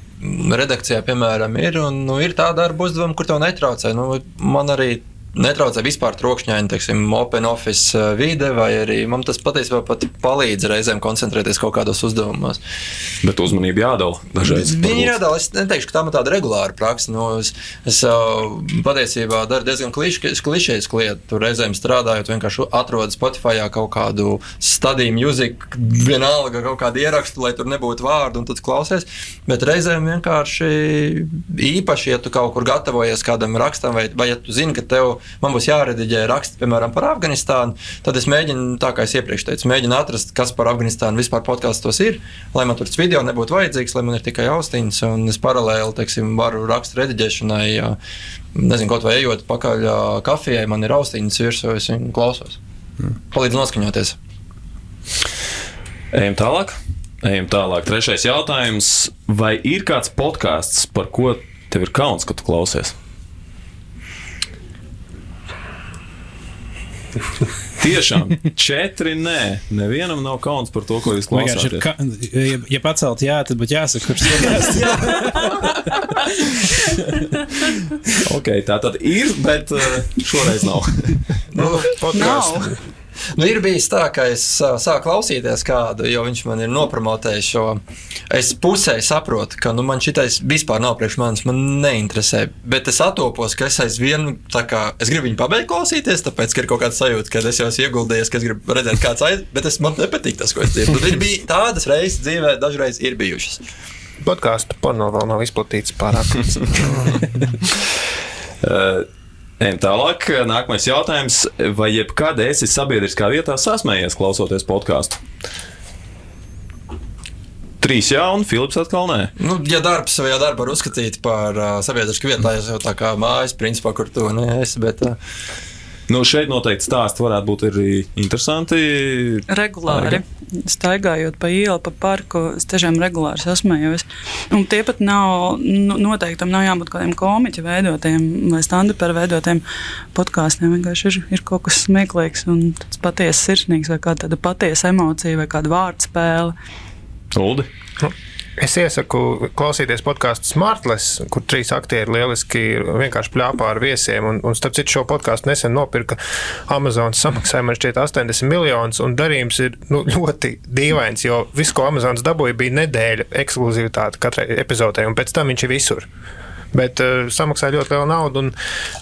redakcijā, piemēram, ir. Un, nu, ir tā darba uzdevuma, kur tev netraucē. Nu, man arī netraucē vispār trokšņaini, teiksim, open office uh, vide, vai arī man tas patiesībā pat palīdz reizēm koncentrēties kaut kādos uzdevumos. Bet uzmanību jādala dažreiz. Viņi jādala. Es neteikšu, ka tā ir tāda regulāra praksa. Nu, es es uh, patiesībā daru diezgan klišejas lietu. Tur reizēm strādājot, vienkārši atrodu Spotify kaut kādu stadiju mūziku, vienalga kaut kādu ierakstu, lai tur nebūtu vārdu, un tad klausies. Bet reizēm vienkārši īpaši, ja tu kaut kur gatavojies kādam rakstam, vai, vai ja tu zini, ka tev man būs jārediģē raksts, piemēram, par Afganistānu, tad es mēģinu, tā kā es iepriekš teicu, mēģinu atrast, kas par Afganistānu vispār podkāstos ir, lai man tur tas video nebūtu vajadzīgs, lai man ir tikai austiņas, un es paralēli, teiksim, varu rakstu rediģēšanai, nezinu, kaut vai ejot pakaļ kafijai, man ir austiņas virsū, es viņu klausos. Hmm. Palīdz noskaņoties. Ejam tālāk. Ejam tālāk. Trešais jautājums. Vai ir kāds podkāsts, par ko tev ir kauns, ka tu klausies? Tiešām, četri nē. Nevienam nav kauns par to, ko jūs klausāties. Ka, ja, ja pacelt jā, tad būtu jāsaka, kurš tas ok, tā tad ir, bet uh, šoreiz nav. nu, nav. Nu, ir bijis tā, ka es sāku klausīties kādu, jo viņš man ir nopromotējis šo. Es pusē saprotu, ka nu, man šitais vispār nav priekš manis, man neinteresē. Bet es atopos, ka es aizvien, kā, es gribu viņu pabeigt klausīties, tāpēc, ka ir kaut kāds sajūta, ka es jau esmu ieguldījies, ka es gribu redzēt, kāds aiz, bet es, man nepatīk tas, ko es dzirdu. Ir bija tādas reizes dzīvē, dažreiz ir bijušas. Podkāstu porno vēl nav izplatīts pārāk. Ejam tālāk. Nākamais jautājums. Vai jebkad esi sabiedriskā vietā sasmējies klausoties podkāstu? Trīs jā, un Filips atkal nē. Nu, ja darbs vai ja darbu var uzskatīt par uh, sabiedrisku vietu, tas jau tā kā mājas, principā, kur tu neesi. Bet, uh, Nu, šeit noteikti stāsti varētu būt arī interesanti. Regulāri. Staigājot pa ielu, pa parku, es tiešām regulāri sasmējos. Un tie pat nav, nu, noteikti tam nav jābūt kādiem komiķu veidotiem vai stand-upera veidotiem podkāstiem. Vienkārši ir, ir kaut kas smieklīgs un patiesi sirsnīgs vai kāda patiesa emocija vai kāda vārdspēle. Uldi. Es iesaku klausīties podkāstu Smartless, kur trīs aktieri lieliski vienkārši plāpā ar viesiem. Un, un starp citu, šo podkāstu nesen nopirka Amazon. Samaksāja man šķiet 80 miljonus, un darījums ir nu, ļoti dīvains, jo viss, ko Amazons dabūja, bija nedēļa ekskluzivitāte katrai epizodei, un pēc tam viņš ir visur. Bet uh, samaksāja ļoti lielu naudu. Un,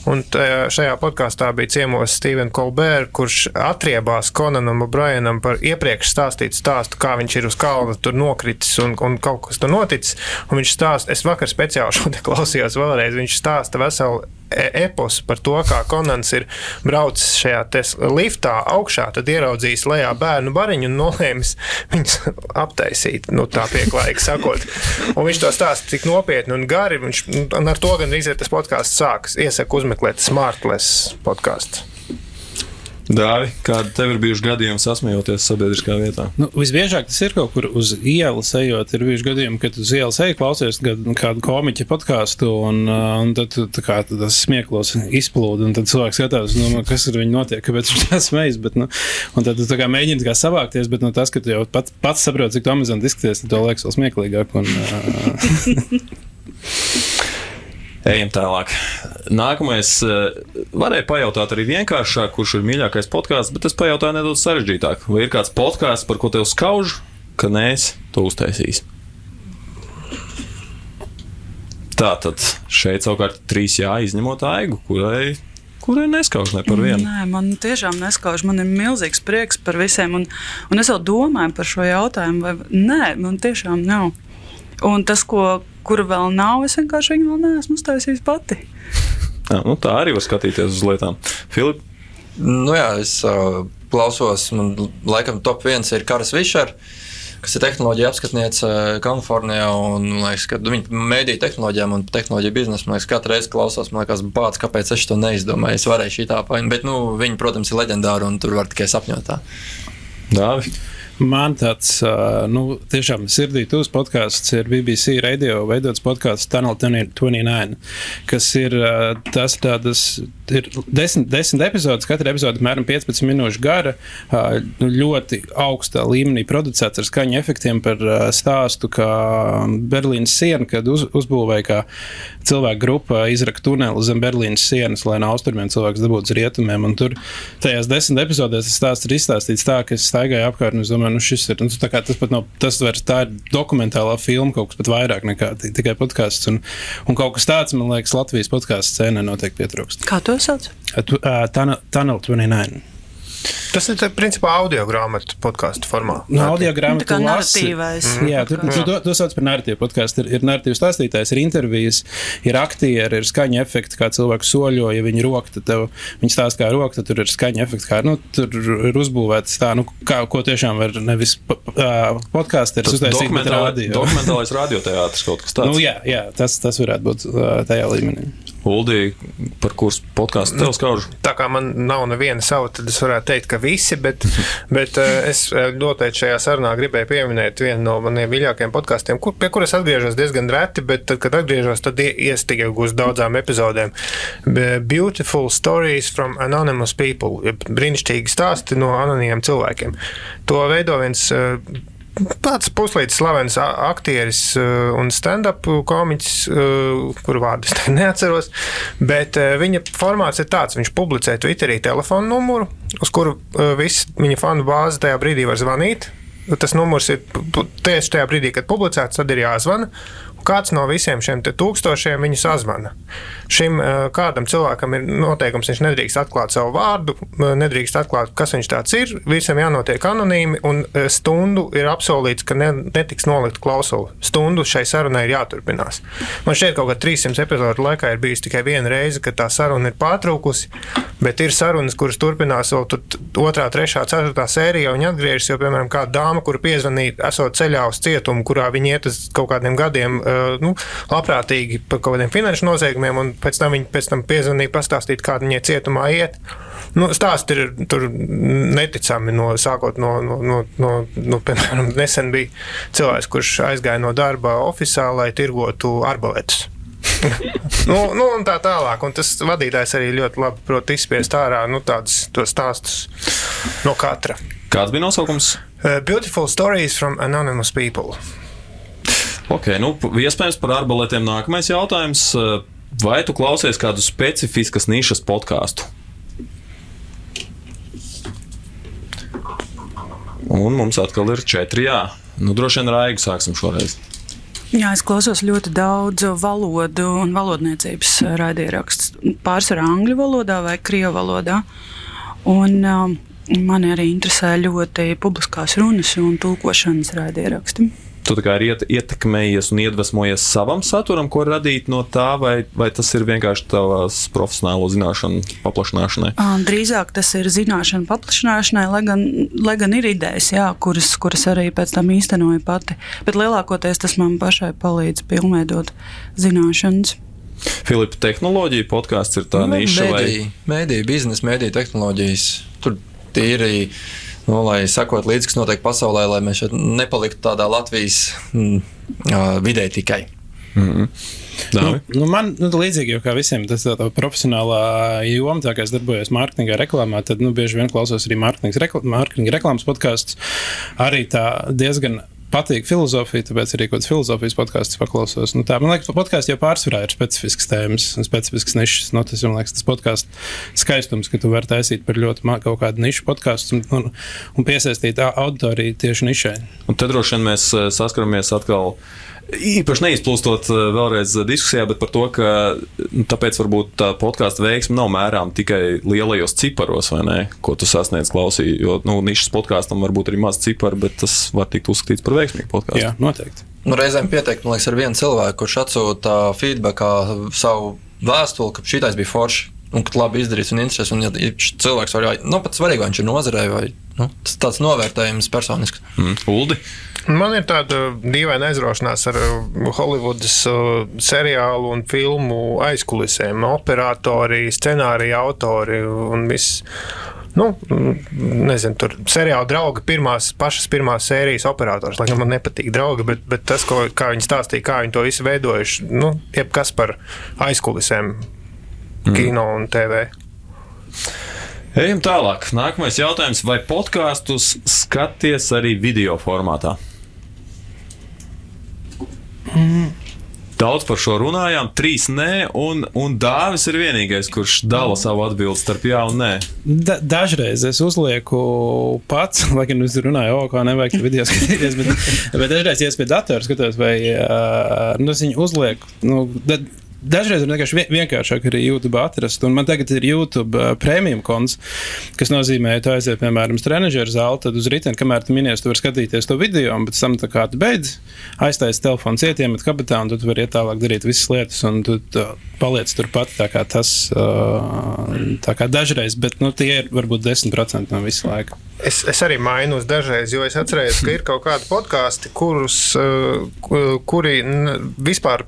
un tajā, šajā podkāstā bija ciemos Stevens Colbert, kurš atriebās Konanam O'Brienam par iepriekš stāstītu stāstu, kā viņš ir uz kalna tur nokritis un, un kaut kas tur noticis. Un viņš stāsta, es vakar speciāli šo te klausījos vēlreiz, viņš stāsta veselu eposu par to, kā Konants ir braucis šajā liftā augšā, tad ieraudzījis lejā bērnu bariņu un nolēmis viņus aptaisīt, nu tā pieklājīgi sakot. Un viņš to stāsta tik nopietni un gari, viņš, un ar to gan arī tas podkāsts sākas. Iesaku uzmeklēt Smartless podkāstu. Dāvi, kādi tev ir bijuši gadījumi sasmējoties sabiedriskā vietā? Nu, visbiežāk tas ir kaut kur uz ielas ejot. Ir bijuši gadījumi, kad uz ielas ej, klausies kādu, komiķu podkāstu, un, un tad tā kā, tad tas smieklos izplūda. un Tad cilvēks skatās, nu, kas ar viņu notiek, kāpēc viņš tā smejas. Bet, nu, un tad tu tā kā mēģini kā savākties, bet nu, tas, ka tu jau pat, pats saproti, cik tu amizanti izskaties, tad to liekas vēl smieklīgāk. Un, uh, Ejam tālāk. Nākamais eh, varēja pajautāt arī vienkāršāk, kurš ir mīļākais podkāsts, bet es pajautāju nedaudz sarežģītāk. Vai ir kāds podkāsts, par ko tev skauž, ka nē, es to uztaisīšu? Tā tad šeit savukārt trīs jā, izņemot aigu, kurai, kurai neskauž ne par vienu. Nē, man tiešām neskauž. Man ir milzīgs prieks par visiem. Un, un es vēl domāju par šo jautājumu, vai nē, man tiešām nav. Un tas, ko, kuru vēl nav, es vienkārši viņu vēl neesmu uztaisījis pati. Jā, nu, tā arī var skatīties uz lietām. Filip, Nu, jā, es uh, klausos, man laikam top viens ir Karas Višers, kas ir tehnoloģija apskatniece Kalifornijā. Un, liekas, ka viņa mēdīja tehnoloģijām un tehnoloģiju biznesu. Man liekas, katru reizi klausos, man liekas, bāc, kāpēc es to neizdomāju. Es varēju šī tā paņemt, bet nu, viņi, protams, ir leģendāri un tur var tikai sapņot. Tā. Dāvi. Man tāds nu, tiešām sirdī tūs podkāsts ir BBC radio veidots podkāsts Tunnel 29, kas ir tas tādas, ir desmit, desmit epizodes, katra epizode apmēram 15 minūšu gara, nu, ļoti augstā līmenī producēts ar skaņu efektiem par stāstu, kā Berlīnas siena, kad uz, uzbūvēja kā cilvēku grupa izraka tuneli zem Berlīnas sienas, lai no austrumiem cilvēks dabūtu uz rietumiem. Un tur tajās desmit epizodēs tas stāsts ir izstāstīts tā, ka es staigāju apkārt un es domāju, nu šis ir, nu, tā kā tas pat nav, tas vairs tā ir dokumentālā filma, kaut kas pat vairāk nekā ti- tikai podkāsts. Un, un kaut kas tāds, man liekas, Latvijas podkāstu scēnē noteikti pietrūkst. Kā to sauc? Tunnel 29. Tas ir principā audio grāmatu podkāstu formā. No Nu, audio grāmatas Tā kā narratīvais. Jā, tur Kā- to, to, to sauc par narratīvu podkāstu. Ir, ir narratīvas stāstītājs, ir intervijas, ir aktieri, ir skaņa efekti, kā cilvēks soļo. Ja viņi roka, tad tev, viņi stāsta, kā roka, tad tur ir skaņa efekti. Kā, nu, tur ir uzbūvēts tā, nu, kā, ko tiešām var nevis podkāsters Tas uztaisīt, bet rādio. dokumentālais radioteātris kaut kas tāds. Nu, jā, jā tas, tas varētu būt ā, tajā līmenī. Uldī, par kuras podkāstu tev skauž? Tā kā man nav neviena sava, tad es varētu teikt, ka visi, bet, bet eh, es eh, noteikti šajā sarunā gribēju pieminēt vienu no maniem mīļākajiem podkāstiem, kur, pie kuras atgriežos diezgan reti, bet tad, kad atgriežos, tad ie- iestigu uz daudzām epizodēm. Be- Beautiful Stories from Anonymous People, brīnišķīgi stāsti no anonīmiem cilvēkiem. To veido viens eh, Tāds puslīdz slavens aktieris uh, un stand-up komiķis, uh, kuru vārdu es neatceros, bet uh, viņa formāts ir tāds, viņš publicē Twitterī telefonu numuru, uz kuru viss viņa fanu bāze tajā brīdī var zvanīt. Tas numurs ir tieši tajā brīdī, kad publicēts, tad ir jāzvana. Un Kāds no visiem šiem tūkstošiem viņu sazvana? Šim uh, kādam cilvēkam ir noteikums, viņš nedrīkst atklāt savu vārdu, uh, nedrīkst atklāt, kas viņš tāds ir. Visam jānotiek anonīmi, un uh, stundu ir apsolīts, ka ne, netiks nolikt klausuli. Stundu šai sarunai ir jāturpinās. Man šķiet, ka kaut kā 300 epizodu laikā ir bijis tikai viena reize, kad tā saruna ir pārtraukusi, bet ir sarunas, kuras turpinās vēl tur otrā, trešā, ceturtā sērijā. Viņi atgriežas, jo, piemēram, kāda dāma, kura piezvanīja, esot ceļā uz cietumu, kurā viņi iet uz kaut kādiem gadiem, nu, labprātīgi par kaut kādiem finanšu noziegumiem, un pēc tam viņi pēc tam piezvanīja, pastāstīt, kā viņai cietumā iet. Nu, stāsti ir tur neticami, no, sākot no, no, no, no, no piemēram, nesen bija cilvēks, kurš aizgāja no darba oficiālā, lai tirgotu arbaletus. nu, nu, un tā tālāk. Un tas vadītājs arī ļoti labi prot izspiest ārā nu, tādus stāstus no katra. Kāds bija nosaukums? Uh, beautiful stories from anonymous people. Ok, nu, iespējams par arbaletiem nākamais jautājums. Eh, Vai tu klausies kādu specifiskas nišas podkāstu? Un mums atkal ir četri jā. Nu, droši vien raigu sāksim šoreiz. Jā, es klausos ļoti daudz valodu un valodniecības raidierakstu. Pārsvarā angļu valodā vai krievu valodā. Un, um, mani arī interesē ļoti publiskās runas un tulkošanas raidieraksti. Tu kā ir iet, ietekmējies un iedvesmojies savam saturam, ko radīt no tā, vai, vai tas ir vienkārši tavās profesionālo zināšanu paplašināšanai? Ā, Drīzāk tas ir zināšanu paplašināšanai, lai gan, lai gan ir idejas, jā, kuras, kuras arī pēc tam īstenoju pati. Bet lielākoties tas man pašai palīdz pilnveidot zināšanas. Filipa, tehnoloģija podkāsts ir tā niša vai Mēdīja, mēdīja biznesa, mēdīja tehnoloģijas. Tur tīri, nu, lai sekot līdzi, kas notiek pasaulē, lai mēs šeit nepaliktu tādā Latvijas mm, vidē tikai. Mm -hmm. Nu, nu man nu, līdzīgi jau kā visiem, tas ir tā profesionālā joma, tā kā es darbojos mārketingā, reklāmā, tad nu, bieži vien klausos arī mārketinga rekl mārketinga reklāmas podkāstus. Arī tā diezgan patīk filozofija, tāpēc arī kaut kādas filozofijas podkāstus paklausos. Nu, tā, man liekas, podkāsts jau pārsvarā ir specifisks tēmas un specifisks nišas. Nu, tas man liekas, tas podkāsts skaistums, ka tu vari taisīt par ļoti kaut kādu nišu podkāstu un, un, un piesaistīt au- auditoriju tieši nišai. Un tad droši vien mēs eh, saskaramies atkal. Īpaši neizplūstot eh, vēlreiz diskusijā, bet par to, ka nu, tāpēc varbūt tā podkāstu veiksme nav mērām tikai lielajos ciparos, vai ne, ko tu sasniedz klausī. Jo nu, nišas podkāstam var būt arī maz ciparu, bet tas var tikt uzskatīts par veiksmīgu podkāstu. Jā, noteikti. Nu, reizēm pieteikt, man liekas, ar vienu cilvēku, kurš atsūta feedbackā savu vēstuli, ka šī bija forša. Un ka labi izdarīts un interesants. Un, ja šis cilvēks var, nu, pat svarīgi, vai viņš ir nozarē, vai nu, tas tāds novērtējums personisks. Mm. Uldi? Man ir tāda dīvaina aizraušanās ar uh, Holivudas uh, seriālu un filmu aizkulisēm. Operatori, scenārija autori un viss. Nu, nezinu, tur seriāla draugi, pirmās, pašas pirmās sērijas operators. Lai gan man nepatīk draugi, bet, bet tas, ko, kā viņi stāstīja, kā viņi to visu veidojuši, nu, jebkas par aizkulisēm, mm. kino un TV. Ejam tālāk. Nākamais jautājums. Vai podkāstus skaties arī video formātā? Daudz par šo runājām, trīs nē, un, un Dāvis ir vienīgais, kurš dala savu atbildi starp jā un nē. Da, dažreiz es uzlieku pats, lai gan es runāju, o, kā nevajag tur video skatīties, bet, bet dažreiz, ja es pie datora skatos, vai uh, nu, es viņu uzlieku. Nu, da, Dažreiz ir vienkārši vien- vienkāršāk arī YouTube atrast. Un man tagad ir YouTube uh, premium konts, kas nozīmē, ka tu aiziet, piemēram, uz trenižera zāli, tad uz rītdienu, kamēr tu minies, tu vari skatīties to video, un pēc tam, tā kā tu beidz, aiztais telefonu cietiemet kabatā, un tad tu vari iet tālāk darīt visas lietas, un tu tā, paliec turpat. Tā kā tas, uh, tā kā dažreiz, bet nu, tie ir varbūt 10% no visu laiku. Es, es arī mainos dažreiz, jo es atceros, ka ir kaut kādi podkāsti, kurus, uh, ku- kuri vispār.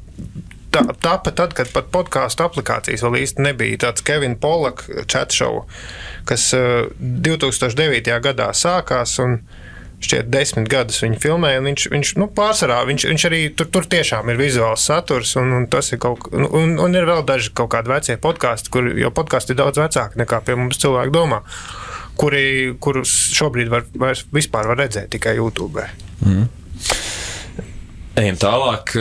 Tā- Tāpat tad, kad pat podkāstu aplikācijas vēl īsti nebija, tāds Kevina Polaka chat show, kas uh, 2009. gadā sākās. Šķiet, desmit gadus viņa filmēja, viņš, viņš nu, pārsvarā viņš, viņš arī tur, tur tiešām ir vizuāls saturs, un, un ir kaut kas, un, un ir vēl daži kaut kādi vecie podkāsti, kur, jo podkāsti ir daudz vecāki nekā pie mums cilvēki domā, kuri, kurus šobrīd var, vairs vispār var redzēt tikai YouTube. Mm. Ejam tālāk.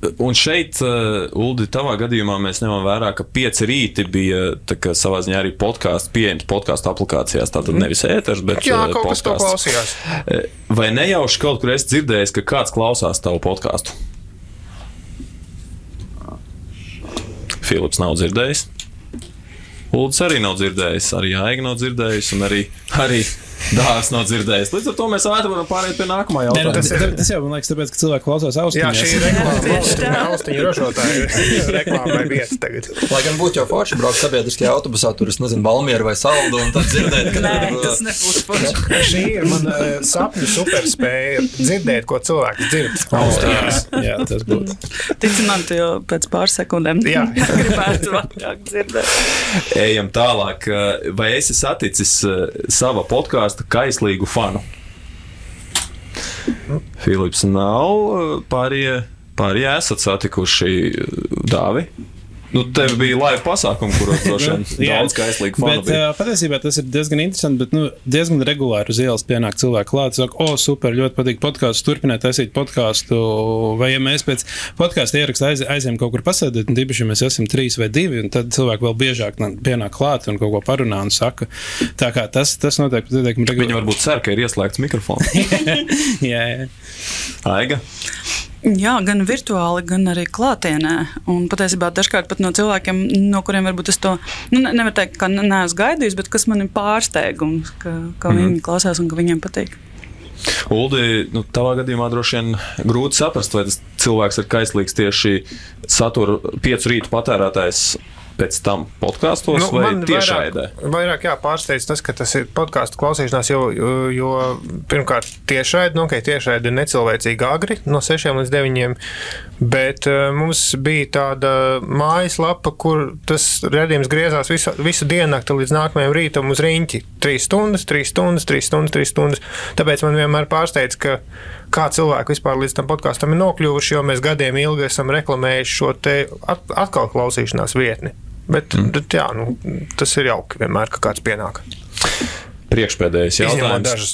Un šeit, uh, Uldi, tavā gadījumā mēs ņemam vērā, ka pieci rīti bija kā savā ziņā arī podkāsts, pieejams podkāstu aplikācijās. Tātad nevis ēters, bet Jā, uh, podcasts. klausījās. Eh, Vai nejauši kaut kur esi dzirdējis, ka kāds klausās tavu podkāstu? Filips nav dzirdējis. Ulds arī nav dzirdējis, arī Aiga nav dzirdējis, un arī, arī Dārzs nav dzirdējis. Līdz ar to mēs ātri varam pāriet pie nākamā Nē, nu, jautājuma. tas, tas, tas jau man liekas, tāpēc, ka cilvēki klausās austiņās. Jā, šī ir reklāma. Austiņu ražotāja reklāmai vietas tagad. Lai gan būtu jau forši braukt sabiedriskajā autobusā, tur es nezinu, Balmieru vai Saldu, un tad dzirdēt, ka Nē, tur, tas nebūs forši. Šī ir mana eh, sapņu superspēja dzirdēt, ko cilvēks dzird. Austiņās. Jā, tas būtu. Tici man, tu jau pēc pāris sekundēm Jā. gribētu vairāk dzirdēt. Ejam tālāk. Vai esi saticis eh, sava podkāstu kaislīgu fanu? Filips nav. Pārējie, pārējie esat satikuši dāvi. Nu, tev bija laiva pasākumi, kuros droši vien Jā, daudz kaislīgu fanu bet, uh, patiesībā tas ir diezgan interesanti. Bet, nu, diezgan regulāri uz ielas pienāk cilvēki klāt. Saka, o, super, ļoti patīk podkāsts, turpiniet taisīt podkāstu. Vai ja mēs pēc podkāstu ieraksta aiz, aizējām kaut kur pasēdēt, un tīpaši, ja mēs esam trīs vai divi, un tad cilvēki vēl biežāk pienāk klāt un kaut ko parunā un saka. Tā kā tas, tas notiek pietiekami regulāri. Viņi varbūt cer, ka ir ieslēgts mikrofons. jā, jā. Aiga. Jā, gan virtuāli, gan arī klātienē. Un patiesībā dažkārt pat no cilvēkiem, no kuriem varbūt es to nu, ne- nevaru teikt, ka neesmu gaidījis, bet kas man ir pārsteigums, ka, ka mm. Viņi klausās un ka viņiem patīk. Uldi, nu, tavā gadījumā droši vien grūti saprast, vai tas cilvēks ir kaislīgs tieši satura piecu rītu patērētājs pēc tam podkāstos nu, vai tiešraidē. Vairāk, vairāk jā, pārsteidz tas, ka tas ir podkāstu klausīšanās, jo, jo, pirmkārt, tiešraidi, nu, okay, tiešraidi ir necilvēcīgi agri, no 6 līdz 9. Bet uh, mums bija tāda mājaslapa, kur tas redzējums griezās visu, visu diennakti līdz nākamajam rītam uz rīņķi. 3 stundas, 3 stundas, 3 stundas, 3 stundas. Tāpēc man vienmēr pārsteidz, ka kā cilvēki vispār līdz tam podkāstam ir nokļuvuši, jo mēs gadiem ilgi esam reklamējuši šo te at, atkal klausīšanās vietni. Bet, mm. bet jā, nu, tas ir jauki vienmēr, ka kāds pienāk. Priekšpēdējais jautājums. dažus.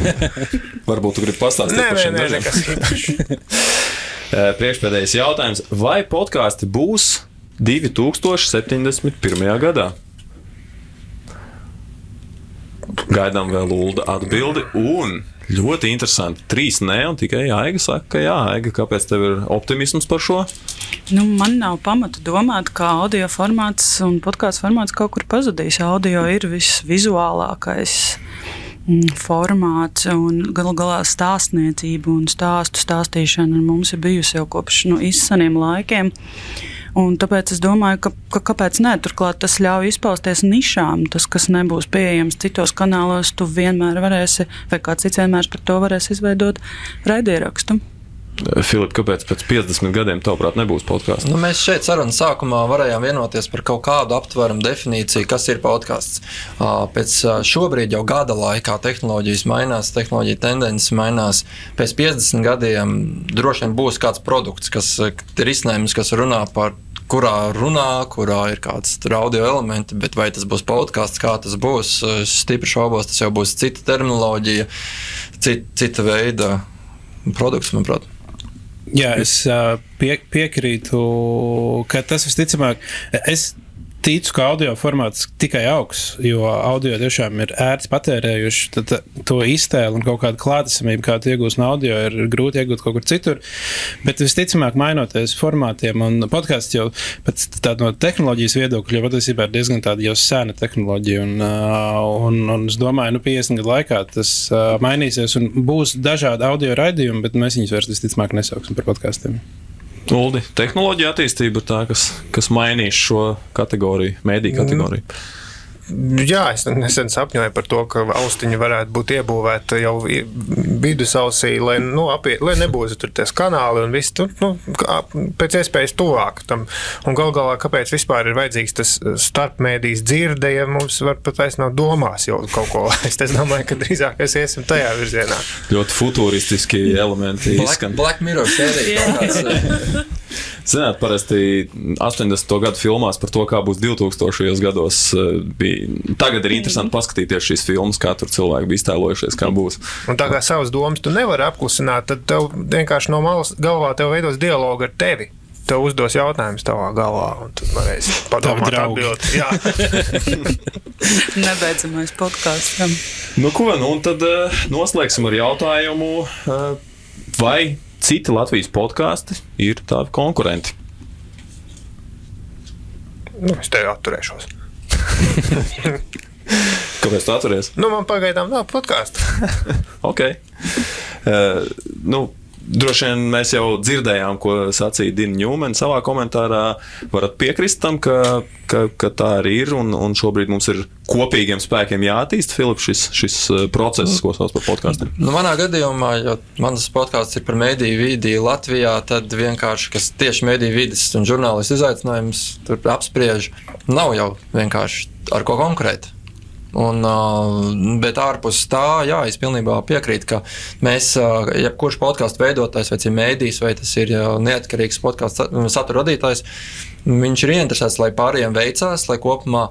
Varbūt tu gribi pastāstīt Nē, par šiem dažiem. Eh, Priekšpēdējais jautājums. Vai podkāsti būs 2071. gadā? Gaidām vēl Lūda atbildi. Un ļoti interesanti. Trīs nē, un tikai Aiga saka, ka jā, Aiga, kāpēc tev ir optimisms par šo? Nu, man nav pamata domāt, ka audio formāts un podkāstu formāts kaut kur pazudīs. Audio ir visvizuālākais mm, formāts un galu galā stāstniecība un stāstu stāstīšana mums ir bijusi jau kopš nu, izseniem laikiem. Un tāpēc es domāju, ka, ka kāpēc ne? Turklāt tas ļauj izpausties nišām. Tas, kas nebūs pieejams citos kanālos, tu vienmēr varēsi, vai kāds cits vienmēr par to varēs izveidot raidierakstu. Filip, kāpēc pēc 50 gadiem, tavuprāt, nebūs podkāsts? Nu, mēs šeit sarunas sākumā varējām vienoties par kaut kādu aptverumu definīciju, kas ir podkāsts. Pēc šobrīd jau gada laikā tehnoloģijas mainās, tehnoloģija tendences mainās. Pēc 50 gadiem droši vien būs kāds produkts, kas ir izsnēmums, kas runā par kurā runā, kurā ir kāds audio elementi, bet vai tas būs podkāsts, kā tas būs, es stipri šaubos, tas jau būs cita terminoloģija, cita, cita veida produkts, manuprāt. Jā, es pie, piekrītu, ka tas visticamāk, es ticu, ka audio formāts tikai augs, jo audio tiešām ir ērts patērējuši. Tad tā- to iztēli un kaut kādu klātesamību, kādu iegūst no audio, ir grūti iegūt kaut kur citur. Bet visticamāk, mainoties formātiem, un podkāsts jau pēc tāda no tehnoloģijas viedokļa, jau patiesībā ir diezgan tāda jau sena tehnoloģija. Un, ā, un, un es domāju, nu, 50 gadu laikā tas ā, mainīsies un būs dažādi audio raidījumi, bet mēs viņus vairs visticamāk nesauksim par podkāstiem. Uldi, tehnoloģija attīstība ir tā, kas, kas mainīs šo kategoriju, mēdīju kategoriju. Jā, es nesen sapņoju par to, ka austiņa varētu būt iebūvēta jau vidusausī, lai, nu, apie, lai nebūtu tur tie kanāli un viss tur nu, pēc iespējas tuvāk tam. Un gal galā, kāpēc vispār ir vajadzīgs tas starpmēdījis dzirde, ja mums var pat vairs nav domās jau kaut ko laist. Es domāju, ka drīzāk mēs iesim tajā virzienā. Ļoti futūristiski elementi Black, izskan. Black Mirror sērija. Zināt, parasti 80. gadu filmās par to, kā būs 2000. gados, eh, bija. Tagad ir interesanti paskatīties šīs filmas, kā tur cilvēki bija iztēlojušies, kā būs. Un tā kā savas domas tu nevari apklusināt, tad tev vienkārši no malas galvā tev veidos dialogu ar tevi. Tev uzdos jautājumus tavā galvā, un tu varēsi padomāt, draugi. atbildēt. Jā, Nebeidzamais podkāsts. Nu, ko, nu, un tad uh, noslēgsim ar jautājumu, uh, vai citi Latvijas podkāsti ir tādi konkurenti? nu, es tevi atturēšos. Kāpēc tā atturies? Nu, man pagaidām nav podkāstu. Ok. Uh, nu, Droši vien mēs jau dzirdējām, ko sacīja Dina Ņūmena savā komentārā. Varat piekrist tam, ka, ka, ka tā arī ir. Un, un šobrīd mums ir kopīgiem spēkiem jāattīst Filip, šis, šis eh, process, ko sauc par podkāstiem. Nu, manā gadījumā, jo mans podkāsts ir par mediju vidi Latvijā, tad vienkārši kas tieši mediju vidas un žurnālistu izaicinājums tur apspriež, nav jau vienkārši ar ko konkurēt. Un, bet ārpus tā, jā, es pilnībā piekrītu, ka mēs, jebkurš podkāstu veidotājs, vai tas ir mēdījis, vai tas ir neatkarīgs podkāstu satura radītājs, viņš ir ieinteresēts, lai pārējiem veicās, lai kopumā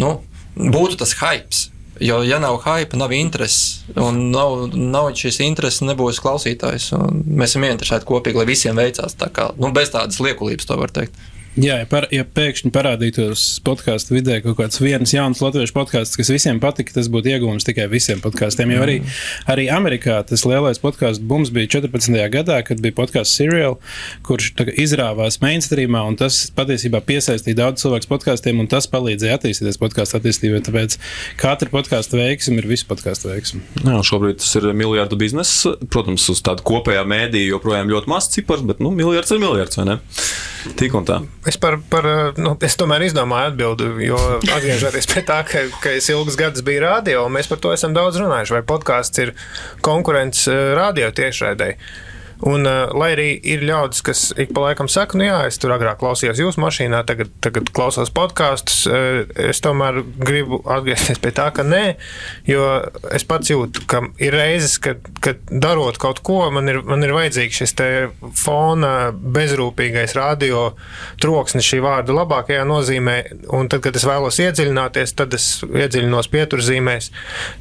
nu, būtu tas hype. Jo, ja nav hype, nav intereses, un nav, nav šīs intereses, nebūs klausītājs. Mēs esam ieinteresēti kopīgi, lai visiem veicās. Tā kā, nu, bez tādas liekulības to var teikt. Jā, ja, par, ja pēkšņi parādītos podkāstu vidē kaut kāds viens jauns latviešu podkāsts, kas visiem patika, tas būtu iegūms tikai visiem podkāstiem. Jo arī, arī Amerikā tas lielais podkāstu bums bija 14. gadā, kad bija podkāsts Serial, kurš izrāvās mainstreamā, un tas patiesībā piesaistīja daudz cilvēku podkāstiem, un tas palīdzēja attīstīties podkāstu attīstībai. Tāpēc katra podkāstu veiksme ir visu podkāstu veiksme. Jā, šobrīd tas ir miljardu bizness. Protams, uz tādu kopējā mēdīju joprojām ļoti maz cipars, bet nu, miljards ir miljards, vai ne? Tik un tā. Es, par, par, nu, es tomēr izdomāju atbildi, jo atgriežoties pie tā, ka, ka es ilgus gadus biju rādio, un mēs par to esam daudz runājuši. Vai podkāsts ir konkurence eh, radio tiešraidēji? Un, uh, lai arī ir ļaudis, kas ik pa laikam saka, nu jā, es tur agrāk klausījos jūsu mašīnā, tagad, tagad klausos podkāstus, uh, es tomēr gribu atgriezties pie tā, ka nē, jo es pats jūtu, ka ir reizes, kad, kad darot kaut ko, man ir, man ir vajadzīgs šis fona bezrūpīgais radio troksnis šī vārda labākajā nozīmē, un tad, kad es vēlos iedziļināties, tad es iedziļinos pieturzīmēs.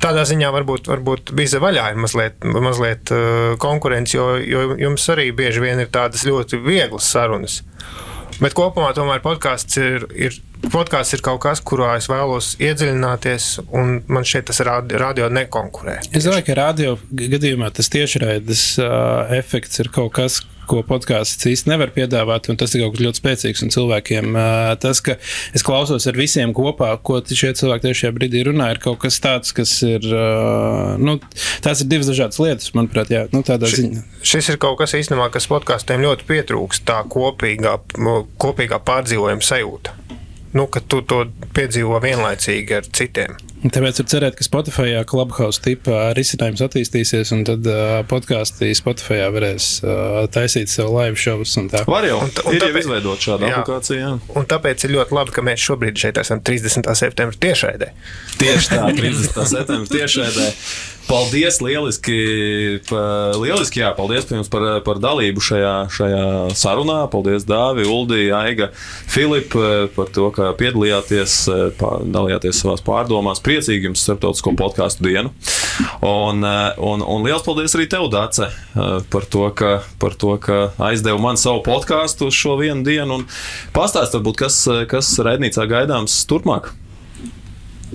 Tādā ziņā varbūt, varbūt biza vaļā ir mazliet, mazliet uh, konkurence, jo, jo jums arī bieži vien ir tādas ļoti vieglas sarunas. Bet kopumā tomēr podkāsts ir, ir, podkāsts ir kaut kas, kurā es vēlos iedziļināties, un man šeit tas radio, radio nekonkurē. Es domāju, ka radio gadījumā tas tiešraides uh, efekts ir kaut kas, ko podkāsts īsti nevar piedāvāt, un tas ir kaut kas ļoti spēcīgs. Un cilvēkiem tas, ka es klausos ar visiem kopā, ko šie cilvēki tieši šajā brīdī runā, ir kaut kas tāds, kas ir. Nu, tās ir divas dažādas lietas, manuprāt, jā, nu, tādā Ši, ziņā. Šis ir kaut kas īstenībā, kas podkāstiem ļoti pietrūkst, tā kopīgā, kopīgā pārdzīvojuma sajūta. Nu, ka tu to piedzīvo vienlaicīgi ar citiem. Tāpēc var cerēt, ka Spotify Clubhouse tipā risinājums attīstīsies, un tad uh, podkāstī Spotify varēs uh, taisīt sev live šovus. Var jau, un, un ir jau izveidot šādu jā, aplikāciju. Jā. Un tāpēc ir ļoti labi, ka mēs šobrīd šeit esam 30. septembrī tiešraidē. Tieši tā, 30. septembrī tiešraidē. Paldies, lieliski, lieliski jā, paldies jums par, par dalību šajā, šajā sarunā. Paldies, Dāvi, Uldi, Aiga, Filipa, par to, ka piedalījāties, dalījāties savās pārdomās. Priecīgi jums starptautisko podkāstu dienu. Un, un, un liels paldies arī tev, Dāce, par to, ka, par to, ka aizdevu man savu podkāstu uz šo vienu dienu. Pastāst, varbūt, kas, kas raidnīcā gaidāms turpmāk.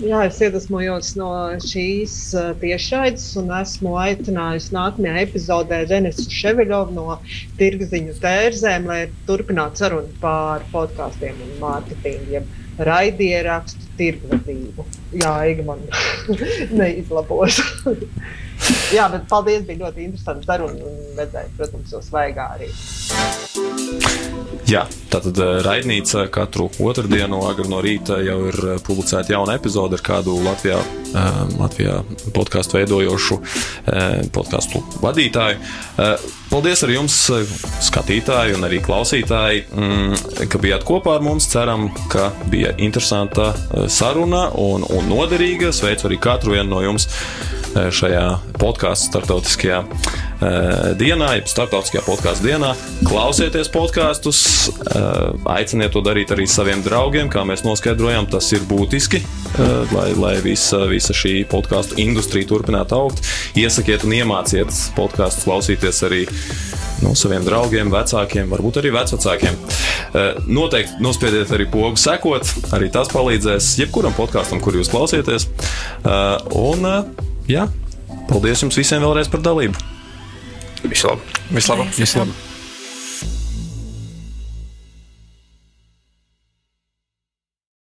Jā, es iedvesmojos no šīs uh, tiešraides un esmu aicinājusi nākamajā epizodē Denisu Ševiļovu no Tirgziņu tērzēm, lai turpinātu sarunu par podkāstiem un mārketingu, raidierakstu tirgvadību. Jā, Iga man neizlabos. Jā, bet paldies, bija ļoti interesanti saruna un redzēt, protams, jūs svaigā arī. Jā, tātad raidnīca katru otrdienu, agri no rīta jau ir publicēta jauna epizode ar kādu Latvijā, Latvijā podkāstu veidojošu podkāstu vadītāju. Paldies arī jums, skatītāji, un arī klausītāji, mm, ka bijāt kopā ar mums. Ceram, ka bija interesanta saruna un, un noderīga. Sveicu arī katru vienu no jums šajā podkāstu starptautiskajā dienā, jeb starptautiskajā podkāstu dienā. Klausieties podkāstus, aiciniet to darīt arī saviem draugiem, kā mēs noskaidrojām, tas ir būtiski, lai, lai visa, visa šī podkāstu industrija turpinātu augt. Iesakiet un iemāciet podkāstus klausīties arī no saviem draugiem, vecākiem, varbūt arī vecākiem. Noteikti nospiediet arī pogu sekot, arī tas palīdzēs jebkuram podkāstam, kur jūs klausieties. Un, jā, paldies jums visiem vēlreiz par dalību. Весело. Весело. Весело.